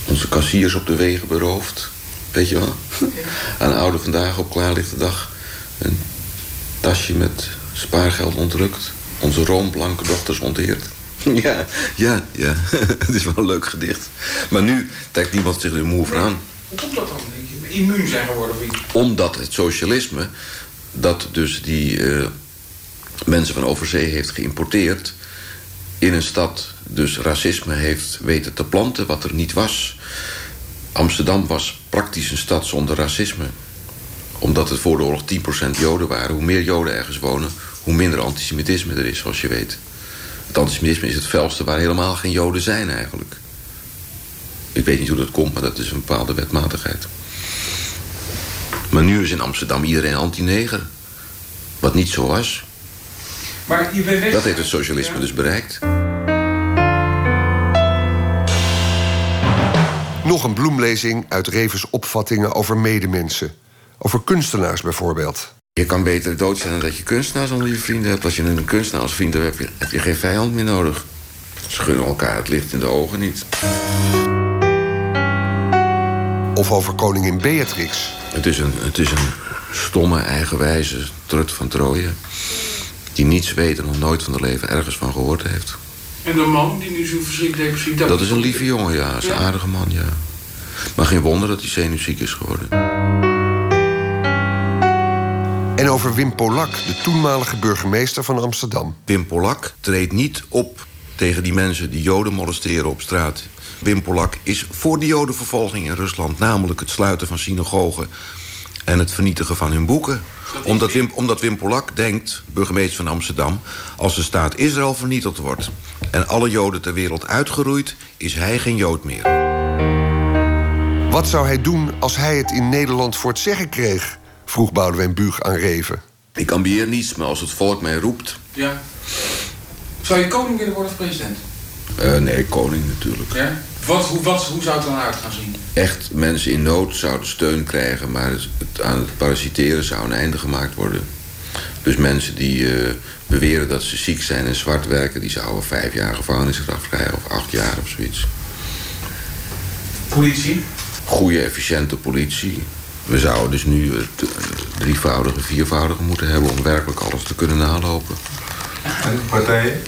Onze kassiers op de wegen beroofd. Weet je wel? Aan oude vandaag op klaarlichte dag. Een tasje met spaargeld ontrukt. Onze roomblanke dochters onteerd. Ja, ja, ja. Het is wel een leuk gedicht. Maar nu trekt niemand zich er moe van aan. Hoe komt dat dan? Immuun zijn geworden? Omdat het socialisme, dat dus die eh, mensen van overzee heeft geïmporteerd... in een stad dus racisme heeft weten te planten wat er niet was. Amsterdam was praktisch een stad zonder racisme. Omdat het voor de oorlog 10% Joden waren. Hoe meer Joden ergens wonen, hoe minder antisemitisme er is, zoals je weet. Het antisemitisme is het felste waar helemaal geen Joden zijn eigenlijk. Ik weet niet hoe dat komt, maar dat is een bepaalde wetmatigheid. Maar nu is in Amsterdam iedereen anti-neger. Wat niet zo was. Maar je bent weg... Dat heeft het socialisme dus bereikt. Nog een bloemlezing uit Revens opvattingen over medemensen. Over kunstenaars bijvoorbeeld. Je kan beter dood zijn dan dat je kunstenaars onder je vrienden hebt. Als je een kunstenaar als vriend hebt, heb je, heb je geen vijand meer nodig. Ze gunnen elkaar het licht in de ogen niet. Of over koningin Beatrix. Het is een, het is een stomme, eigenwijze trut van Troje. Die niets weet en nog nooit van haar leven ergens van gehoord heeft. En de man die nu zo verschrikkelijk depressief... Dat is een lieve jongen, ja. Dat is een Ja. aardige man, ja. Maar geen wonder dat hij zenuwziek is geworden. En over Wim Polak, de toenmalige burgemeester van Amsterdam. Wim Polak treedt niet op tegen die mensen die Joden molesteren op straat. Wim Polak is voor de Jodenvervolging in Rusland, namelijk het sluiten van synagogen en het vernietigen van hun boeken. Omdat Wim, omdat Wim Polak denkt, burgemeester van Amsterdam, als de staat Israël vernietigd wordt en alle Joden ter wereld uitgeroeid, is hij geen Jood meer. Wat zou hij doen als hij het in Nederland voor het zeggen kreeg? Vroeg Boudewijn Buug aan Reven. Ik ambieer niets, maar als het volk mij roept, Ja. Zou je koning willen worden of president? eh, nee, koning natuurlijk. Ja. Wat, hoe, wat, hoe zou het dan uit gaan zien? echt mensen in nood zouden steun krijgen, maar het, het- aan het parasiteren zou een einde gemaakt worden. Dus mensen die eh, beweren dat ze ziek zijn en zwart werken, die zouden vijf jaar gevangenisstraf krijgen of acht jaar of zoiets. Politie? Goede, efficiënte politie. We zouden dus nu het eh, drievoudige, viervoudige moeten hebben om werkelijk alles te kunnen nalopen. En partijen?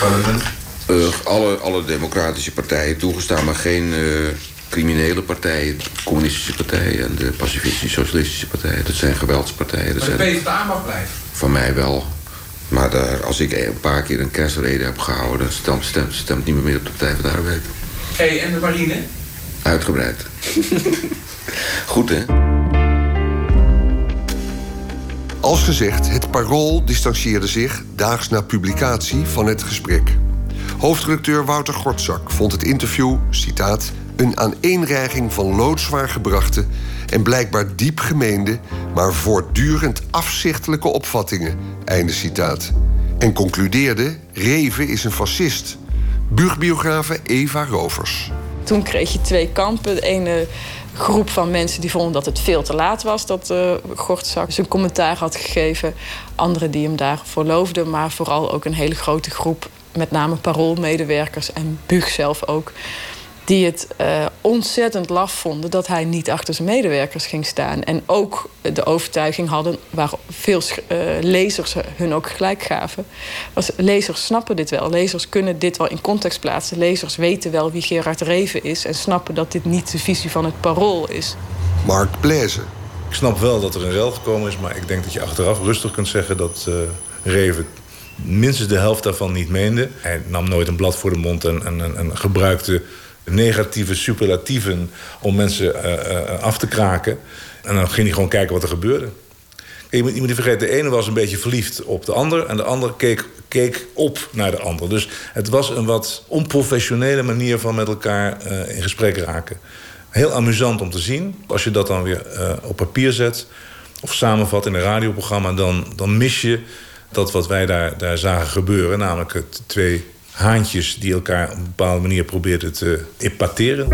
Parlement? Eh, alle, alle democratische partijen toegestaan, maar geen eh, criminele partijen. De communistische partijen en de pacifistische socialistische partijen. Dat zijn geweldspartijen. Dat Maar de PvdA mag blijven. van mij wel. Maar daar, als ik een paar keer een kerstrede heb gehouden... dan stemt, stemt, stemt niemand meer op de Partij van de Arbeid. Hé, hey, en de marine? Uitgebreid. Goed, hè? Als gezegd, het Parool distancieerde zich daags na publicatie van het gesprek. Hoofdredacteur Wouter Gortzak vond het interview, citaat, een aaneenreiging van loodzwaar gebrachte en blijkbaar diep gemeende, maar voortdurend afzichtelijke opvattingen, einde citaat. En concludeerde: Reven is een fascist. Buugbiografe Eva Rovers. Toen kreeg je twee kampen. De ene groep van mensen die vonden dat het veel te laat was dat uh, Gortzak zijn commentaar had gegeven. Anderen die hem daarvoor loofden, maar vooral ook een hele grote groep, met name paroolmedewerkers en Bug zelf ook, die het uh, ontzettend laf vonden dat hij niet achter zijn medewerkers ging staan. En ook de overtuiging hadden, waar veel uh, lezers hun ook gelijk gaven, was lezers snappen dit wel. Lezers kunnen dit wel in context plaatsen. Lezers weten wel wie Gerard Reven is en snappen dat dit niet de visie van het parool is. Mark Blaise. Ik snap wel dat er een rel gekomen is, maar ik denk dat je achteraf rustig kunt zeggen dat uh, Reven minstens de helft daarvan niet meende. Hij nam nooit een blad voor de mond en, en, en gebruikte negatieve superlatieven om mensen uh, uh, af te kraken. En dan ging hij gewoon kijken wat er gebeurde. Je moet, niet vergeten, de ene was een beetje verliefd op de ander... en de ander keek, keek op naar de ander. Dus het was een wat onprofessionele manier van met elkaar in gesprek raken. Heel amusant om te zien. Als je dat dan weer op papier zet of samenvat in een radioprogramma... dan, dan mis je dat wat wij daar, daar zagen gebeuren. Namelijk het twee haantjes die elkaar op een bepaalde manier probeerden te epateren.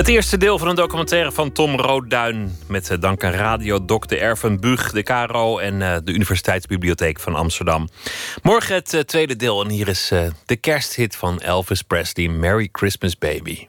Het eerste deel van een documentaire van Tom Roodduin... met eh, dank aan Radio. Erven Bug, de KRO... en uh, de Universiteitsbibliotheek van Amsterdam. Morgen het uh, tweede deel en hier is de kersthit van Elvis Presley... Merry Christmas Baby.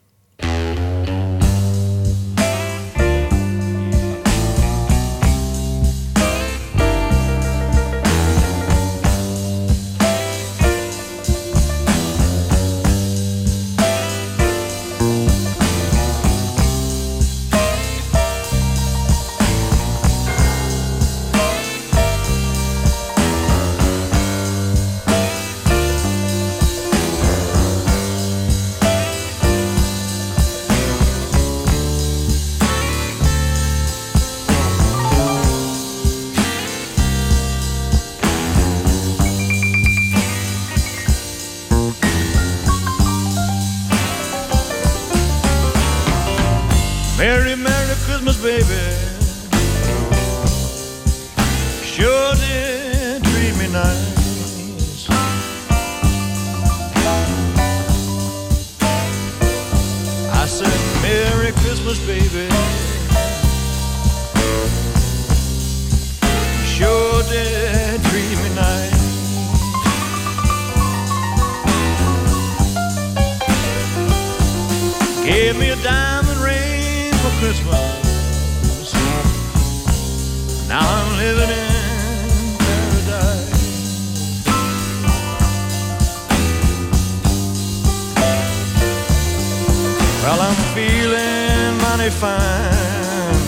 Fine.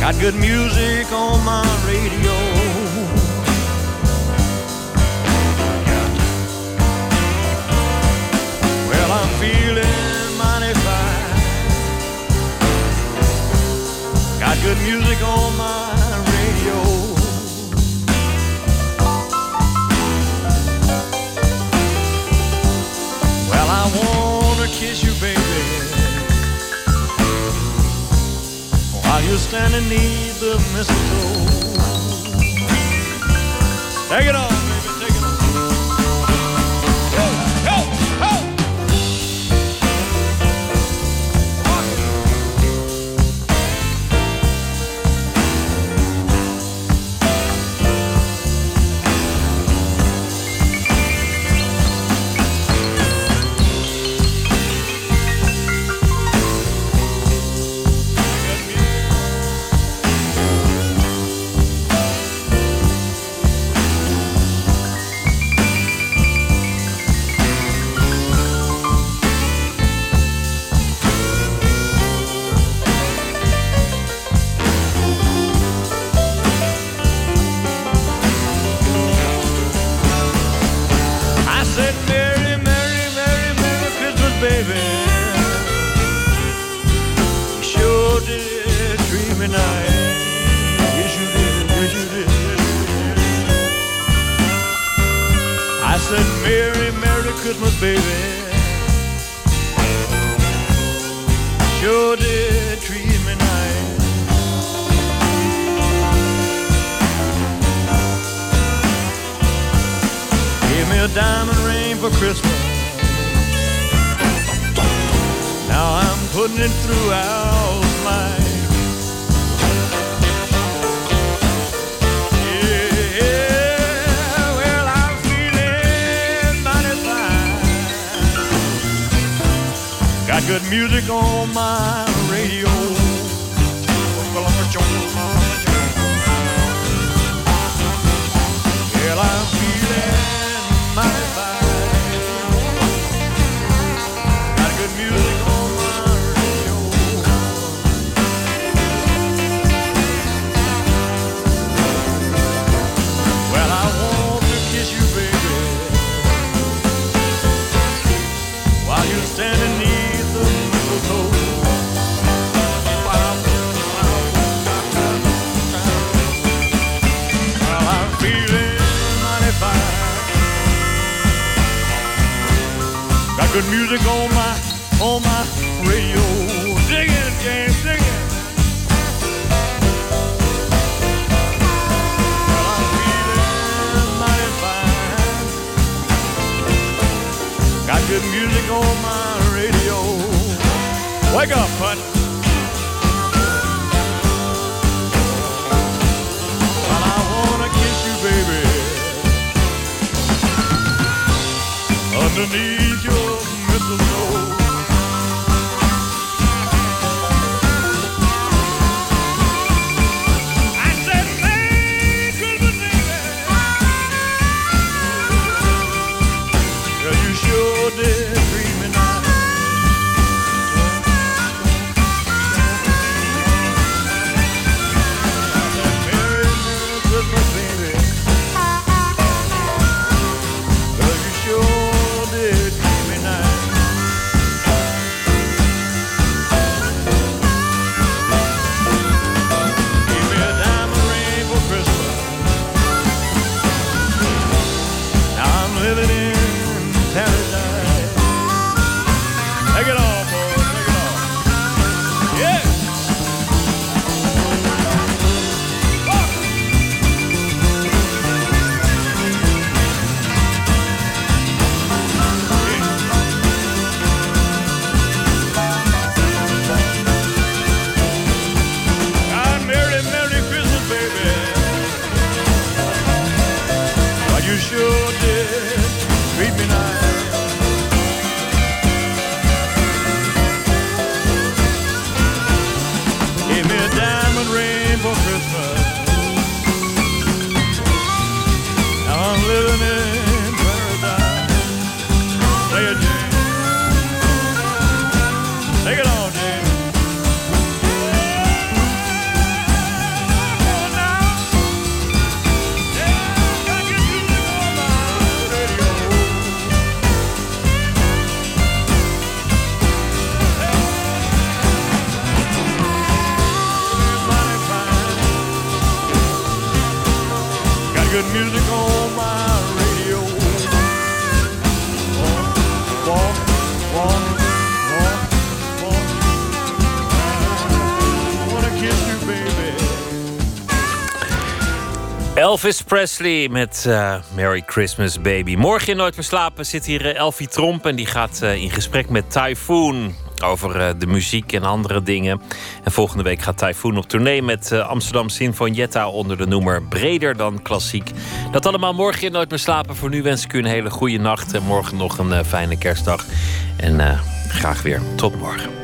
Got good music on my radio. Well, I'm feeling mighty fine. Got good music on my you stand in need the mistletoe. Take it off. Elvis Presley met eh, Merry Christmas Baby. Morgen in Nooit meer slapen zit hier eh, Elfie Tromp... en die gaat eh, in gesprek met Typhoon over de muziek en andere dingen. En volgende week gaat Typhoon op tournee met Amsterdam Sinfonietta... onder de noemer Breder dan Klassiek. Dat allemaal morgen in Nooit meer slapen. Voor nu wens ik u een hele goede nacht en morgen nog een fijne kerstdag. En graag weer tot morgen.